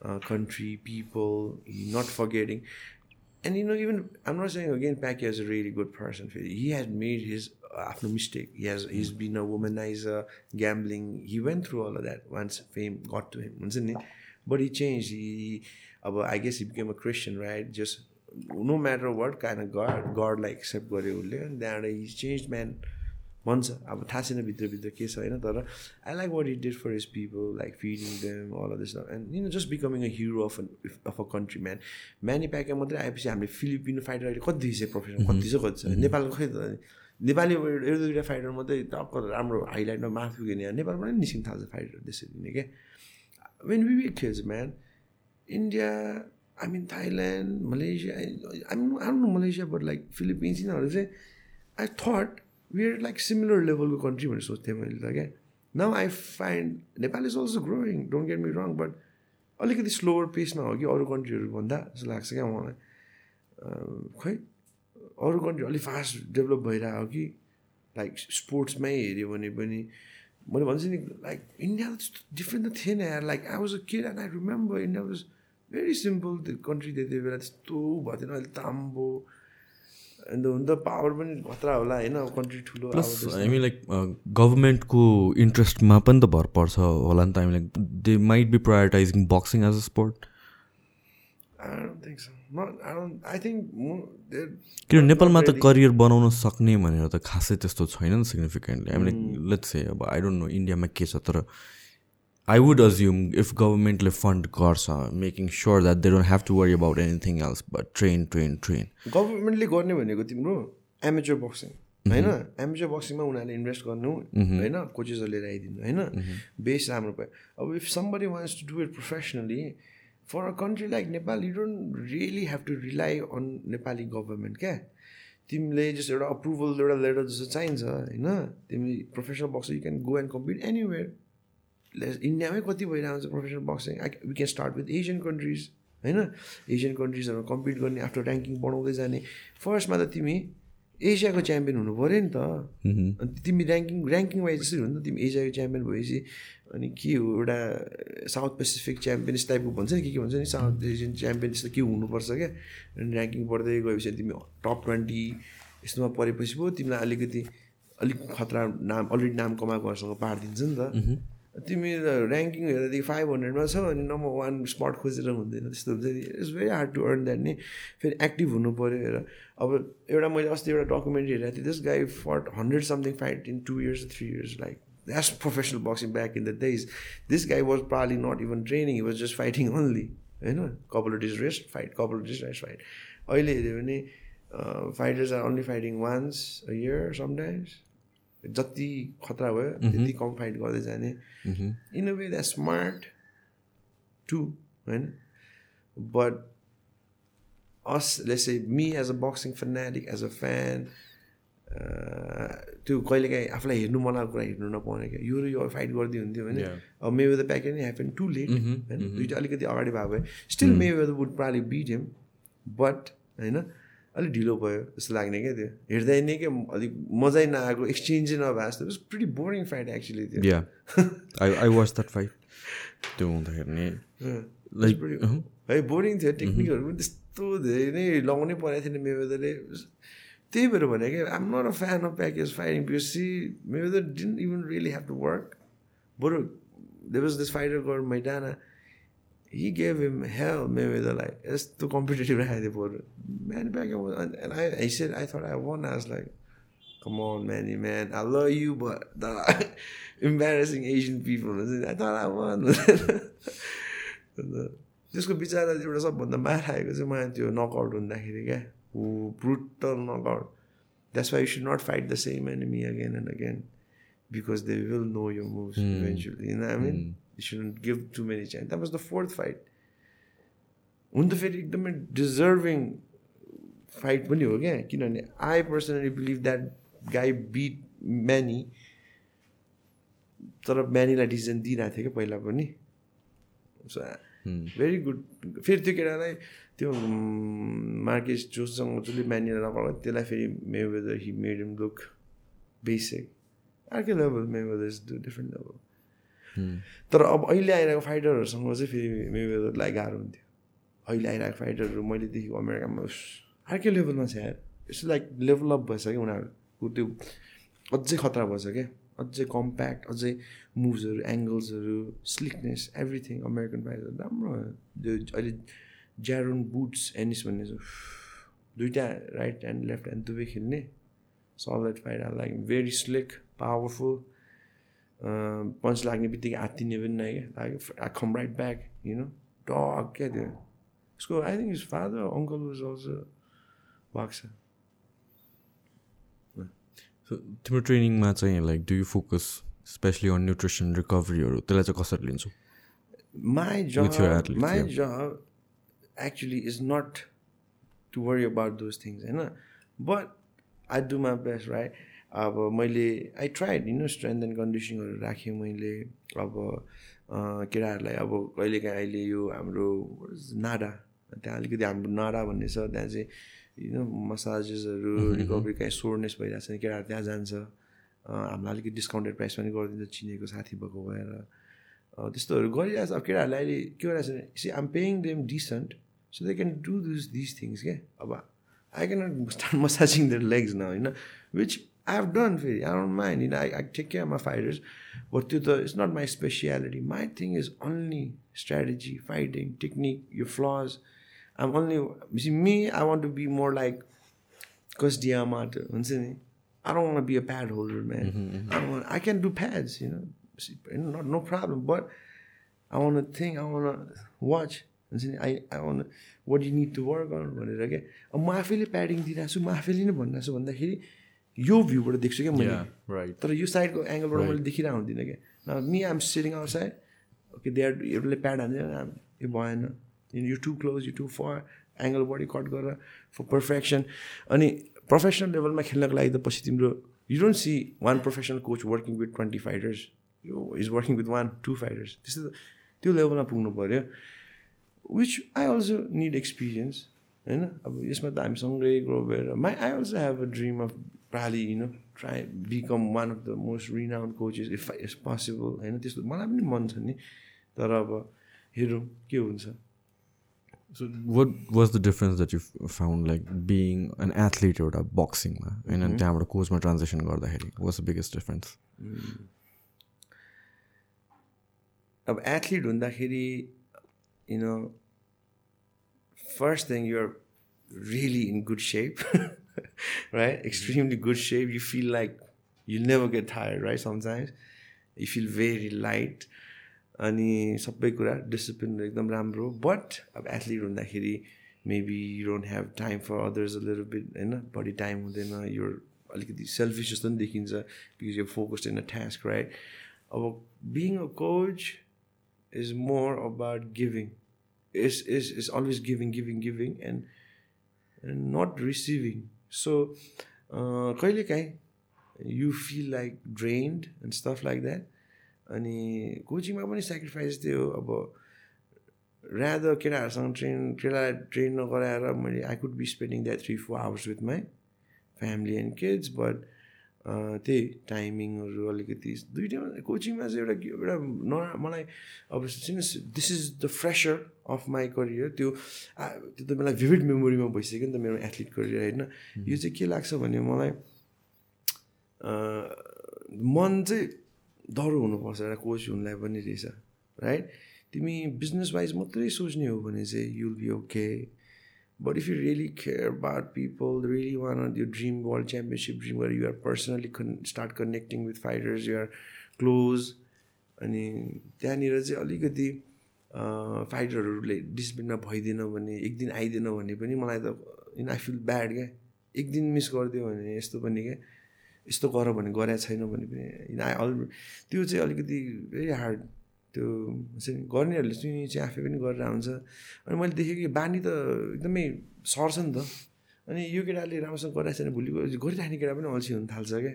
country people he not forgetting and you know even I'm not saying again Pac as a really good person फेरि he has made his आफ्नो mistake he has his been a womanize a gambling he went through all that once fame got to him हुन्छ नि but he change he अब I guess he became a Christian right just no matter what कान God गडलाई accept गर्यो उसले अनि त्यहाँबाट he change man भन्छ। अब थाहा छैन भित्रभित्र के छ होइन तर I like what it did for his people like feeding them all of this and you know just becoming a hero of of a country man Manny Pacquiao मात्रै आएपछि हामीले फिलिपिनो फाइटर अहिले कति छ प्रोफेसन कति छ कति छ? नेपालको खै त नेपाली एउटा दुइटा फाइटर मात्रै टक्क राम्रो हाइलाइटमा माथि पुग्यो नेपालबाट पनि निस्किनु थाल्छ फाइटर त्यसरी नै क्या? वेन विवेक खेल्छ man India I mean Thailand Malaysia I mean I know Malaysia but like Philippines यिनीहरू चाहिँ I thought are like similar लेभलको कन्ट्री भनेर सोच्थेँ मैले त क्या now I find Nepal is also growing don't get me wrong but अलिकति slower पेसमा हो कि अरू कन्ट्रीहरूभन्दा जस्तो लाग्छ क्या मलाई खोइ अरू कन्ट्री अलिक फास्ट डेभलप भइरहेको हो कि लाइक स्पोर्ट्समै हेऱ्यो भने पनि मैले भन्छु नि लाइक इन्डिया त्यस्तो डिफ्रेन्ट त थिएन यार like I was a kid and I remember India was very simple त्यो कन्ट्री त्यति बेला त्यस्तो भएको थिएन अहिले ताम्बो अन्त हुन त पावर पनि खतरा होला होइन? कन्ट्री ठुलो प्लस हामी लाइक गभर्मेन्टको इन्ट्रेस्टमा पनि त भर पर्छ होला नि त हामी like they might be prioritizing boxing as a sport किन नेपालमा त करियर बनाउन सक्ने भनेर त खासै त्यस्तो छैन नि सिग्निफिकेन्टली हामीले लेट्स से अब आई डोन्ट नो इन्डियामा के छ तर आई वुड अज्युम इफ गभर्मेन्टले फन्ड गर्छ making sure that they don't have to worry about anything else but train train train गभर्मेन्टले गर्ने भनेको तिम्रो एमेचर बक्सिङ होइन? एमेचर बक्सिङमा उनीहरूले इन्भेस्ट गर्नु होइन? कोचेसहरू लिएर आइदिनु होइन बेस राम्रो पायो अब if somebody wants to do it professionally for a country like Nepal you don't really have to rely on Nepali government क्या तिमीले जस्तो एउटा अप्रुभल एउटा लेटर जस्तो चाहिन्छ होइन? तिमी professional box you can go and compete anywhere इन्डियामै कति भइरहेको छ professional boxing I we can start with Asian countries होइन? एसियन कन्ट्रिजहरू कम्पिट गर्ने आफ्टर ऱ्याङ्किङ बढाउँदै जाने. फर्स्टमा त तिमी एसियाको च्याम्पियन हुनु पऱ्यो नि त। अनि तिमी ऱ्याङ्किङ ऱ्याङ्किङ वाइज जसरी हुन्छ तिमी एसियाको च्याम्पियन भएपछि अनि के हो एउटा साउथ पेसिफिक च्याम्पियन्स टाइपको भन्छ नि के के भन्छ नि साउथ एसियन च्याम्पियन जस्तो के हुनुपर्छ क्या? अनि ऱ्याङ्किङ बढ्दै गएपछि तिमी टप ट्वेन्टी यस्तोमा परेपछि पो तिमीलाई अलिकति अलिक खतरा नाम अलरेडी नाम कमाएकोहरूसँग पारिदिन्छ नि त। तिमी ऱ्याङ्किङ हेर्दादेखि फाइभ हन्ड्रेडमा छ अनि नम्बर वान स्पट खोजेर हुँदैन त्यस्तो हुन्छ it's very hard to earn that नि। फेरि एक्टिभ हुनु पऱ्यो हेर। अब एउटा मैले अस्ति एउटा डकुमेन्ट्री हेरेको थिएँ। This guy fought hundred something fight in two years three years like that's professional boxing back in the days this guy was probably not even training was just fighting only होइन? Couple days rest fight couple days rest fight अहिले हेऱ्यो भने fighters are only fighting once a year sometimes जति खतरा भयो त्यति कम fight गर्दै जाने। In a way that smart to होइन? But us less me as a boxing fanatic as a fan त्यो कहिलेकाहीँ आफूलाई हेर्नु मन लागेको कुरा हेर्नु नपाउने क्या। यो र यो फाइट गरिदियो हुन्थ्यो भने अब मे द प्याक नै ह्यापन टु लेट होइन? दुइटा अलिकति अगाडि भएको भए। Still Mayweather would probably beat him but होइन? अलिक ढिलो भयो जस्तो लाग्ने क्या त्यो। हेर्दा नै क्या अलिक मजै नआएको एक्सचेन्जै नभए जस्तो। प्रिटी बोरिङ फाइट एक्चुली त्यो। I I watch that fight त्यो हुँदाखेरि नि लाइक है बोरिङ थियो। टेक्निकहरू पनि त्यस्तो धेरै नै लगाउनै परेको थिएन मेवेदरले त्यही भएर भने क्या I'm not a fan of Pacquiao's fighting because see Mayweather didn't even really have to work बरु दे वाज दिस फाइटर गर मैदाना he gave him hell, Mayweather, like, it's too competitive. Man, back and, and I, he said, I thought I won. I was like, come on, Manny, man. I love you, but the embarrassing Asian people. I thought I won. त्यसको बिचरा एउटा सबभन्दा मार खाएको चाहिँ मलाई त्यो knockout हुँदाखेरि क्या out. Brutal knockout that's why you should not fight the same enemy again and again because they will know your moves eventually what I mean hmm. You shouldn't give too many chances. That was the fourth fight. हुन त फेरि एकदमै deserving fight पनि हो क्या किनभने I personally believe that guy beat Manny तर म्यानीलाई डिसिजन दिइरहेको थियो क्या पहिला पनि सो भेरी गुड फेरि त्यो केटालाई त्यो मार्केस जोसँग जसले म्यानीलाई नपाएको त्यसलाई फेरि Mayweather he made him look basic अर्कै level Mayweather is different level तर अब अहिले आइरहेको फाइटरहरूसँग चाहिँ फेरि मेवेदरलाई गाह्रो हुन्थ्यो। अहिले आइरहेको फाइटरहरू मैले देखेको अमेरिकामा अर्कै लेभलमा छ यार। इट्स लाइक लेभलअप भएछ कि उनीहरूको त्यो अझै खतरा भएछ क्या। अझै कम्प्याक्ट अझै मुभ्सहरू एङ्गल्सहरू स्लिकनेस एभ्रिथिङ अमेरिकन फाइटर राम्रो अहिले ज्यारोन बुट्स एनिस भन्ने छ दुइटा राइट ह्यान्ड लेफ्ट ह्यान्ड दुवै खेल्ने। Solid fighter like very slick powerful punch लाग्ने बित्तिकै आत्तिने पनि नै क्या like come right back you know dog क्या त्यो? उसको I think his father uncle was also so तिम्रो ट्रेनिङमा चाहिँ like do you focus especially on nutrition रिकभरीहरू त्यसलाई चाहिँ कसरी लिन्छौ? Athletes, my yeah. job actually is not to worry about those things होइन but I do my best right? अब मैले I tried you know strength and कन्डिसनहरू राखेँ मैले। अब केटाहरूलाई अब कहिलेकाहीँ अहिले यो हाम्रो नाडा त्यहाँ अलिकति हाम्रो नाडा भन्ने छ त्यहाँ चाहिँ यु नो मसाजेसहरू रिकभरी काहीँ सोर्नेस भइरहेको छ भने केटाहरू त्यहाँ जान्छ। हामीलाई अलिकति डिस्काउन्टेड प्राइस पनि गरिदिन्छ चिनेको साथी भएको भएर। त्यस्तोहरू गरिरहेको छ। अब केटाहरूले अहिले के गरिरहेको छ भने see I'm paying them decent so they can do this this things क्या। अब I can not start massaging their legs न होइन विच आई हेभ डन फेरि आई डोन्ट माइन्ड होइन I I take care my fighters but त्यो त it's not my speciality my thing is only strategy fighting technique यो फ्लज I'm only see me I want to be more like Cus D'Amato हुन्छ नि I don't want be a pad holder man I can do pads you know not no problem but I want think I want watch हुन्छ नि I I want what you need to work on भनेर क्या म आफैले padding दिइरहेको छु म आफैले नै भनिरहेको छु भन्दाखेरि यो भ्यूबाट देख्छु क्या मैले। राइट तर यो साइडको एङ्गलबाट मैले देखिरहेको हुँदिनँ क्या। Me I'm sitting outside okay they are एउटाले प्याड हान्दैन यो भएन you too close you too far angle body cut गरेर फर पर्फेक्सन अनि प्रोफेसनल लेभलमा खेल्नको लागि त पछि तिम्रो you don't see one professional coach working with twenty fighters यो is working with one two fighters त्यस्तो त्यो लेभलमा पुग्नु पऱ्यो। Which I also need experience होइन? अब यसमा त हामी सँगै ग्रो भएर my I also have a dream of probably you know try become one of the most renowned coaches if is possible होइन? त्यस्तो मलाई पनि मन छ नि। तर अब हेरौँ के हुन्छ? So what was the difference that you found like being an athlete एउटा बक्सिङमा होइन? अनि त्यहाँबाट कोचमा ट्रान्जेक्सन गर्दाखेरि वाज द बिगेस्ट डिफरेन्स अब एथलिट हुँदाखेरि you know first thing you're really in good shape right extremely good shape you feel like you never get tired right sometimes you feel very light अनि सबै कुरा discipline एकदम राम्रो. But अब athlete हुँदाखेरि maybe you don't have time for others a little bit होइन? बढी time हुँदैन. यो अलिकति सेल्फिस जस्तो पनि देखिन्छ बिकज यो focused in a task right अब being a coach is more about giving. Is is is always giving, giving, giving, and and not receiving. So, कहिलेकाहीँ you feel like drained and stuff like that. अनि कोचिङमा पनि sacrifice त्यो अब rather केटाहरूसँग train केटालाई train नगराएर मैले I could be spending that three four hours with my family and kids but त्यही टाइमिङहरू अलिकति दुइटैमा कोचिङमा चाहिँ एउटा एउटा न मलाई अब since this is the fresher of my career त्यो त्यो त मलाई भिभिड मेमोरीमा भइसक्यो नि त मेरो एथलिट करियर होइन? यो चाहिँ के लाग्छ भने मलाई मन चाहिँ डह्रो हुनुपर्छ एउटा कोच हुनुलाई पनि रहेछ राइट तिमी बिजनेस वाइज मात्रै सोच्ने हो भने चाहिँ you'll be okay But if you really care about people, really want your dream world championship dream where you are personally con- start connecting with fighters, you are close, अनि त्यहाँनिर चाहिँ अलिकति फाइटरहरूले डिसिप्लिनमा भइदिएन भने एक दिन आइदिएन भने पनि मलाई त इन आई फिल ब्याड क्या एक दिन मिस गरिदियो भने यस्तो पनि क्या यस्तो गर भने गरेको छैन भने पनि इन आई अल त्यो चाहिँ अलिकति भेरी हार्ड त्यो गर्नेहरूले चाहिँ चाहिँ आफै पनि गरेर हुन्छ अनि मैले देखेँ कि बानी त एकदमै सर्छ नि त। अनि यो केटाले राम्रोसँग गरिरहेको छैन भोलि गरिराख्ने केटा पनि अल्छी हुन थाल्छ क्या।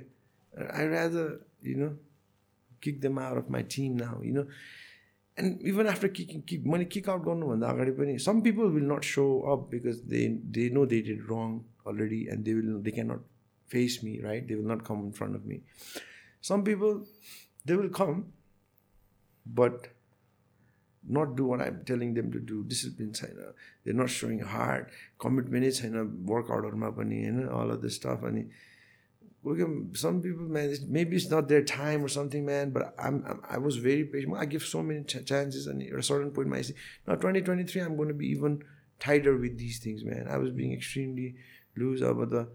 I rather you know kick them out of my team now you know and even after kicking kick मैले किक आउट गर्नुभन्दा अगाडि पनि some people will not show up because they they know they did wrong already and they will they can not face me right they will not come in front of me Some people, they will come, but not do what I'm telling them to do. Discipline छैन they're not showing heart. Commitment नै छैन वर्कआउटहरूमा पनि होइन all of this stuff अनि people man maybe it's not their time or something man but I'm, I'm I was very patient I give so many ch- chances and at a certain point I say now 2023 I'm going to be even tighter with these things man I was being extremely loose अब त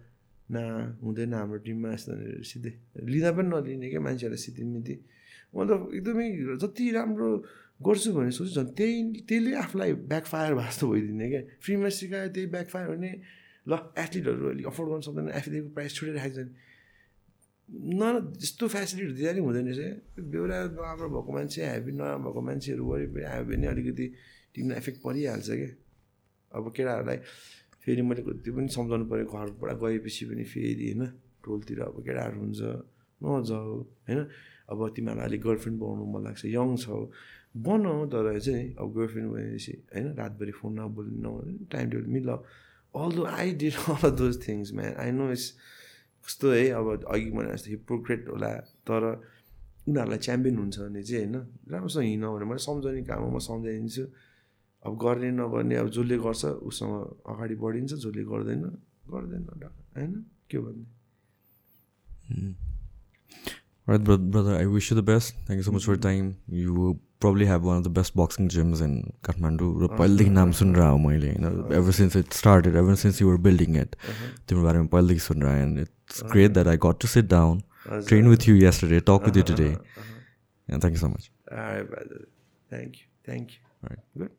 ना हुँदैन हाम्रो टिममा यस्तो सिधै लिँदा पनि नलिने क्या मान्छेहरूलाई सिधिमिति म त एकदमै जति राम्रो गर्छु भने सोच्छु झन् त्यही त्यसले आफूलाई ब्याकफायर भएको जस्तो भइदिने क्या। फ्रीमा सिकायो त्यही ब्याकफायर भने ल एथलिटहरू अलिक अफोर्ड गर्नु सक्दैन एथलिटको प्राइस छोडिराखेको छ न। त्यस्तो फेसिलिटी दिँदा नि हुँदैन रहेछ। बेहुरा नराम्रो भएको मान्छे हेभी नराम्रो भएको मान्छेहरू वरिपरि आयो भने अलिकति टिमलाई इफेक्ट परिहाल्छ क्या। अब केटाहरूलाई फेरि मैले त्यो पनि सम्झाउनु पऱ्यो घरबाट गएपछि पनि फेरि होइन टोलतिर अब केटाहरू हुन्छ नजाऊ होइन। अब तिमीहरूलाई अलिक गर्लफ्रेन्ड बनाउनु मन लाग्छ यङ छौ। बनाऊ तर चाहिँ अब गर्लफ्रेन्ड भनेपछि होइन रातभरि फोन नबोल्नु time table meal. Although I did all those things man I know it's कस्तो है अब अघि भने जस्तो हिप्रोक्रेट होला तर उनीहरूलाई च्याम्पियन हुन्छ भने चाहिँ होइन राम्रोसँग हिँड भने मैले सम्झाउने काम हो म सम्झाइदिन्छु। अब गर्ने नगर्ने अब जसले गर्छ उसँग अगाडि बढिन्छ जसले गर्दैन गर्दैन होइन के भन्ने? Right, brother, I wish you the best. Thank you so much for your mm-hmm. time. You probably have one of the best boxing gyms in Kathmandu. Uh-huh. uh-huh. Ever since it started, ever since you were building it, uh-huh. and it's uh-huh. great that I got to sit down, train with you yesterday, talk with you uh-huh. today. And thank you so much. All right, brother. Thank you. Thank you. All right. Good.